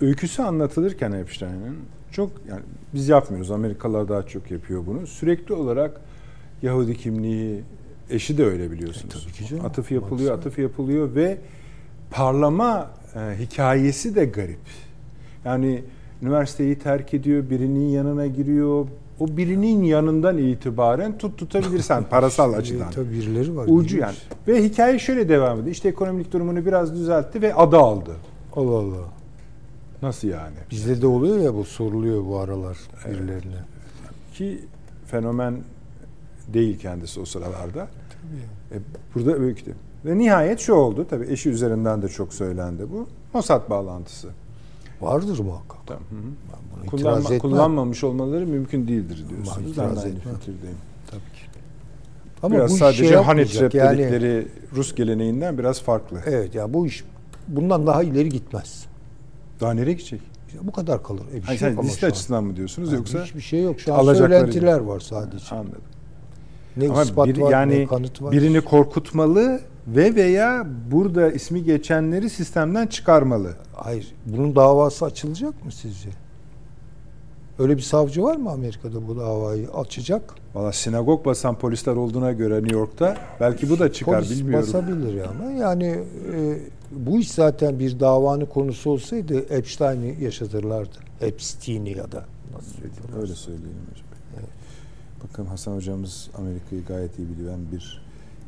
öyküsü anlatılırken Epstein'in çok yani biz yapmıyoruz. Amerikalılar daha çok yapıyor bunu. Sürekli olarak Yahudi kimliği eşi de öyle biliyorsunuz. E, canım. Atıf yapılıyor, Baksana. atıf yapılıyor ve parlama e, hikayesi de garip. Yani üniversiteyi terk ediyor, birinin yanına giriyor. O birinin yanından itibaren tut tutabilirsen [LAUGHS] parasal açıdan. Tabii birileri var. Ucu yani. Ve hikaye şöyle devam ediyor. İşte ekonomik durumunu biraz düzeltti ve adı aldı. Allah Allah. Nasıl yani? Bizde de oluyor ya bu soruluyor bu aralar birilerine. Ki fenomen değil kendisi o sıralarda. E, burada öyküde. Ve nihayet şu oldu. Tabii eşi üzerinden de çok söylendi bu. Mossad bağlantısı. Vardır muhakkak. Tamam. hı hı. Ben Kullanma, itiraz etmem. kullanmamış olmaları mümkün değildir diyorsunuz. Ben itiraz etmem. fikirdeyim. Tabii ki. biraz bu sadece şey. Trap yani, dedikleri Rus geleneğinden biraz farklı. Evet ya bu iş bundan daha ileri gitmez. Daha nereye gidecek? İşte bu kadar kalır. E bir Hayır, şey sen ama liste açısından mı diyorsunuz Yani yoksa hiçbir şey yok. Şu an söylentiler gibi. var sadece. anladım. Ne Ama ispat bir- var, yani ne kanıt var. birini korkutmalı ve veya burada ismi geçenleri sistemden çıkarmalı. Hayır. Bunun davası açılacak mı sizce? Öyle bir savcı var mı Amerika'da bu davayı açacak? Valla sinagog basan polisler olduğuna göre New York'ta belki bu da çıkar Polis bilmiyorum. basabilir ya ama yani e, bu iş zaten bir davanın konusu olsaydı Epstein'i yaşatırlardı. Epstein'i ya da nasıl? Öyle söyleyelim hocam. Bakın Hasan hocamız Amerika'yı gayet iyi bilen bir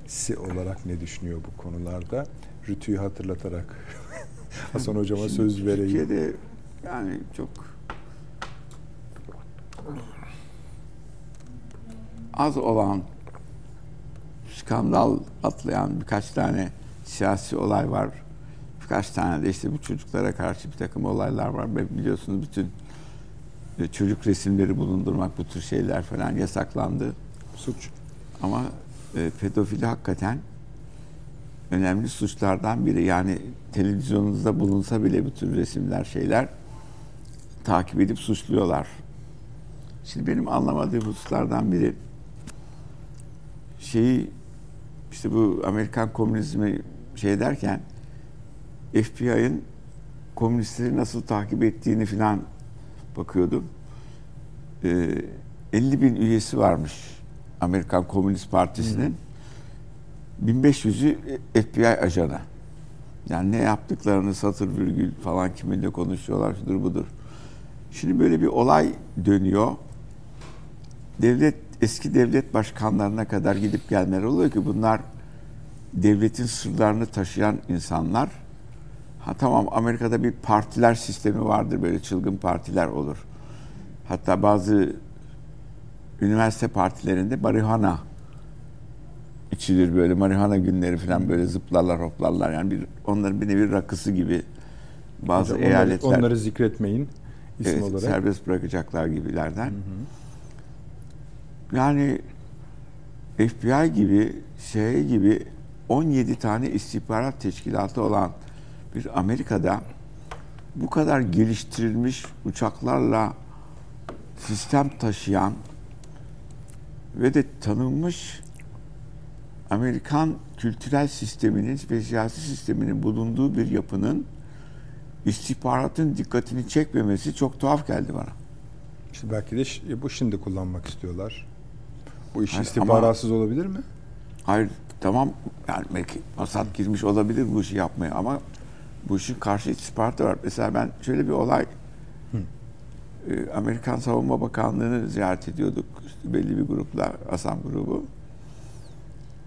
si olarak ne düşünüyor bu konularda? Rütü'yü hatırlatarak [LAUGHS] Hasan hocama Şimdi söz vereyim. Türkiye'de yani çok az olan skandal atlayan birkaç tane siyasi olay var. Birkaç tane de işte bu çocuklara karşı bir takım olaylar var. Biliyorsunuz bütün çocuk resimleri bulundurmak bu tür şeyler falan yasaklandı. Suç. Ama e, pedofili hakikaten önemli suçlardan biri. Yani televizyonunuzda bulunsa bile bu tür resimler şeyler takip edip suçluyorlar. Şimdi benim anlamadığım hususlardan biri şeyi işte bu Amerikan komünizmi şey derken FBI'ın komünistleri nasıl takip ettiğini filan bakıyordum. Ee, 50 bin üyesi varmış Amerikan Komünist Partisi'nin. 1500'ü FBI ajanı. Yani ne yaptıklarını satır virgül falan kiminle konuşuyorlar şudur budur. Şimdi böyle bir olay dönüyor. Devlet eski devlet başkanlarına kadar gidip gelmeler oluyor ki bunlar devletin sırlarını taşıyan insanlar. Ha tamam Amerika'da bir partiler sistemi vardır böyle çılgın partiler olur. Hatta bazı üniversite partilerinde marihuana içilir böyle marihuana günleri falan böyle zıplarlar hoplarlar yani bir onların bir nevi rakısı gibi bazı Hocam onları- eyaletler Onları, zikretmeyin isim Evet, olarak. serbest bırakacaklar gibilerden. Yani FBI gibi şey gibi 17 tane istihbarat teşkilatı olan bir Amerika'da bu kadar geliştirilmiş uçaklarla sistem taşıyan ve de tanınmış Amerikan kültürel sisteminin ve siyasi sisteminin bulunduğu bir yapının istihbaratın dikkatini çekmemesi çok tuhaf geldi bana. İşte belki de bu şimdi kullanmak istiyorlar. Bu iş istihbaratsız olabilir mi? Hayır tamam yani belki Mossad girmiş olabilir bu işi yapmaya ama bu işin karşı istihbaratı var. Mesela ben şöyle bir olay e, Amerikan Savunma Bakanlığı'nı ziyaret ediyorduk. İşte belli bir grupla, Asam grubu.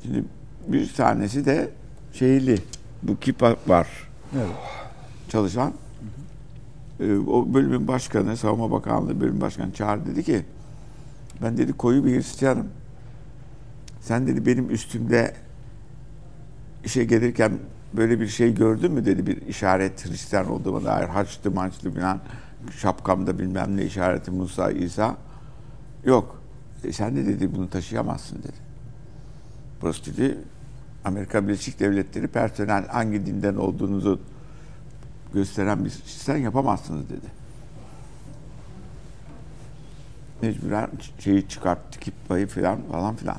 Şimdi bir tanesi de şeyli, bu KİPA var Evet. çalışan. E, o bölümün başkanı, Savunma Bakanlığı bölüm başkanı çağırdı dedi ki ben dedi koyu bir Hristiyanım. Sen dedi benim üstümde işe gelirken böyle bir şey gördün mü dedi bir işaret Hristiyan olduğuma dair haçlı maçlı falan şapkamda bilmem ne işareti Musa İsa yok. E sen de dedi bunu taşıyamazsın dedi. Burası dedi Amerika Birleşik Devletleri personel hangi dinden olduğunuzu gösteren bir sistem yapamazsınız dedi. Mecburen şeyi çıkarttı, kippayı falan falan filan.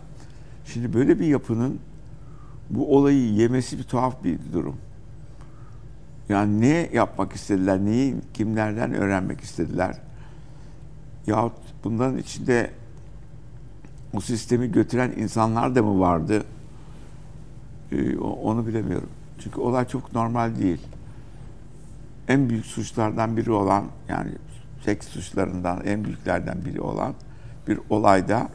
Şimdi böyle bir yapının bu olayı yemesi bir tuhaf bir durum. Yani ne yapmak istediler, neyi kimlerden öğrenmek istediler? Yahut bunların içinde o sistemi götüren insanlar da mı vardı? Ee, onu bilemiyorum. Çünkü olay çok normal değil. En büyük suçlardan biri olan yani seks suçlarından en büyüklerden biri olan bir olayda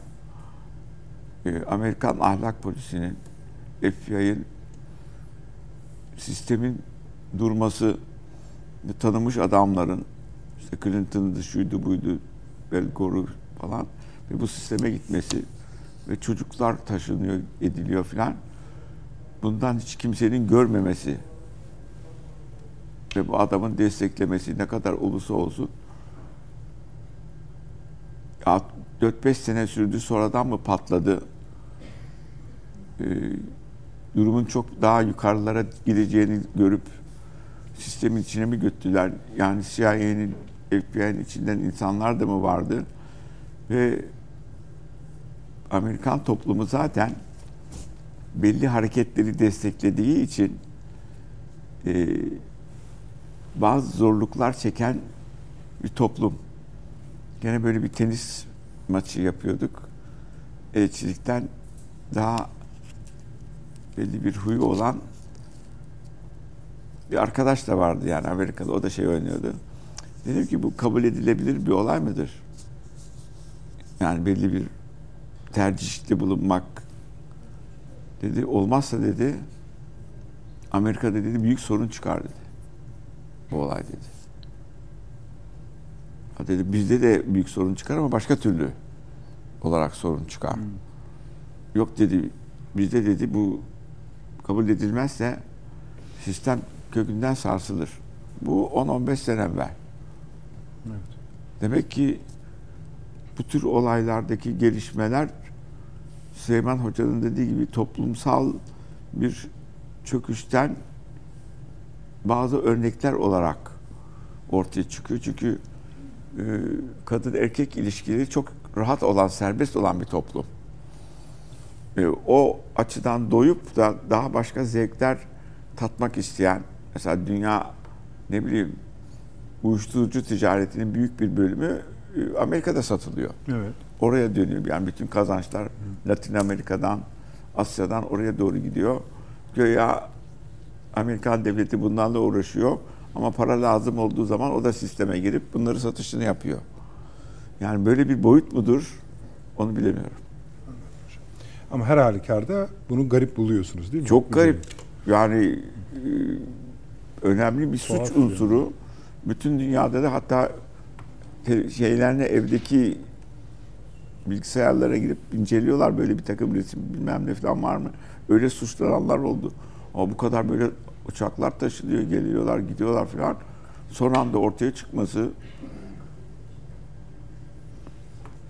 e, Amerikan ahlak polisinin FBI'ın sistemin durması ve tanınmış adamların işte Clinton'dı, şuydu buydu, Bel Gore'u falan ve bu sisteme gitmesi ve çocuklar taşınıyor, ediliyor filan. Bundan hiç kimsenin görmemesi ve bu adamın desteklemesi ne kadar olursa olsun 4-5 sene sürdü sonradan mı patladı? Ee, durumun çok daha yukarılara gideceğini görüp sistemin içine mi götürdüler? Yani CIA'nin, FBI'nin içinden insanlar da mı vardı? Ve Amerikan toplumu zaten belli hareketleri desteklediği için e, bazı zorluklar çeken bir toplum. Gene böyle bir tenis maçı yapıyorduk. Elçilikten daha belli bir huyu olan bir arkadaş da vardı yani Amerika'da. O da şey oynuyordu. Dedim ki bu kabul edilebilir bir olay mıdır? Yani belli bir tercihte bulunmak dedi. Olmazsa dedi Amerika'da dedi büyük sorun çıkar dedi. Bu olay dedi. Ha dedi bizde de büyük sorun çıkar ama başka türlü olarak sorun çıkar. Hmm. Yok dedi bizde dedi bu kabul edilmezse sistem kökünden sarsılır. Bu 10-15 sene evvel. Evet. Demek ki bu tür olaylardaki gelişmeler Süleyman Hoca'nın dediği gibi toplumsal bir çöküşten bazı örnekler olarak ortaya çıkıyor. Çünkü e, kadın erkek ilişkileri çok rahat olan, serbest olan bir toplum. E, o açıdan doyup da daha başka zevkler tatmak isteyen, mesela dünya ne bileyim uyuşturucu ticaretinin büyük bir bölümü e, Amerika'da satılıyor. Evet. Oraya dönüyor. Yani bütün kazançlar Hı. Latin Amerika'dan, Asya'dan oraya doğru gidiyor. Göya Amerikan devleti bunlarla uğraşıyor. Ama para lazım olduğu zaman o da sisteme girip bunları satışını yapıyor. Yani böyle bir boyut mudur? Onu bilemiyorum. Ama her halükarda bunu garip buluyorsunuz değil mi? Çok garip. Yani e, önemli bir suç unsuru. Yani. Bütün dünyada da hatta şeylerine evdeki bilgisayarlara girip inceliyorlar böyle bir takım resim bilmem ne falan var mı? Öyle suçlananlar oldu. Ama bu kadar böyle uçaklar taşınıyor, geliyorlar, gidiyorlar falan. Son anda ortaya çıkması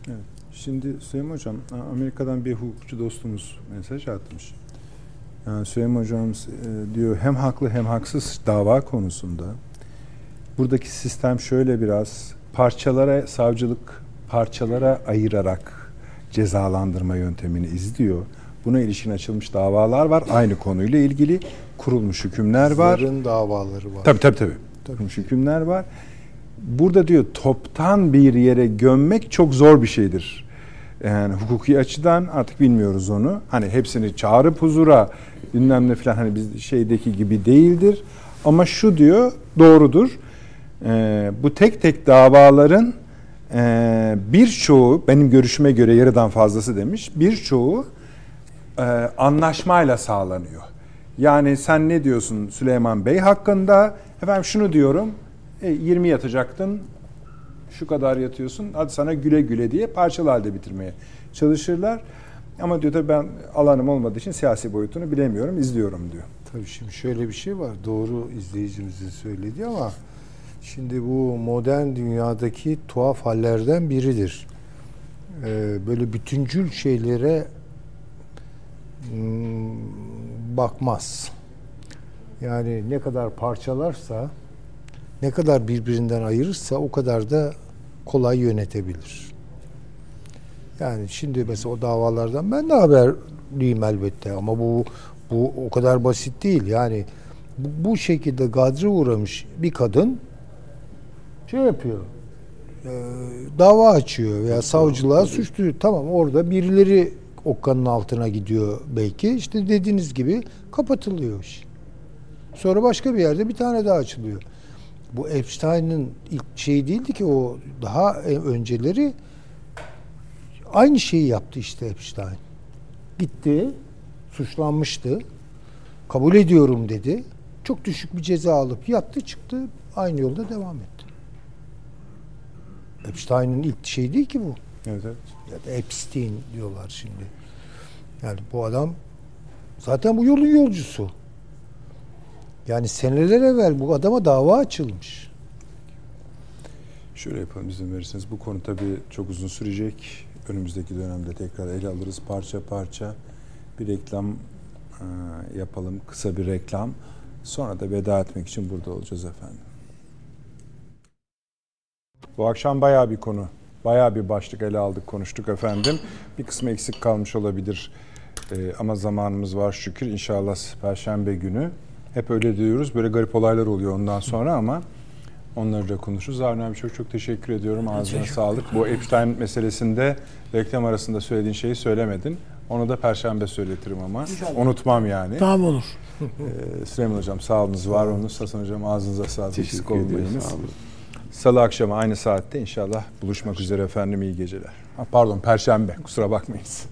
Evet. Şimdi Süleyman Hocam, Amerika'dan bir hukukçu dostumuz mesaj atmış. Yani Süleyman Hocam e, diyor hem haklı hem haksız dava konusunda. Buradaki sistem şöyle biraz parçalara savcılık parçalara ayırarak cezalandırma yöntemini izliyor. Buna ilişkin açılmış davalar var. Aynı konuyla ilgili kurulmuş hükümler var. Zarın davaları var. Tabii tabii tabii. Kurulmuş hükümler var. Burada diyor toptan bir yere gömmek çok zor bir şeydir. Yani hukuki açıdan artık bilmiyoruz onu. Hani hepsini çağırıp huzura bilmem ne falan hani biz şeydeki gibi değildir. Ama şu diyor doğrudur. Ee, bu tek tek davaların e, birçoğu benim görüşüme göre yarıdan fazlası demiş. Birçoğu e, anlaşmayla sağlanıyor. Yani sen ne diyorsun Süleyman Bey hakkında? Efendim şunu diyorum. E, 20 yatacaktın. Şu kadar yatıyorsun. Hadi sana güle güle diye parçalı halde bitirmeye çalışırlar. Ama diyor tabii ben alanım olmadığı için siyasi boyutunu bilemiyorum, izliyorum diyor. Tabii şimdi şöyle bir şey var. Doğru izleyicimizin söylediği ama şimdi bu modern dünyadaki tuhaf hallerden biridir. Ee, böyle bütüncül şeylere Hmm, bakmaz. Yani ne kadar parçalarsa, ne kadar birbirinden ayırırsa o kadar da kolay yönetebilir. Yani şimdi mesela o davalardan ben de haberliyim elbette ama bu bu o kadar basit değil. Yani bu, bu şekilde gadre uğramış bir kadın şey yapıyor. E, dava açıyor veya savcılığa suçluyor. Tamam orada birileri okkanın altına gidiyor belki. İşte dediğiniz gibi kapatılıyor iş. Sonra başka bir yerde bir tane daha açılıyor. Bu Epstein'ın ilk şeyi değildi ki o daha önceleri aynı şeyi yaptı işte Epstein. Gitti, suçlanmıştı. Kabul ediyorum dedi. Çok düşük bir ceza alıp yattı çıktı. Aynı yolda devam etti. Epstein'ın ilk şey değil ki bu. Evet, evet. Ya da Epstein diyorlar şimdi. Yani bu adam zaten bu yolun yolcusu. Yani seneler evvel bu adama dava açılmış. Şöyle yapalım izin verirseniz. Bu konu tabii çok uzun sürecek. Önümüzdeki dönemde tekrar ele alırız parça parça. Bir reklam e, yapalım. Kısa bir reklam. Sonra da veda etmek için burada olacağız efendim. Bu akşam bayağı bir konu, bayağı bir başlık ele aldık, konuştuk efendim. Bir kısmı eksik kalmış olabilir Ee, ama zamanımız var şükür. İnşallah Perşembe günü. Hep öyle diyoruz. Böyle garip olaylar oluyor ondan sonra ama onları da konuşuruz. Arne abi çok çok teşekkür ediyorum. Ağzına çok sağlık. Bu Epstein meselesinde reklam arasında söylediğin şeyi söylemedin. Onu da perşembe söyletirim ama. İnşallah. Unutmam yani. Tamam olur. Ee, Süleyman Hocam sağolunuz, var olunuz. Hasan Hocam ağzınıza sağlık. Teşekkür ederim. Salı akşamı aynı saatte inşallah buluşmak Perşembe. üzere efendim iyi geceler. Ha, pardon perşembe kusura bakmayınız.